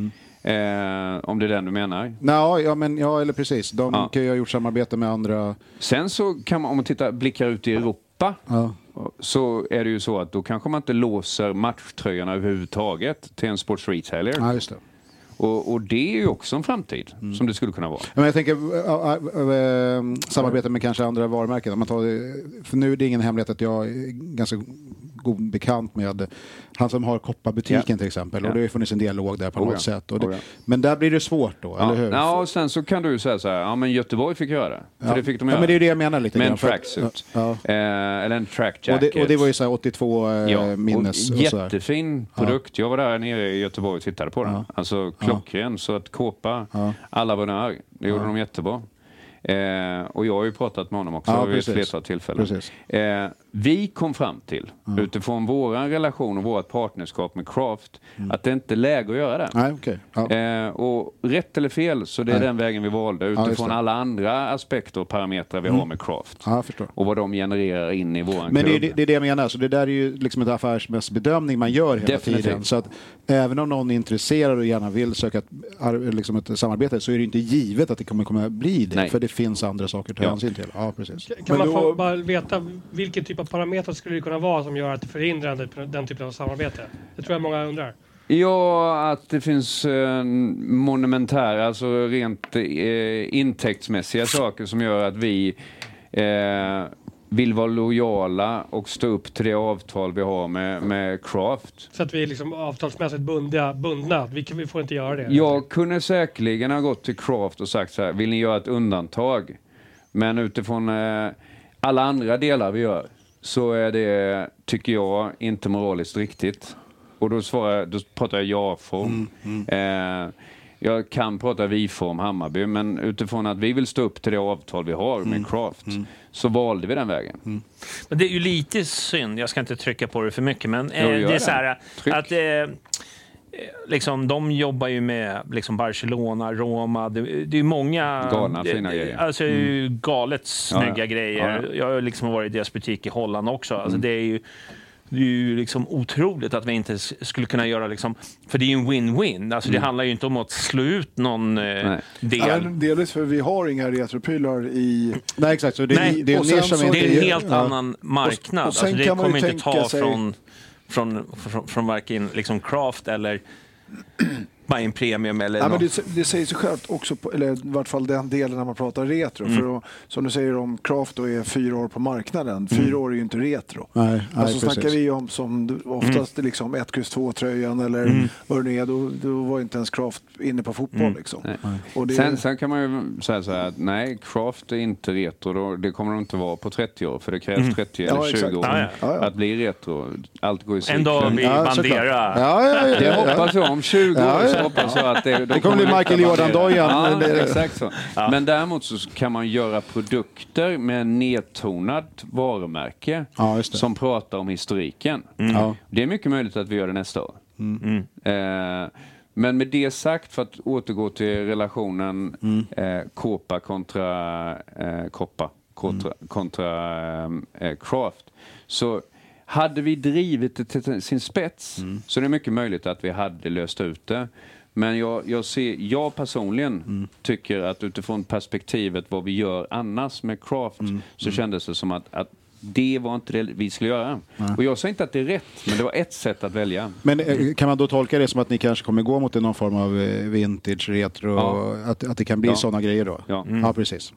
Eh, om det är den du menar. Nå, ja, men, ja, eller precis. De Ja. kan ju ha gjort samarbete med andra... Sen så kan man, om man tittar, blickar ut i Europa, Ja. så är det ju så att då kanske man inte låser matchtröjorna överhuvudtaget till en sports retailer. Ja, just det. Och, och det är ju också en framtid Mm. som det skulle kunna vara. Men jag tänker äh, äh, äh, samarbete med kanske andra varumärken. Man tar, för nu är det ingen hemlighet att jag är ganska god bekant med han som har Kopparbutiken Ja. till exempel. Ja. Och det har ju funnits en dialog där på Oh något ja. sätt. Och det, Oh ja. Men där blir det svårt då, eller hur? Ja, och sen så kan du ju säga så här, ja men Göteborg fick göra det. För Ja. det fick de Ja, göra. men det är det jag menar lite Med en tracksuit. Ja. Eh, eller en track och, det, och det var ju så här 82 äh, Ja, minnes och och, jättefin produkt. Jag var där nere i Göteborg och tittade på den. Ja. Alltså klockren, så att kåpa, Ja. alla var där. Det gjorde de jättebra. Eh, och jag har ju pratat med honom också Ja, vid ett flertal tillfällen. Eh, vi kom fram till, utifrån vår relation och vårt partnerskap med Craft, att det inte är läge att göra det. Nej, okej. Ja. Eh, och rätt eller fel, så det är Nej. den vägen vi valde utifrån det. alla andra aspekter och parametrar vi har med Craft. Ja. Och vad de genererar in i våran Men det är, klubb. det är det jag menar, så det där är ju liksom en affärsmässig bedömning man gör hela Definitivt. tiden. Så att även om någon är intresserad och gärna vill söka ett, liksom ett samarbete så är det inte givet att det kommer kunna bli det. Nej. För det finns andra saker att ta Ja. hänsyn till. Ja, precis. Kan Men man då- bara veta vilken typ av parametrar skulle det kunna vara som gör att det förhindrar den, typen av samarbete? Det tror jag många undrar. Ja, att det finns eh, monumentära, alltså rent eh, intäktsmässiga saker som gör att vi eh, vill vara lojala och stå upp till det avtal vi har med, med Craft. Så att vi är liksom avtalsmässigt bundna. bundna. Vi, kan, vi får inte göra det. Jag kunde säkerligen ha gått till Craft och sagt så här, vill ni göra ett undantag? Men utifrån eh, alla andra delar vi gör så är det, tycker jag, inte moraliskt riktigt. Och då, svarar, jag- då pratar jag ja-form. Eh, jag kan prata vi-form Hammarby, men utifrån att vi vill stå upp till det avtal vi har med Craft så valde vi den vägen. Men det är ju lite synd, jag ska inte trycka på det för mycket, men eh, Jo, det är det. så här Tryck. att eh, liksom, de jobbar ju med liksom Barcelona, Roma, det, det är ju många... Galna det- fina det- grejer. Alltså det är ju galet snygga ja. grejer. Ja, Jag har liksom varit i deras butik i Holland också. Mm. Alltså det är ju det är ju liksom otroligt att vi inte skulle kunna göra liksom, för det är ju en win-win. Alltså det handlar ju inte om att slå ut någon eh, Mm. Nej. del. Ja, delvis för vi har inga retroprylar i... Nej, exakt. Så det, Nej, det är en och så-. Det är en helt ja. annan marknad. och sen alltså det kan man ju kommer inte tänka ta sig- från, från, från, från varken liksom craft eller Bayern Premium eller Ja, men det, det säger sig självt också, på, eller i vart fall den delen när man pratar retro. Mm. För att, som du säger om Craft då är fyra år på marknaden, fyra år är ju inte retro. Nej, nej, alltså snackar precis. vi om som oftast liksom 1, X, 2-tröjan eller vad det nu är, då, då var inte ens Craft inne på fotboll. Liksom. Och det, Sen, sen kan man ju säga så här att nej, Craft är inte retro. Då, det kommer det inte vara på 30 år. För det krävs 30 eller Ja, 20 exakt. år Ja, ja. Att bli retro. Allt går i En cykler. dag blir. Bandera. Ja, ja, ja, Det ja. hoppas jag. Om 20 år Ja, ja. Så hoppas jag att det... då Det kommer bli Michael Jordan-dojan. Ja, exakt så. Men däremot så kan man göra produkter med nedtonat varumärke Ja, just det. som pratar om historiken. Ja. Det är mycket möjligt att vi gör det nästa år. Eh, men med det sagt, för att återgå till relationen eh, Copa kontra eh, Koppa kontra, kontra eh, Craft. Så hade vi drivit det till sin spets så är det mycket möjligt att vi hade löst ut det. Men jag, jag, ser, jag personligen tycker att utifrån perspektivet vad vi gör annars med Craft så kändes det som att, att det var inte det vi skulle göra. Och jag säger inte att det är rätt, men det var ett sätt att välja. Men eh, kan man då tolka det som att ni kanske kommer gå mot någon form av eh, vintage, retro, Ja. att, att det kan bli Ja. sådana grejer då? Ja. ja precis.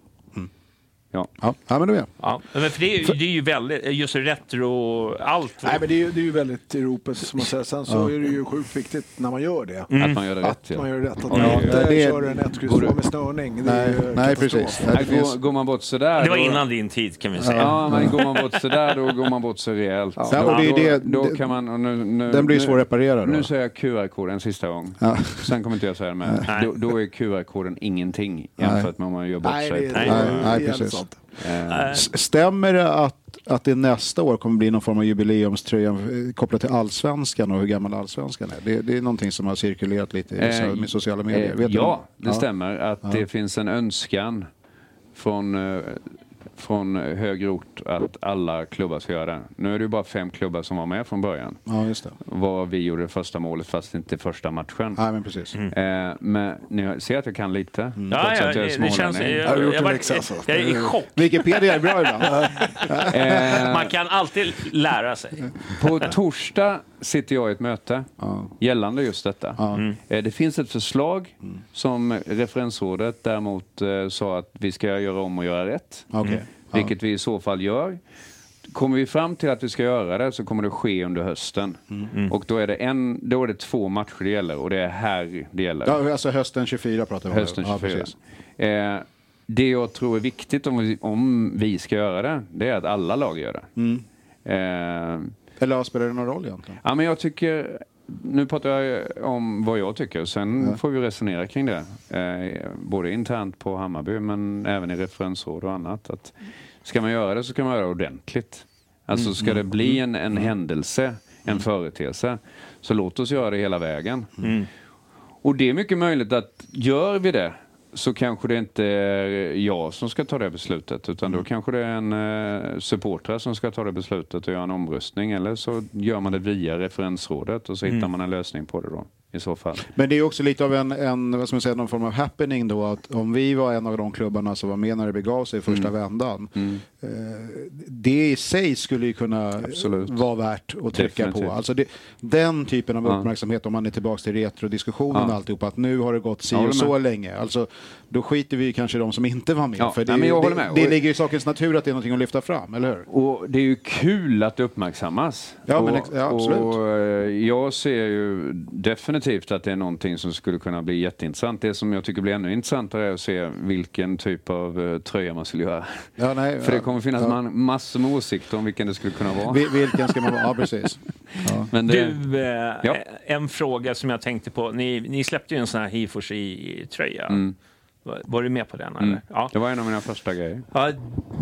Ja. Ja, ja men då är. Ja, men för det är, ju- det är ju väldigt, just retro, allt. Nej, men det är, ju- det är ju väldigt europeiskt som man säger. Sen så är det ju sjukt viktigt när man gör det. Att man gör det rätt. Att man Ja. gör rätt. Att Ja, man det- inte det- kör en 1, X, 2 med snörning. Det Nej, nej precis. Nej, det går, går man bort sådär... Det var då- innan din tid kan vi säga. Ja, men går man bort sådär då går man bort så rejält. Ja, och det är det- då, då det- kan man... Nu, nu, Den blir svår att reparera då. Nu säger jag QR-koden en sista gång. Ja. Sen kommer inte jag säga det med. Nej. Då, då är QR-koden ingenting jämfört med om man gör bort Nej, sig. det, det, Nej. det, det precis. Sant. Eh, Stämmer det att, att det nästa år kommer bli någon form av jubileumströja eh, kopplat till allsvenskan och hur gammal allsvenskan är? Det, det är någonting som har cirkulerat lite i Eh, med sociala medier. Vet du ja, det? det stämmer att det finns en önskan från, från högre ort att alla klubbar ska göra det. Nu är det ju bara fem klubbar som var med från början. Ja, just det. Var vi gjorde det första målet fast inte första matchen. Nej, men precis. Eh, men ni ser att jag kan lite. Ja, trots ja, att jag är det, det känns... smålänning. Jag, Har gjort jag, en läxa, alltså? jag är i chock. Wikipedia är bra ibland. [LAUGHS] Eh, Man kan alltid lära sig. På torsdag sitter jag i ett möte gällande just detta. Eh, Det finns ett förslag som referensrådet däremot eh, sa att vi ska göra om och göra rätt. Okej. Ja. Vilket vi i så fall gör. Kommer vi fram till att vi ska göra det så kommer det ske under hösten. Och då är, det en, då är det två matcher det gäller och det är här det gäller. Ja, alltså hösten 24 pratar vi om. Hösten Ja, 24. precis. eh, det jag tror är viktigt om vi, om vi ska göra det, det är att alla lag gör det. Mm. Eh, Eller ja, spelar det någon roll egentligen? Ja, men jag tycker nu pratar jag om vad jag tycker. Sen får vi resonera kring det. Eh, både internt på Hammarby men även i referensråd och annat. Att ska man göra det så ska man göra det ordentligt. Alltså ska det bli en, en händelse, en företeelse, så låt oss göra det hela vägen. Och det är mycket möjligt att gör vi det så kanske det inte är jag som ska ta det beslutet utan då kanske det är en eh, supporter som ska ta det beslutet och göra en omröstning eller så gör man det via referensrådet och så hittar man en lösning på det då i så fall. Men det är också lite av en, en vad ska man säga, någon form av happening då. Att om vi var en av de klubbarna som var med när det begav sig i första vändan. Eh, det i sig skulle ju kunna Absolut. vara värt att trycka Definitivt. på. Alltså det, den typen av Ja. uppmärksamhet, om man är tillbaka till retrodiskussionen och Ja. alltihopa, att nu har det gått si och så länge. Alltså, då skiter vi ju kanske i de som inte var med. Ja, För det, nej, jag det, det Och- ligger i sakens natur att det är någonting att lyfta fram, eller hur? Och det är ju kul att det uppmärksammas. Ja, och, ex- ja, absolut. Och, eh, jag ser ju definitivt att det är någonting som skulle kunna bli jätteintressant. Det som jag tycker blir ännu intressantare är att se vilken typ av eh, tröja man skulle göra. Ja, nej, [LAUGHS] För det kommer finnas ja. man, massor med åsikter om vilken det skulle kunna vara. Vi- Vilken ska man vara? Ja, precis. Ja. [LAUGHS] Men det, Du, eh, Ja. en fråga som jag tänkte på. Ni, ni släppte ju en sån här Hifors tröja. Mm. Var, var du med på den? Mm. Eller? Ja. det var en av mina första grejer. Ja,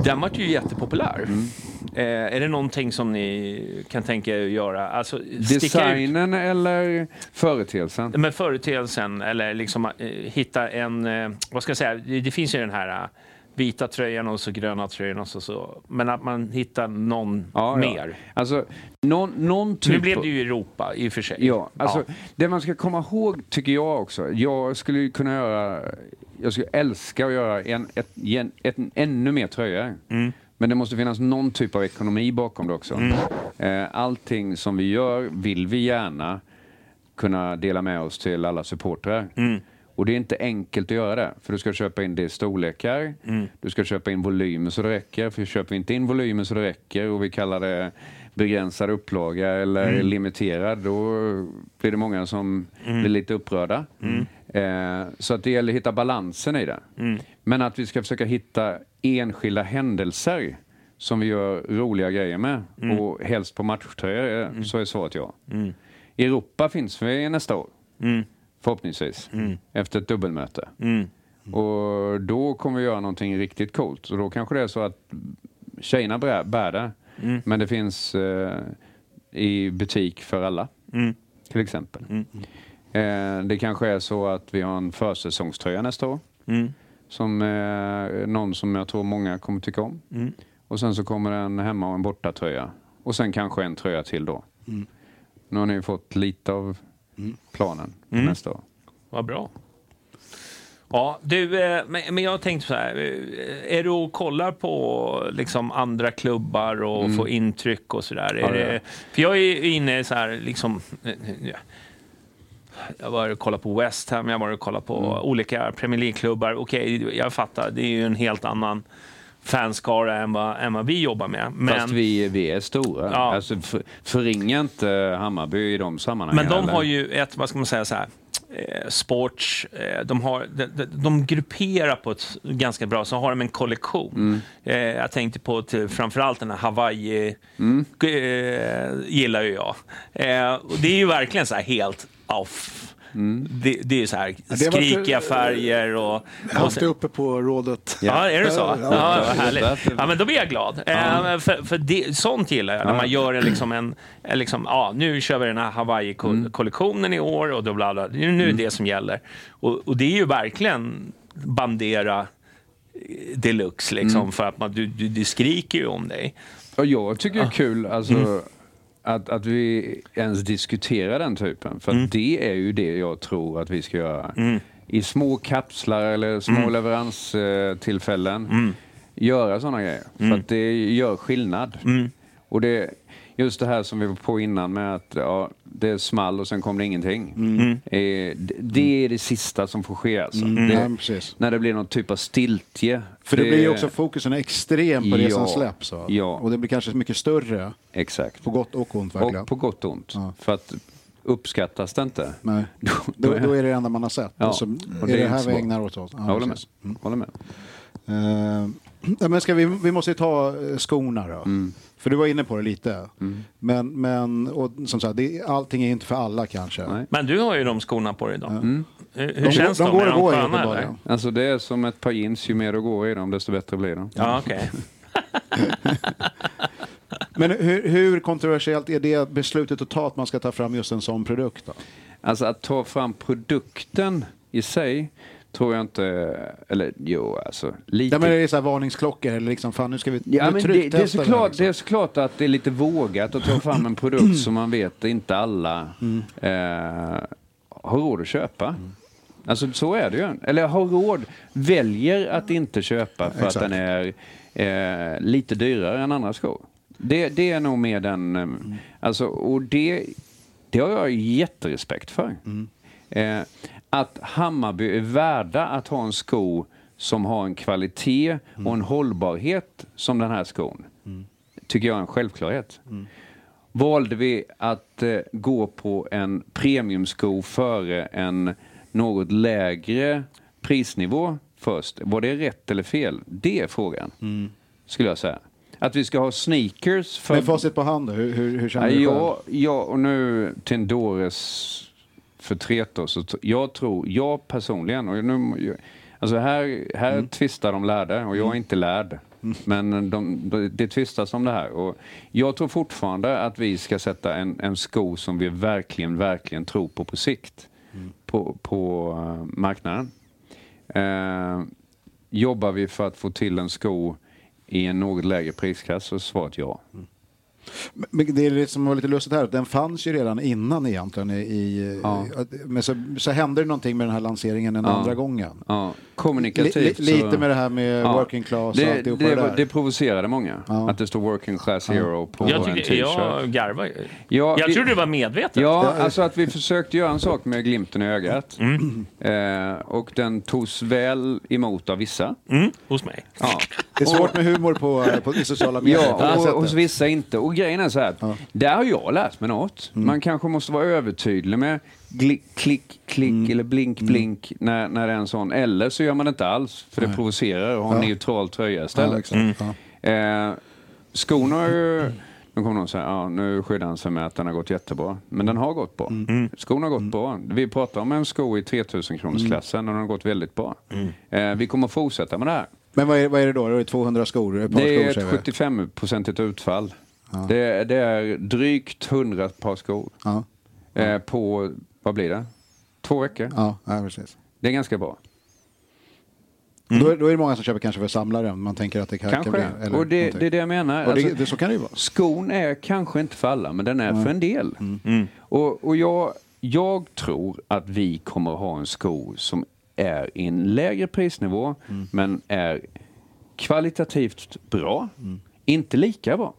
den var ju jättepopulär. Mm. Eh, är det någonting som ni kan tänka er att göra? Alltså, Designen eller företeelsen? med företeelsen eller liksom eh, hitta en, eh, vad ska jag säga, det, det finns ju den här eh, vita tröjan och så gröna tröjan och så, så. Men att man hittar någon Ja, mer. Ja. Alltså, någon, någon typ Nu blev det ju Europa i och för sig. Ja, alltså det man ska komma ihåg tycker jag också. Jag skulle kunna göra, jag skulle älska att göra en, ett, en, ett, ännu mer tröjor. Mm. Men det måste finnas någon typ av ekonomi bakom det också. Mm. Eh, allting som vi gör vill vi gärna kunna dela med oss till alla supportrar. Mm. Och det är inte enkelt att göra det. För du ska köpa in det i storlekar, Mm. du ska köpa in volymer så det räcker. För köper vi inte in volymer så det räcker och vi kallar det begränsad upplaga eller Mm. limiterad, då blir det många som blir lite upprörda. Eh, så att det gäller att hitta balansen i det. Men att vi ska försöka hitta enskilda händelser som vi gör roliga grejer med och helst på matchtröjor, eh, så är svaret ja. Europa finns vi nästa år. Förhoppningsvis. Efter ett dubbelmöte. Och då kommer vi göra någonting riktigt coolt. Och då kanske det är så att tjejerna bär, bär det. Men det finns eh, i butik för alla. Till exempel. Eh, det kanske är så att vi har en försäsongströja nästa år. Som eh, någon som jag tror många kommer tycka om. Och sen så kommer en hemma och en bortatröja. Och sen kanske en tröja till då. Nu har ni fått lite av planen för nästa år. Vad bra. Ja, du, eh, men, jag tänkte så här. eh, Är du och kollar på liksom andra klubbar och får intryck och sådär? Mm. Ja, jag. för jag är inne så här liksom... eh, ja. Jag var och kollade på West Ham, jag var och kollade på Mm. olika Premier League-klubbar. Okej, jag fattar, det är ju en helt annan fanskara än vad, än vad vi jobbar med. Men, Fast vi, vi är stora. Ja. Alltså, för, förringa inte Hammarby i de sammanhangen. Men de har ju ett, vad ska man säga så här, eh, sports, eh, de, har, de, de, de grupperar på ett ganska bra, så har de en kollektion. Mm. Eh, jag tänkte på till, framförallt den här Hawaii, Mm. gillar ju jag. Och det är ju verkligen så här helt off. Mm. Det, det är så här skrikiga färger och... Jag har det uppe på rådet. Ja, är det så? Ja, Ja, härligt. Ja, men då blir jag glad. Eh, för för det, sånt gillar jag, när man gör en, liksom en, liksom, ja, nu kör vi den här Hawaii-kollektionen i år och då bla bla. Nu är det det som gäller. Och, och det är ju verkligen Bandera deluxe, liksom, för att man, du, du, du skriker ju om dig. Och jag tycker det är kul alltså, Mm. Att, att vi ens diskuterar den typen. För Mm. det är ju det jag tror att vi ska göra. I små kapslar eller små Mm. leveranstillfällen. Göra sådana grejer. Mm. För att det gör skillnad. Och det, just det här som vi var på innan med att ja, det small och sen kom det ingenting. Mm. Eh, det, det är det sista som får ske alltså. Mm. Det, Ja, när det blir någon typ av stiltje. För det, blir ju också fokusen extrem på det som Ja, släpps. ja. Och det blir kanske mycket större, Exakt. på gott och ont verkligen. Och på gott och ont. Ja. För att uppskattas det inte. Nej. Då, Då, då är det det enda man har sett. Ja, Och så och är det det, är här inte vi så. ägnar åt oss. Ja, jag håller med. Mm. Håller [CLEARS THROAT] med. Ja, men ska vi, vi måste ju ta eh, skorna då. Mm. För du var inne på det lite. Men, men och, som sagt, det, allting är inte för alla kanske. Nej. Men du har ju de skorna på dig idag. Mm. Hur, hur De, känns de, de? går Är och de går sköna eller? Alltså det är som ett par jeans, ju mer du går i dem desto bättre blir de. Ja, okej. [LAUGHS] Men hur, hur kontroversiellt är det beslutet att ta att man ska ta fram just en sån produkt? Då? Alltså att ta fram produkten i sig tror jag inte, eller jo alltså lite. Ja, men det är så här varningsklockor eller liksom, fan nu ska vi Ja, men det, det, är såklart, liksom. det är såklart att det är lite vågat att ta fram en produkt [CLEARS THROAT] som man vet inte alla Mm. eh, har råd att köpa. Alltså så är det ju. Eller har råd, väljer att inte köpa för Exakt. att den är eh, lite dyrare än andra skor. Det, det är nog mer den, eh, alltså, och det, det har jag jätterespekt för. Eh, att Hammarby är värda att ha en sko som har en kvalitet och en hållbarhet som den här skon. Tycker jag är en självklarhet. Valde vi att eh, gå på en premiumsko före en något lägre prisnivå först? Var det rätt eller fel? Det är frågan, skulle jag säga. Att vi ska ha sneakers för... Med facit på hand hur, hur, hur känner Ja, du själv? ja, ja, och nu Tendores förtret då, så jag tror, jag personligen, och nu, alltså här, här Mm. tvistar de lärde och jag är inte lärd. Men de, de, det tvistas om det här. Och jag tror fortfarande att vi ska sätta en, en sko som vi verkligen, verkligen tror på på sikt Mm. på, på eh, marknaden. Eh, jobbar vi för att få till en sko i en något lägre prisklass så är svaret ja. Men det är det som var lite lustigt här, att den fanns ju redan innan egentligen. I, i, Ja. Men så, så hände det någonting med den här lanseringen den Ja. andra gången. Ja, kommunikativt så- lite med det här med Ja. working class och det, alltihopa det, det, där. det provocerade många. Ja. Att det står working class hero på Jag, en t-shirt. jag garvar ju. Ja, Jag vi- tror det var medvetet. Ja, alltså att vi försökte göra en sak med glimten i ögat. Mm. Eh, och den togs väl emot av vissa. Mm, hos mig. Ja. det är svårt med humor på, på i sociala medier. på Ja, och, hos vissa inte. Och grejen är så här, att där har jag lärt mig något. Mm. Man kanske måste vara övertydlig med gli- klick, klick Mm. eller blink, blink när, när det är en sån. Eller så gör man det inte alls, för det provocerar och har en Ja. neutral tröja ja, istället. exakt. Ja. Eh, skorna har ju... Nu kommer någon säga, ja nu skyddar han sig med att den har gått jättebra. Men den har gått bra. Mm. Skorna har gått bra. Vi pratar om en sko i 3000 kronorsklassen och den har gått väldigt bra. Eh, vi kommer fortsätta med det här. Men vad är, vad är det då? Då är det 200 skor? Ett par Det är skor, ett säger vi. 75-procentigt utfall. Det, är- det är drygt 100 par skor. Ja, Eh, på, vad blir det? Två veckor. ja, ja, precis. Det är ganska bra. Då, är- då är det många som köper kanske för samlaren. Man tänker att det kan, kan Kanske. bli... eller och det, det är det jag menar. Och det, Alltså, det, så kan det ju vara. Skon är kanske inte för alla, men den är för en del. Mm. Och, och jag, jag tror att vi kommer att ha en sko som är i en lägre prisnivå, Mm. men är kvalitativt bra. Mm. Inte lika bra,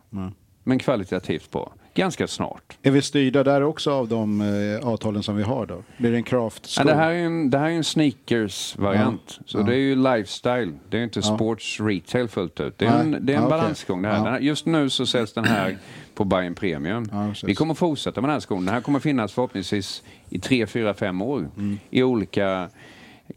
men kvalitativt bra. Ganska snart. Är vi styrda där också av de eh, avtalen som vi har då? Blir det en craft Ja, det här är en, det här är en sneakers-variant. Ja. Så Ja. det är ju lifestyle. Det är inte Ja. sports retail fullt ut. Det är en, Nej. det är en okej. balansgång det här. Här. Just nu så säljs den här på Bayern Premium. Vi kommer fortsätta med den här skon. Den här kommer finnas förhoppningsvis i tre, fyra, fem år. Mm. I olika,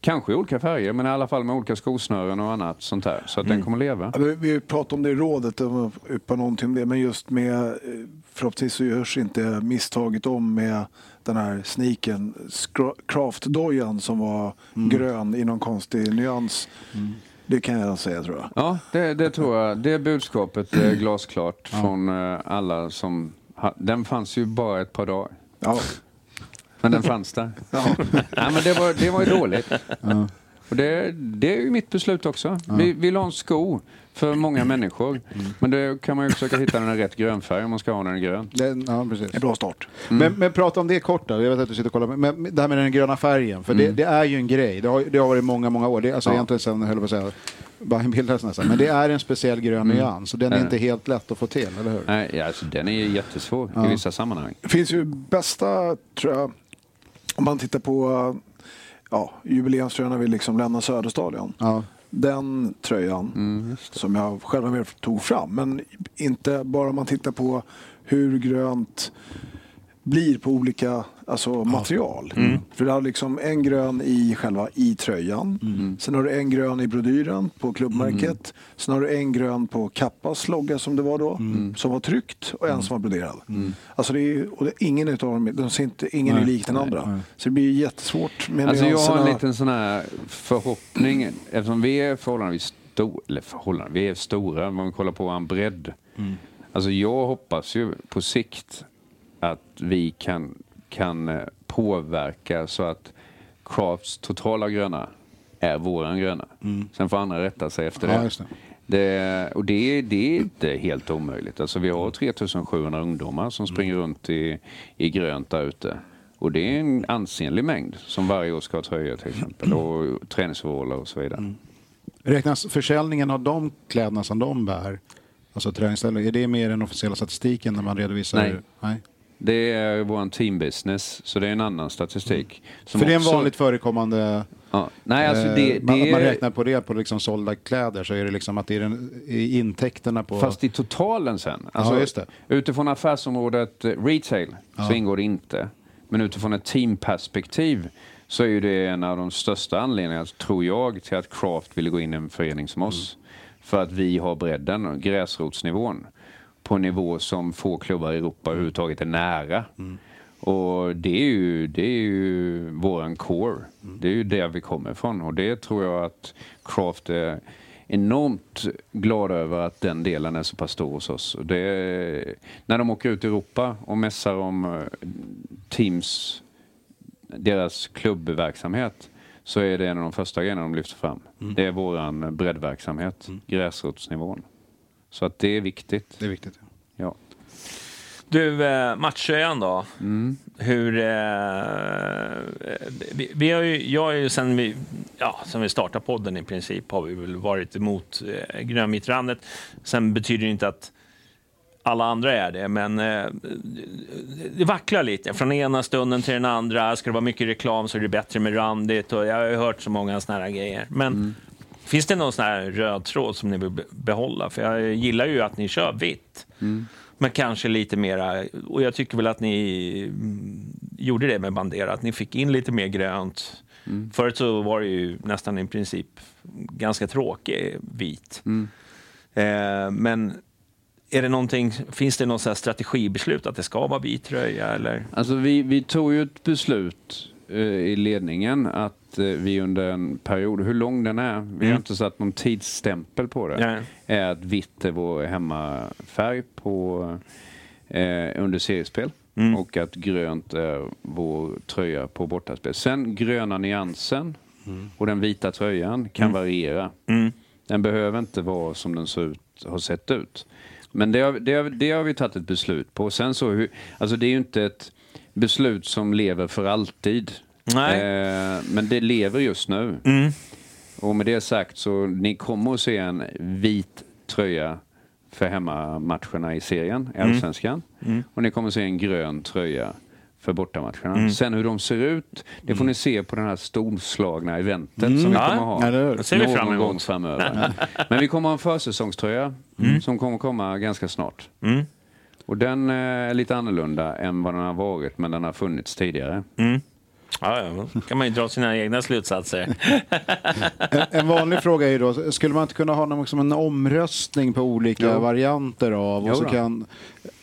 kanske i olika färger, men i alla fall med olika skosnören och annat sånt där. Så att Mm. den kommer leva. Ja, vi- pratade om det i rådet, yppa någonting om det, men just med eh, förhoppningsvis så görs inte misstaget om med den här skra- craftdojan som var Mm. grön i någon konstig nyans. Det kan jag säga tror jag. Ja, det, det tror jag. Det budskapet är glasklart från eh, alla som... Den fanns ju bara ett par dagar. Ja. Men den fanns där. [LAUGHS] Nej, men det var, det var ju dåligt. Och det, det är ju mitt beslut också. Vi vill ha en sko för många människor. Men då kan man ju försöka hitta den rätt grönfärg om man ska ha den grön. Den, ja, precis. En bra start. Men, men prata om det kort då. Jag vet att du sitter och kollar. Men det här med den gröna färgen. För det, det är ju en grej. Det har, det har varit många, många år. Det, är alltså Ja. egentligen sen, höll jag på att säga, Bayern bildades nästan. Men det är en speciell grön nyans. Och den är Mm. inte helt lätt att få till, eller hur? Nej, ja, alltså, den är ju jättesvår Ja. i vissa sammanhang. Det finns ju bästa, tror jag, om man tittar på ja, när vi liksom lämnar Söderstadion. Ja. Den tröjan Mm, som jag själv tog fram. Men inte bara om man tittar på hur grönt blir på olika alltså, material. För du har liksom en grön i själva i tröjan. Sen har du en grön i brodyren på klubbmärket. Sen har du en grön på Kappas logga som det var då, som var tryckt och en som var broderad. Alltså det är, och det, ingen utav dem, de ser inte, ingen är lik den andra. Så det blir jättesvårt med Alltså jag har en nyanserna. liten sån här förhoppning, eftersom vi är förhållandevis stora, eller förhållande, vi är stora om man kollar på en bredd. Alltså jag hoppas ju på sikt att vi kan, kan eh, påverka så att Crafts totala gröna är våran gröna. Sen får andra rätta sig efter Ja, det. det. Det, och det, det är inte helt omöjligt. Alltså vi har 3700 ungdomar som springer runt i, i grönt där ute. Och det är en ansenlig mängd som varje år ska ha tröjor till exempel. Och träningsoveraller och så vidare. Räknas försäljningen av de kläderna som de bär, alltså träningsställen, är det mer den officiella statistiken när man redovisar? Nej. Nej. Det är vår team business, så det är en annan statistik. som För det är en också- vanligt förekommande... Ja. Nej, alltså det, eh, man, det man är- räknar på det på liksom sålda kläder så är det liksom att det är den, i intäkterna på... Fast i totalen sen. Alltså, Ja. Utifrån affärsområdet eh, retail så ingår det inte. Men utifrån ett teamperspektiv så är ju det en av de största anledningarna, tror jag, till att Craft ville gå in i en förening som oss. För att vi har bredden gräsrotsnivån på en nivå som få klubbar i Europa överhuvudtaget är nära. Och det är ju, det är ju våran core. Det är ju där vi kommer ifrån och det tror jag att Craft är enormt glad över att den delen är så pass stor hos oss. Det, när de åker ut i Europa och mässar om eh, Teams, deras klubbverksamhet, så är det en av de första grejerna de lyfter fram. Det är våran breddverksamhet, gräsrotsnivån. Så att det är viktigt. Det är viktigt. Ja. Du, eh, matchtröjan då? Hur... Eh, vi, vi har ju, jag är ju sen vi, ja, sen vi startade podden i princip har vi väl varit emot eh, grönvitrandet. Sen betyder det inte att alla andra är det, men eh, det vacklar lite. Från ena stunden till den andra. Ska det vara mycket reklam så är det bättre med randigt. Och jag har ju hört så många såna här grejer. Men finns det någon sån här röd tråd som ni vill be- behålla? För jag gillar ju att ni kör vitt. Men kanske lite mera, och jag tycker väl att ni mm, gjorde det med Bandera, att ni fick in lite mer grönt. Förut så var det ju nästan i princip ganska tråkig vit. Eh, men är det någonting, finns det någon strategibeslut att det ska vara vit tröja eller? Alltså vi, vi tog ju ett beslut eh, i ledningen att vi under en period, hur lång den är, vi har Mm. inte satt någon tidsstämpel på det, Nej. är att vitt är vår hemmafärg på, eh, under seriespel Mm. och att grönt är vår tröja på bortaspel. Sen gröna nyansen och den vita tröjan kan variera. Mm. Den behöver inte vara som den ser ut, har sett ut. Men det har, det, har, det har vi tagit ett beslut på. Sen så, hur, alltså det är ju inte ett beslut som lever för alltid. Nej. Eh, men det lever just nu. Mm. Och med det sagt så ni kommer att se en vit tröja för hemmamatcherna i serien, i Allsvenskan. Och ni kommer att se en grön tröja för bortamatcherna. Sen hur de ser ut, det får ni se på det här storslagna eventet som vi Ja. kommer att ha. Hur? Det ser vi fram emot. gång framöver. [LAUGHS] Men vi kommer att ha en försäsongströja som kommer komma ganska snart. Mm. Och den eh, är lite annorlunda än vad den har varit, men den har funnits tidigare. Ja, ja, kan man ju dra sina egna slutsatser. En, en vanlig fråga är ju då, skulle man inte kunna ha någon, liksom en omröstning på olika Jo. varianter av? Och Jo så då. kan,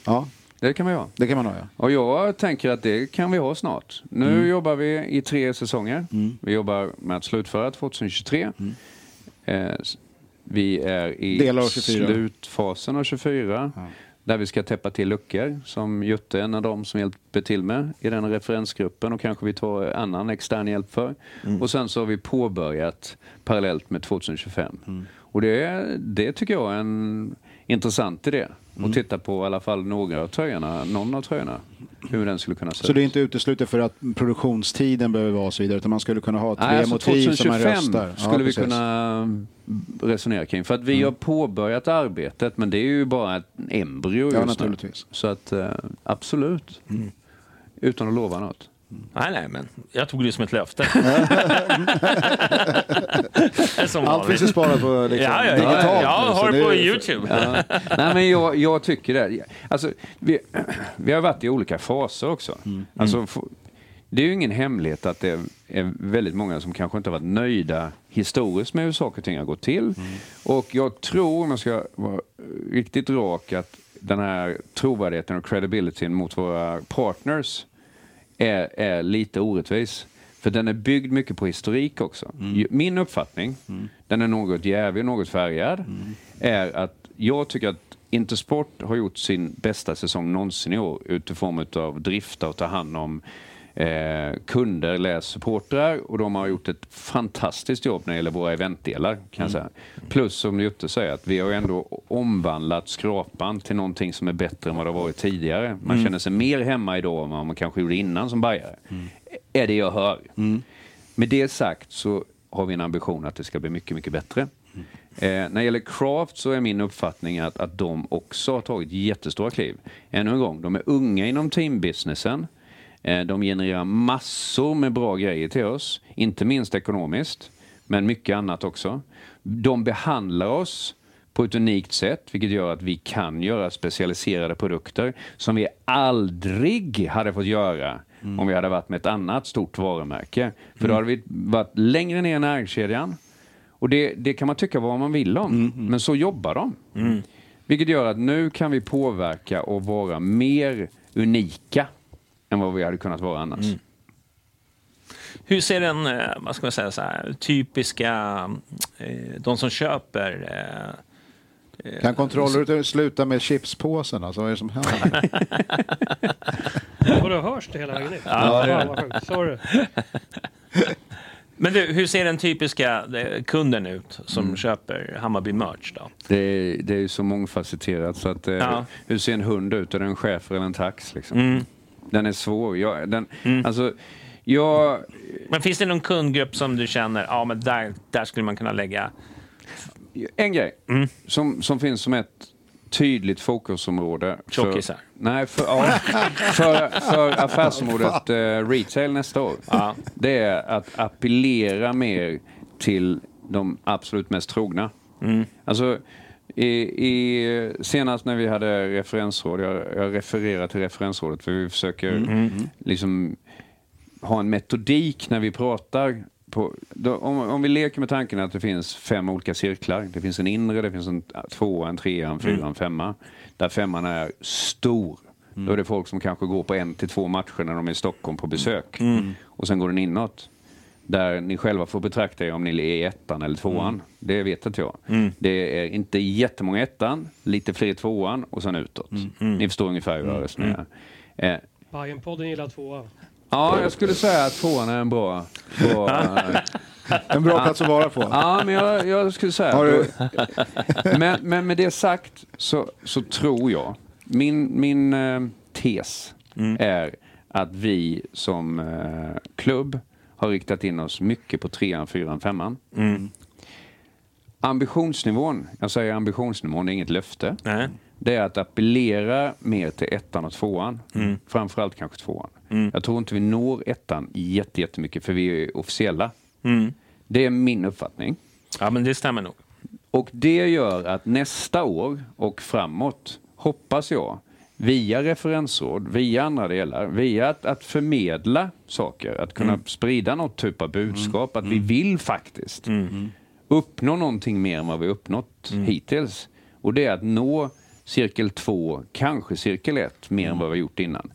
ja, Det kan vi ha. det kan man ha ja. Och jag tänker att det kan vi ha snart. Nu Mm. jobbar vi i tre säsonger. Vi jobbar med att slutföra 2023. Eh, s- vi är i Delar av 24. slutfasen av 24. Där vi ska täppa till luckor som Jutte är en av dem som hjälper till med i den referensgruppen och kanske vi tar annan extern hjälp för. Och sen så har vi påbörjat parallellt med 2025. Och det, det tycker jag är en intressant idé. Att titta på i alla fall några av tröjorna, någon av tröjorna. Hur den skulle kunna se Så det är ut. inte uteslutet för att produktionstiden behöver vara och så vidare, utan man skulle kunna ha tre Nej, alltså motiv som man 2025 röstar. Ja, skulle vi precis. Mm. kunna resonera kring. För att vi har påbörjat arbetet, men det är ju bara ett embryo Ja, just naturligtvis. Mm. nu. Så att eh, absolut. Utan att lova något. Nej, nej, men jag tog det som ett löfte. [LAUGHS] [LAUGHS] som Allt finns ju sparat på liksom, Ja, ja, ja. digitalt Jag nu, har det nu- på Youtube. Ja. Nej, men jag, jag tycker det. Alltså, vi, vi har varit i olika faser också. Alltså, f- det är ju ingen hemlighet att det är väldigt många som kanske inte har varit nöjda historiskt med hur saker och ting har gått till. Och jag tror, om jag ska vara riktigt rak, att den här trovärdigheten och credibilityn mot våra partners är, är lite orättvis. För den är byggd mycket på historik också. Ju- Min uppfattning, den är något jävig, något färgad, är att jag tycker att Intersport har gjort sin bästa säsong någonsin i år utifrån av drifta och ta hand om eh, kunder, läs supportrar och de har gjort ett fantastiskt jobb när det gäller våra eventdelar. Kan jag säga. Plus som Jutte säger, att vi har ändå omvandlat skrapan till någonting som är bättre än vad det har varit tidigare. Man känner sig mer hemma idag än vad man kanske gjorde innan som bajare. Är det jag hör. Med det sagt så har vi en ambition att det ska bli mycket, mycket bättre. Eh, när det gäller Craft så är min uppfattning att, att de också har tagit jättestora kliv. Ännu en gång, de är unga inom teambusinessen. Eh, de genererar massor med bra grejer till oss, inte minst ekonomiskt, men mycket annat också. De behandlar oss på ett unikt sätt, vilket gör att vi kan göra specialiserade produkter som vi aldrig hade fått göra om vi hade varit med ett annat stort varumärke. För då hade vi varit längre ner i näringskedjan. Och det, det kan man tycka vad man vill om, men så jobbar de. Vilket gör att nu kan vi påverka och vara mer unika än vad vi hade kunnat vara annars. Hur ser den, eh, vad ska man säga, så här, typiska, eh, de som köper eh, Kan kontroller sluta med chipspåsen? Alltså, vad är det som händer? [LAUGHS] Vadå, hörs det hela vägen in? Ja. Sorry. Men du, hur ser den typiska kunden ut som Mm. köper Hammarby merch då? Det, är, det är ju så mångfacetterat så att Ja. hur ser en hund ut? Är det en schäfer eller en tax? Liksom? Mm. Den är svår. Jag, den, alltså, jag, Men finns det någon kundgrupp som du känner, ja men där, där skulle man kunna lägga... En grej Mm. som, som finns som ett tydligt fokusområde. för- Tjockisar. Nej, för, ja, för, för affärsområdet eh, retail nästa år. Ja. Det är att appellera mer till de absolut mest trogna. Mm. Alltså, i, i, senast när vi hade referensråd, jag, jag refererar till referensrådet för vi försöker Mm. liksom ha en metodik när vi pratar. På, då, om, om vi leker med tanken att det finns fem olika cirklar. Det finns en inre, det finns en tvåa, en trea, en fyra, en femma. Där femman är stor. Då är det folk som kanske går på en till två matcher när de är i Stockholm på besök. Och sen går den inåt. Där ni själva får betrakta er om ni är i ettan eller tvåan. Det vet inte jag. Det är inte jättemånga i ettan, lite fler i tvåan och sen utåt. Ni förstår ungefär hur jag resonerar. Eh, Bajenpodden gillar tvåan. Ja, jag skulle säga att tvåan är en bra... bra [LAUGHS] En bra plats att vara på. ja, men jag, jag skulle säga... Har du- men, men med det sagt så, så tror jag, min, min eh, tes är att vi som eh, klubb har riktat in oss mycket på trean, fyran, femman. Ambitionsnivån, jag säger ambitionsnivån, det är inget löfte. Nej. Det är att appellera mer till ettan och tvåan. Framförallt kanske tvåan. Jag tror inte vi når ettan jätte- jättemycket för vi är officiella. Det är min uppfattning. Ja men det stämmer nog. Och det gör att nästa år och framåt hoppas jag via referensråd, via andra delar, via att, att förmedla saker, att kunna sprida något typ av budskap, att vi vill faktiskt uppnå någonting mer än vad vi uppnått hittills. Och det är att nå cirkel två, kanske cirkel ett, mer än vad vi har gjort innan.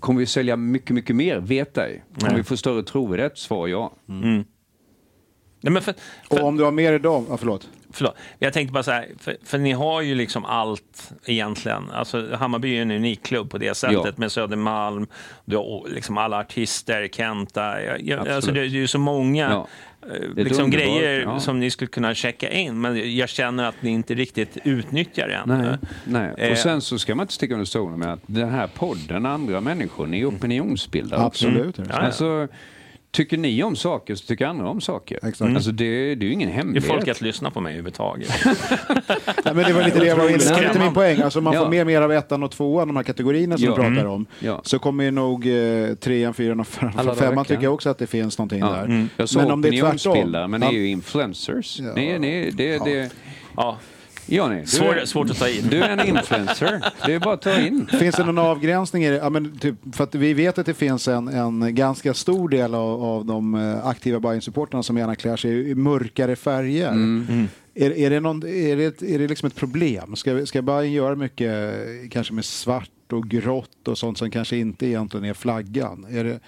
Kommer vi sälja mycket, mycket mer? Vet ej. Kommer vi få större trovärdighet? Svar ja. Nej, men för, Och för, om du har mer idag, ja, förlåt. Förlåt. Jag tänkte bara så här, för, för ni har ju liksom allt egentligen. Alltså, Hammarby är en unik klubb på det sättet Ja. med Södermalm, du har liksom alla artister, Kenta. Jag, jag, Absolut. alltså, det, det är ju så många Ja. eh, liksom, grejer ja. som ni skulle kunna checka in, men jag känner att ni inte riktigt utnyttjar det än. Nej, nej. Eh, Och sen så ska man inte sticka under stolen med att den här podden, andra människor, ni är opinionsbildare också. Absolut. ja. Alltså, tycker ni om saker så tycker andra om saker. Exakt. Alltså det, det är ju ingen Det är hemlighet. folk att lyssna på mig överhuvudtaget. [LAUGHS] Nej, men det var lite det jag var inne på. Det lite min poäng. Alltså, man får Ja. mer, mer av ettan och tvåan, de här kategorierna som Ja. du pratar Mm. om. Ja. Så kommer ju nog eh, trean, fyran och femman. Femman tycker jag också att det finns någonting Ja. där. Mm. Jag sa Men om det är tvärtom. men ni är ju influencers. Ja. Ni, ni, det, det, Ja. Du, Svår, är, svårt att ta in. du är en influencer. Det är bara att ta in. Finns det någon avgränsning i det? Ja, men typ, för att vi vet att det finns en, en ganska stor del av, av de eh, aktiva Bayern-supportrarna som gärna klär sig i mörkare färger. Mm. Är, är, det någon, är, det, är det liksom ett problem? Ska, ska Bayern göra mycket eh, kanske med svart och grått och sånt som kanske inte egentligen är flaggan? Är det,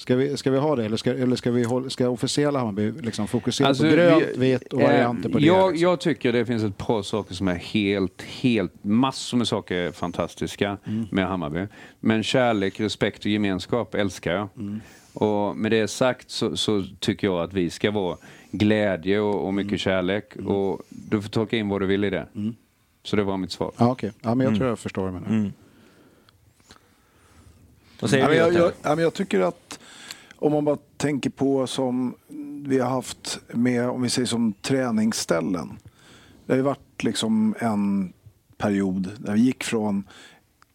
ska, vi, ska vi ha det eller ska, eller ska, vi hålla, ska officiella Hammarby liksom fokusera Alltså, på grönt, vi- vitt och eh, varianter på det? Jag, liksom? jag tycker det finns ett par saker som är helt, helt, massor med saker är fantastiska Mm. med Hammarby. Men kärlek, respekt och gemenskap älskar jag. Mm. Och med det sagt så, så tycker jag att vi ska vara glädje och, och mycket Mm. kärlek. Och du får tolka in vad du vill i det. Så det var mitt svar. Ja, okej. ja, men jag tror jag förstår vad du menar. Mm. Vad säger Ja, men jag, jag, ja, men jag tycker att om man bara tänker på som vi har haft med, om vi säger som träningsställen. Det har ju varit liksom en period där vi gick från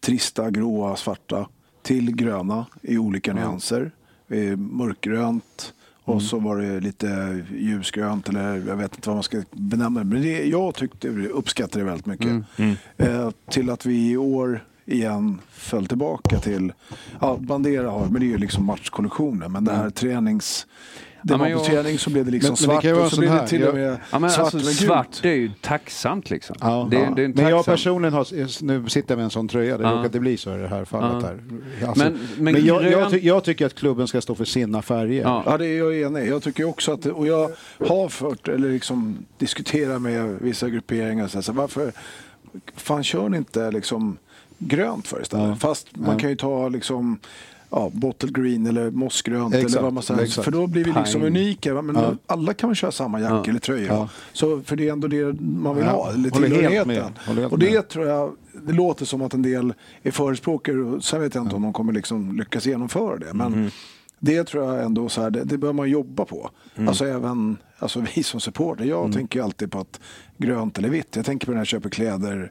trista, gråa, svarta till gröna i olika nyanser. Eh, Mörkgrönt och så var det lite ljusgrönt eller jag vet inte vad man ska benämna det. Men det, jag tyckte, uppskattade det väldigt mycket. Eh, till att vi i år igen föll tillbaka till, ja Bandera har, men det är ju liksom matchkollektionen. Men det här tränings... Det Ja, var men på träning så blev det liksom Men- men det svart ju vara och så blev det till och med Ja, men svart alltså, svart det är ju tacksamt liksom. Ja. Det, det är en men jag personligen har, nu sitter jag med en sån tröja, det Ja. råkar inte bli så i det här fallet. Ja. Här. Alltså, Men- men men jag, jag, ty, jag tycker att klubben ska stå för sina färger. Ja. Ja, det är jag enig Jag tycker också att, det- och jag har fört, eller liksom diskuterat med vissa grupperingar, så här, så varför fan kör ni inte liksom grönt för istället? Ja. Fast man kan ju ta liksom ja, bottle green eller mossgrönt Exakt, eller vad man säger. exakt. För då blir vi liksom Pine. unika. Men Ja. alla kan väl köra samma jacka Ja. eller tröja. Ja. Så, för det är ändå det man vill ha, eller tillhörigheten. Och det med. tror jag, det låter som att en del är förespråkare. och Sen vet jag inte om de kommer liksom lyckas genomföra det. Men Mm. det tror jag ändå så här, det, det bör man jobba på. Mm. Alltså även alltså vi som supporter. Jag tänker alltid på att grönt eller vitt. Jag tänker på när jag köper kläder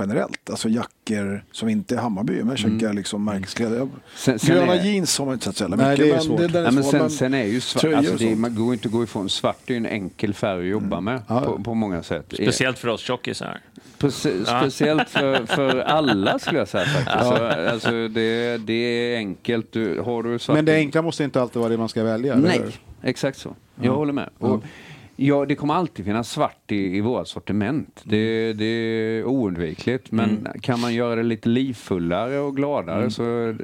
generellt. Alltså jackor som inte är Hammarby. Men jag köper liksom märkeskläder. Mm. Sen- sen gröna är- jeans har man inte sett så jävla Nej, mycket. det är men svårt. det, där är Ja, men svårt, sen, men sen är ju svart, alltså det, man går inte att gå ifrån. Svart är ju en enkel färg att jobba med Ja. på, på många sätt. Speciellt för oss tjockisar. Prece- Speciellt för, [LAUGHS] för alla skulle jag säga faktiskt. Alltså, alltså det, det är enkelt. Du, har du svart Men det enkla måste inte alltid vara det man ska välja. eller Nej, hur? exakt så. Jag håller med. Och, ja, det kommer alltid finnas svart i, i vårt sortiment. Det, det är oundvikligt. Men kan man göra det lite livfullare och gladare så eh,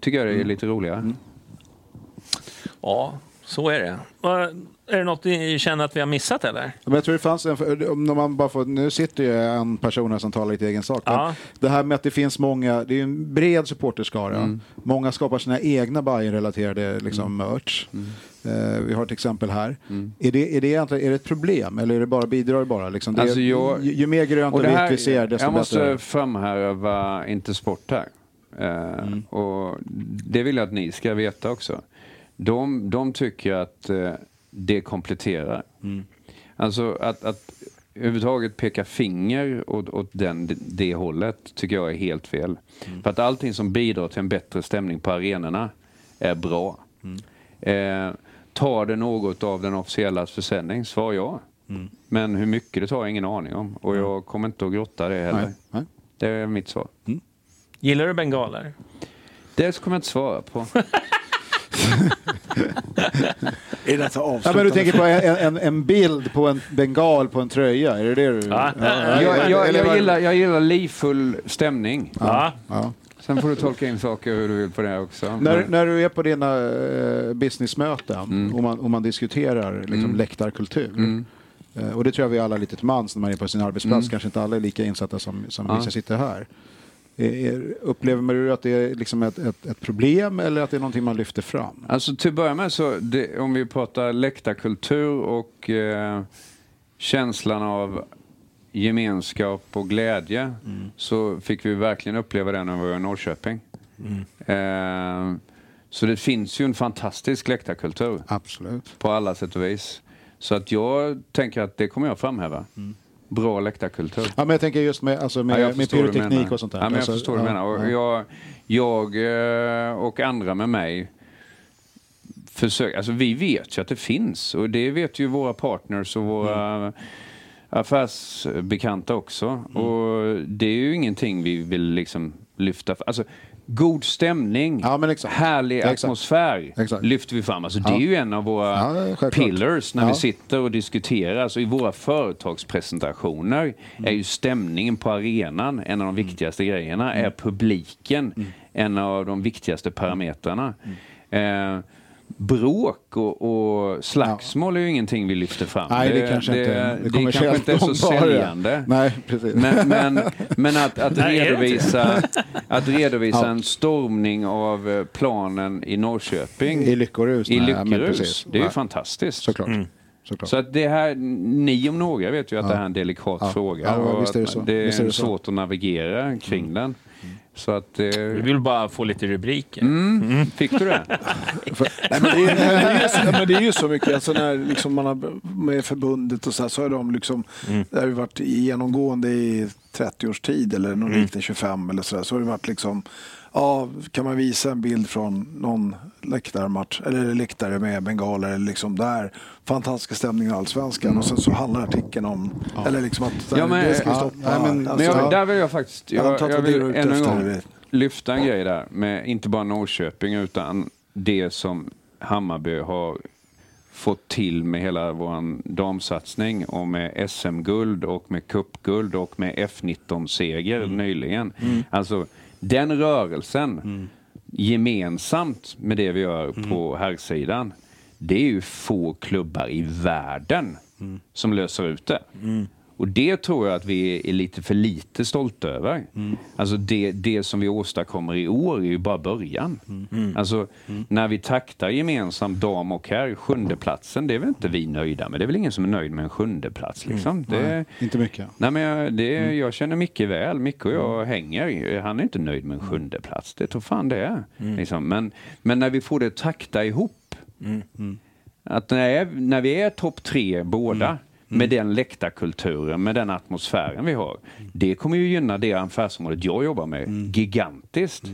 tycker jag det är lite roligare. Ja, så är det. Är det något ni känner att vi har missat eller? Men jag tror det fanns en, om man bara får, nu sitter ju en person här som talar lite egen sak. Ja. Det här med att det finns många, det är ju en bred supporterskara. Många skapar sina egna Bayern-relaterade liksom, merch. Eh, vi har ett exempel här. Är, det, är, det egentligen, är det ett problem eller är det bara, bidrar det bara? Liksom? Det är, Alltså, jag- ju, ju mer grönt och, det vitt här- vi ser desto Jag måste bättre. framhäva Intersport här. Eh, och det vill jag att ni ska veta också. De, de tycker att eh, det kompletterar. Alltså att, att överhuvudtaget peka finger åt, åt den, det hållet tycker jag är helt fel. För att allting som bidrar till en bättre stämning på arenorna är bra. Eh, tar det något av den officiella försäljning? Svar ja. Men hur mycket det tar har jag ingen aning om. Och jag kommer inte att grotta det heller. Nej, nej. Det är mitt svar. Gillar du bengaler? Det kommer jag inte svara på. [LAUGHS] [LAUGHS] Är detta Ja, men du tänker på en, en, en bild på en bengal på en tröja, är det det du... Ja. jag, jag, jag, vad- gillar, jag gillar livfull stämning. Ja. Ja. Sen får du tolka in saker hur du vill på det också. När, när du är på dina eh, businessmöten och, man, och man diskuterar liksom, läktarkultur. Eh, och det tror jag vi alla lite till mans när man är på sin arbetsplats. Kanske inte alla är lika insatta som, som Ja. vi som sitter här. Är, upplever du att det är liksom ett, ett, ett problem eller att det är någonting man lyfter fram? Alltså till att börja med så, det, om vi pratar läktarkultur och eh, känslan av gemenskap och glädje så fick vi verkligen uppleva det när vi var i Norrköping. Eh, Så det finns ju en fantastisk läktarkultur Absolut. på alla sätt och vis. Så att jag tänker att det kommer jag framhäva. Bra läktarkultur. Ja, men jag tänker just med, alltså med, Ja, med pyroteknik och sånt där. Ja, men jag alltså, förstår vad du ja, menar. Och ja. jag, jag eh, och andra med mig försöker, alltså vi vet ju att det finns och det vet ju våra partners och våra Mm. affärsbekanta också. Och det är ju ingenting vi vill liksom lyfta. Alltså, god stämning, Ja, härlig Exakt. atmosfär Exakt. lyfter vi fram. Alltså, det Ja. är ju en av våra Ja, pillars när vi sitter och diskuterar. Alltså, I våra företagspresentationer Mm. är ju stämningen på arenan en av de viktigaste grejerna. Mm. Är publiken en av de viktigaste parametrarna. Mm. Eh, bråk och, och slagsmål är ju ingenting vi lyfter fram. Nej, det, kanske det, inte det, det, kanske inte är så säljande. Nej, precis. Men, men, men att, att Nej, det redovisa, att redovisa Ja. en stormning av eh, planen i Norrköping I lyckorus. i precis. det är ju Nej, fantastiskt. Såklart. Såklart. Så att det här, ni om några vet ju att det här är en delikat Ja. fråga. Ja, och visst är det så. det är, Visst är det så. svårt att navigera kring den. Så att... Eh, Vi vill bara få lite rubriker. mm, fick du det? [LAUGHS] Nej, men det, är, det, är, ju så- ja, men det är ju så mycket, alltså när liksom man har med förbundet och så, här, så har de liksom, det har varit genomgående i 30 års tid eller någon liknande 25 eller så där, så har det varit liksom Ja, kan man visa en bild från någon läktarmatch eller läktare med bengaler eller liksom där fantastiska stämning i allsvenskan och sen så handlar artikeln om eller liksom att Ja, men- det ska ja, stoppa. nej, men- alltså, Men jag, ja. där vill jag faktiskt, Jag jag, jag vill ännu en gång lyfta en grej där med inte bara Norrköping utan det som Hammarby har fått till med hela vår damsatsning och med SM-guld och med cupguld och med F19-seger nyligen. Alltså den rörelsen gemensamt med det vi gör på herrsidan. Det är ju få klubbar i världen som löser ut det. Och det tror jag att vi är lite för lite stolta över. Alltså det, det som vi åstadkommer i år är ju bara början. Alltså när vi taktar gemensamt dam och herr, sjunde platsen, det är väl inte vi nöjda med. Det är väl ingen som är nöjd med en sjunde plats liksom. Det, Nej, inte mycket. Nej, men jag, det, jag känner Micke väl. Micke och jag hänger. Han är inte nöjd med en sjunde plats. Det tror fan det är. Liksom. Men, men när vi får det att takta ihop. Att när, när vi är topp tre båda med den läktarkulturen, med den atmosfären vi har. Det kommer ju gynna det affärsområdet jag jobbar med gigantiskt.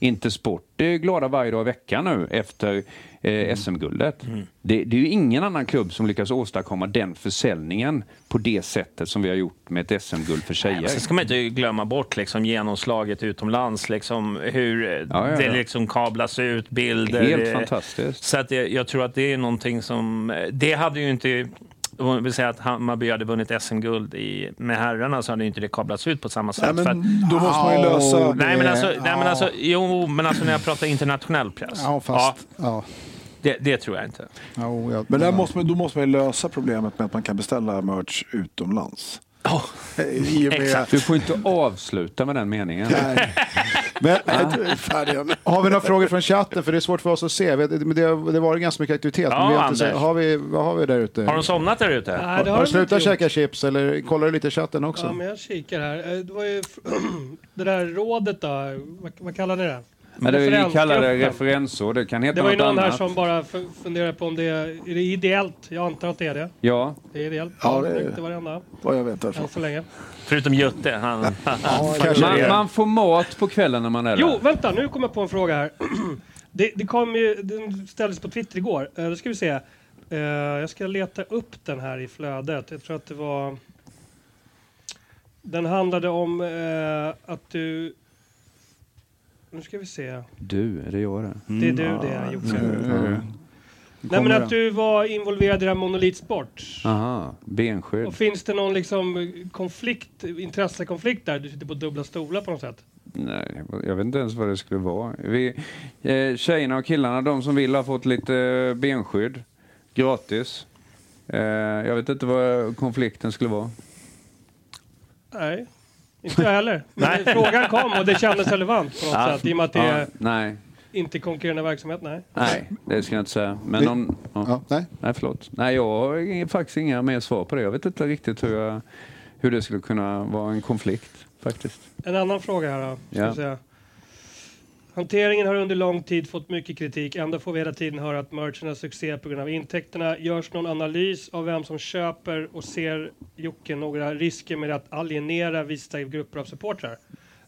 Inte sport är glada varje dag i veckan nu efter eh, SM-guldet. Det, det är ju ingen annan klubb som lyckas åstadkomma den försäljningen på det sättet som vi har gjort med ett SM-guld för tjejer. Sen ska man inte glömma bort liksom, genomslaget utomlands, liksom, hur eh, Ja, ja, det ja. liksom kablas ut, bilder. Helt fantastiskt. Så att det, jag tror att det är någonting som... eh, Det hade ju inte... Vi vill säga att Hammarby hade vunnit SM-guld i- med herrarna så hade inte det kablats ut på samma sätt. Nej, men för att, då måste man ju lösa... nej, men alltså, nej, men ja. alltså, jo, men alltså när jag pratar internationell press. Ja, fast... Ja. det, det tror jag inte. Ja, jag, Men där måste man, då måste man ju lösa problemet med att man kan beställa merch utomlands. Med... exakt. Du får inte avsluta med den meningen. Nej, Men, har vi några frågor från chatten? För det är svårt för oss att se. Men det, har- det var ganska mycket aktivitet. Ja, men vi har inte, har vi, vad har vi där ute? Har de somnat där ute? Nej, har har du slutat gjort. käka chips eller kollar du lite i chatten också? Ja, men jag kikar här. Eh, Det var ju [CLEARS THROAT] det där rådet då. Vad, vad kallar ni det? Men det vi kallar det referensår, det kan heta Det var ju någon här annat. som bara f- funderar på om det är, är det ideellt. Jag antar att det är det. Ja, Det är ideellt. Ja, det är- Inte varenda. Vad jag vet därifrån. Än så länge. Förutom Jutte. Han, man, det. man får mat på kvällen när man är där. Jo, vänta. Nu kommer jag på en fråga här. [CLEARS THROAT] Det, det kom ju, den ställdes på Twitter igår. Uh, då ska vi se. Eh, jag ska leta upp den här i flödet. Jag tror att det var... Den handlade om eh, att du... Nu ska vi se. Du, är det jag det? Det är du det, Jocke. Mm. Nej, men att du var involverad i det här monolitsport. Aha, benskydd. Och finns det någon liksom konflikt, intressekonflikt där? Du sitter på dubbla stolar på något sätt? Nej, jag vet inte ens vad det skulle vara. Vi, eh, tjejerna och killarna, de som vill, har fått lite eh, benskydd. Gratis. Eh, jag vet inte vad konflikten skulle vara. Nej, inte jag heller. [LAUGHS] Men frågan kom och det kändes relevant på något Ja, sätt. I och med att det Ja, är nej, inte konkurrerande verksamhet. Nej. nej, det ska jag inte säga. Men någon, ja. Ja, nej. Nej, förlåt. Nej, jag har faktiskt inga mer svar på det. Jag vet inte riktigt hur, jag, hur det skulle kunna vara en konflikt, faktiskt. En annan fråga här då. Ska Ja. se. Hanteringen har under lång tid fått mycket kritik. Ändå får vi hela tiden höra att merchen är succé på grund av intäkterna. Görs någon analys av vem som köper och ser Jocke några risker med att alienera vissa grupper av supportrar?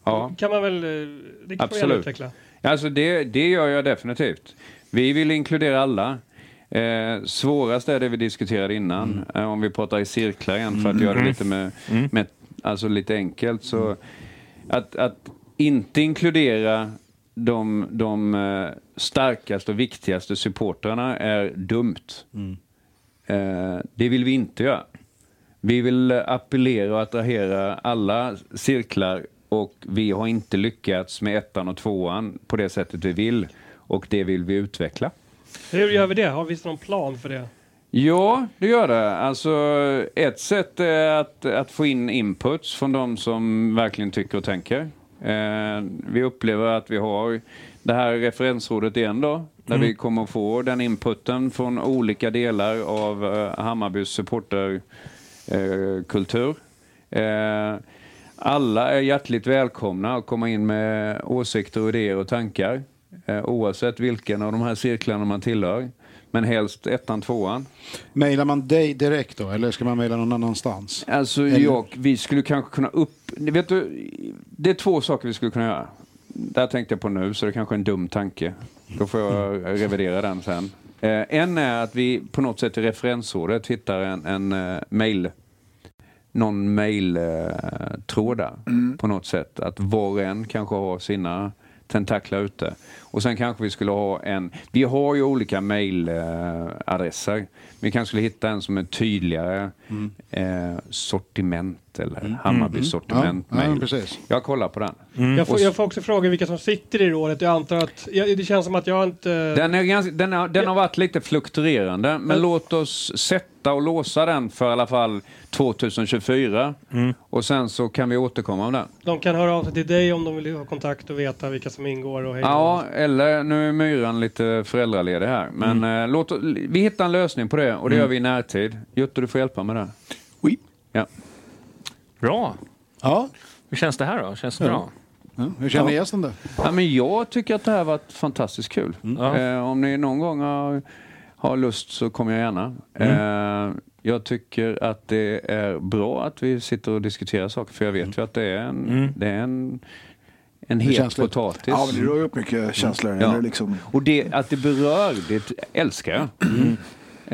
Ja. Kan man väl, eh, det kan man Absolut. utveckla. Alltså det, det gör jag definitivt. Vi vill inkludera alla. Eh, svårast är det vi diskuterade innan, eh, om vi pratar i cirklar igen för att göra det lite, med, med, alltså lite enkelt. Så att, att inte inkludera de, de eh, starkaste och viktigaste supportrarna är dumt. Eh, det vill vi inte göra. Vi vill eh, appellera och attrahera alla cirklar och vi har inte lyckats med ettan och tvåan på det sättet vi vill. Och det vill vi utveckla. Hur gör vi det? Har vi någon plan för det? Ja, det gör det. Alltså, ett sätt är att, att få in inputs från de som verkligen tycker och tänker. Eh, vi upplever att vi har det här referensrådet igen då, där vi kommer få den inputen från olika delar av eh, Hammarbys supporterkultur. Eh, alla är hjärtligt välkomna att komma in med åsikter, och idéer och tankar. Oavsett vilken av de här cirklarna man tillhör. Men helst ettan, tvåan. Mailar man dig direkt då, eller ska man mejla någon annanstans? Alltså jag, vi skulle kanske kunna upp... Vet du, det är två saker vi skulle kunna göra. Det här tänkte jag på nu, så det kanske är en dum tanke. Då får jag revidera den sen. Eh, en är att vi på något sätt i referensrådet hittar en, en eh, mail någon mailtråd där på något sätt. Att var och en kanske har sina tentaklar ute. Och sen kanske vi skulle ha en, vi har ju olika mailadresser. Vi kanske skulle hitta en som är tydligare eh, sortiment eller Hammarby sortiment Ja, ja, precis. Jag kollar på den. Jag, får, jag får också fråga vilka som sitter i rådet. Jag antar att, jag, det känns som att jag inte... Den, är ganska, den, har, den har varit lite fluktuerande, men låt oss sätta och låsa den för i alla fall 2024. Och sen så kan vi återkomma om den. De kan höra av sig till dig om de vill ha kontakt och veta vilka som ingår och hej Ja, eller nu är Myran lite föräldraledig här. Men eh, låt, vi hittar en lösning på det och det gör vi i närtid. Jutte, du får hjälpa med det. Oui. Ja. Bra. Ja. Hur känns det här då? Känns det bra? ja. Hur känner gästen det? Ja, men jag tycker att det här varit fantastiskt kul. Ja. Eh, om ni någon gång har, har lust så kommer jag gärna. Eh, jag tycker att det är bra att vi sitter och diskuterar saker för jag vet ju att det är en, det är en, en het känsligt. potatis. Ja, men det rör upp mycket känslor. Ja. Liksom, Och det, att det berör, det älskar jag.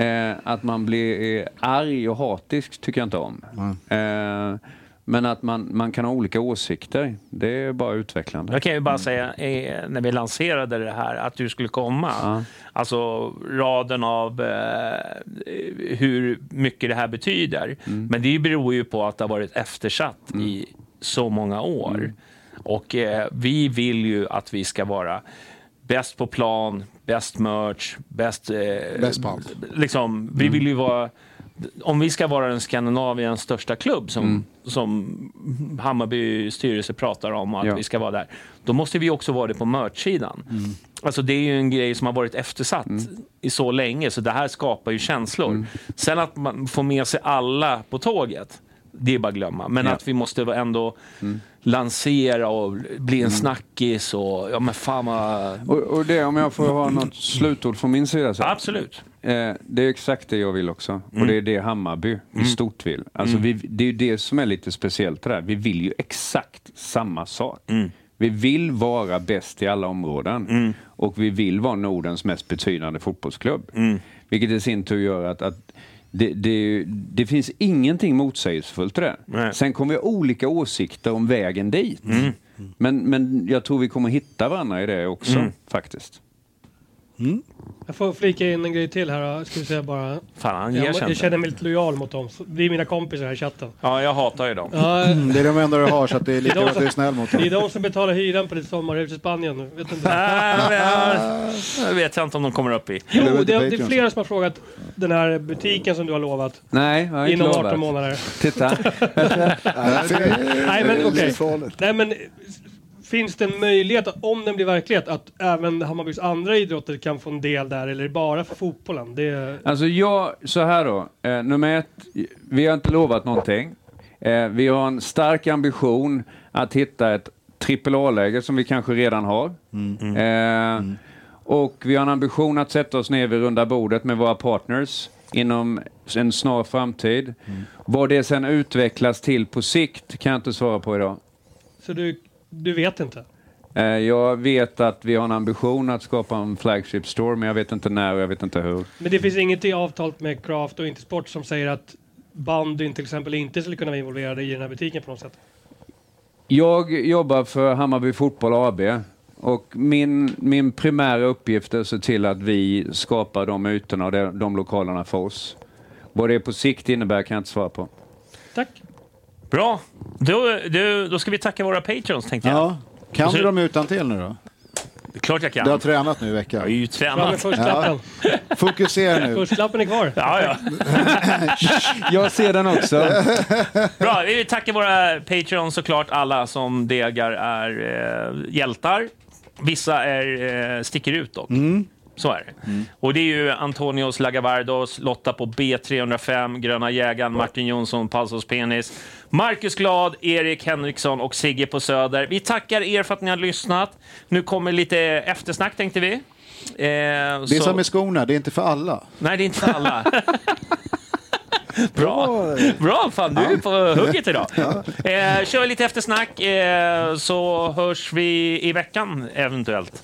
Eh, att man blir arg och hatisk tycker jag inte om. Eh, men att man, man kan ha olika åsikter, det är bara utvecklande. Jag kan ju bara säga, eh, när vi lanserade det här, att du skulle komma. Alltså raden av eh, hur mycket det här betyder. Men det beror ju på att det har varit eftersatt i så många år. Och eh, vi vill ju att vi ska vara bäst på plan, bäst merch, bäst... Eh, Bäst på allt. Liksom, vi vill ju vara... Om vi ska vara den Skandinaviens största klubb som, som Hammarby styrelse pratar om att Ja. vi ska vara där, då måste vi också vara det på merch-sidan. Alltså det är ju en grej som har varit eftersatt i så länge, så det här skapar ju känslor. Sen att man får med sig alla på tåget, det är bara att glömma. Men Ja. att vi måste ändå lansera och bli en snackis och ja men fan vad... Och, och det, om jag får ha [CLEARS THROAT] något slutord från min sida. Så. Absolut. Eh, det är exakt det jag vill också. Och det är det Hammarby i stort vill. Alltså vi, det är ju det som är lite speciellt där. Vi vill ju exakt samma sak. Vi vill vara bäst i alla områden. Och vi vill vara Nordens mest betydande fotbollsklubb. Vilket i sin tur gör att, att det, det, det finns ingenting motsägelsefullt i det. Nej. Sen kommer vi ha olika åsikter om vägen dit. Men, men jag tror vi kommer hitta varandra i det också, faktiskt. Jag får flika in en grej till här. då. Ska vi säga bara. Fan, han Jag, erkände. jag känner mig lite lojal mot dem. Det är mina kompisar här i chatten. Ja, jag hatar ju dem. Ja, Det är de enda du har, så att det är lika Det är bra de att du är snäll mot det är dem. de som betalar hyran på ditt sommarhus i Spanien. Vet inte. Jag- Jag vet jag inte om de kommer upp i. Jo, Det det, det är flera som har frågat den här butiken som du har lovat. Nej, jag har inte Inom lovat. 18 månader. Titta. [LAUGHS] [LAUGHS] Nej, men okej. farligt. Nej, men finns det en möjlighet, att, om den blir verklighet, att även Hammarbys andra idrotter kan få en del där? Eller är det bara för fotbollen? Det. Alltså jag, så här då. Eh, nummer ett, vi har inte lovat någonting. Eh, vi har en stark ambition att hitta ett trippel A-läge som vi kanske redan har. Eh, Och vi har en ambition att sätta oss ner vid runda bordet med våra partners inom en snar framtid. Vad det sen utvecklas till på sikt kan jag inte svara på idag. Så du, du vet inte? Eh, Jag vet att vi har en ambition att skapa en flagship store, men jag vet inte när och jag vet inte hur. Men det finns inget i avtalet med Craft och Intersport som säger att bandyn till exempel inte skulle kunna vara involverade i den här butiken på något sätt? Jag jobbar för Hammarby Fotboll AB och min, min primära uppgift är att se till att vi skapar de ytorna och de, de lokalerna för oss. Vad det på sikt innebär kan jag inte svara på. Tack! Bra. Då, då, då ska vi tacka våra patrons, tänkte jag. Ja. Kan du dem utan till nu då? Klart jag kan. Du har tränat nu i Jag har veckan. ju Fram med tränat. förstlappen. Fokusera nu. Förstlappen är kvar. Ja, ja. [LAUGHS] Jag ser den också. Bra, vi vill tacka våra Patreons såklart. Alla som degar är eh, hjältar. Vissa är, eh, sticker ut dock. Så är det. Och det är ju Antonios Lagavardos, Lotta på B305, Gröna jägaren, Martin Jonsson, Palsos Penis, Marcus Glad, Erik Henriksson och Sigge på Söder. Vi tackar er för att ni har lyssnat. Nu kommer lite eftersnack tänkte vi. Eh, Det är som med skorna, det är inte för alla. Nej, det är inte för alla. [LAUGHS] Bra. Bra, fan du är på hugget idag. [LAUGHS] Eh, kör lite eftersnack eh, så hörs vi i veckan eventuellt.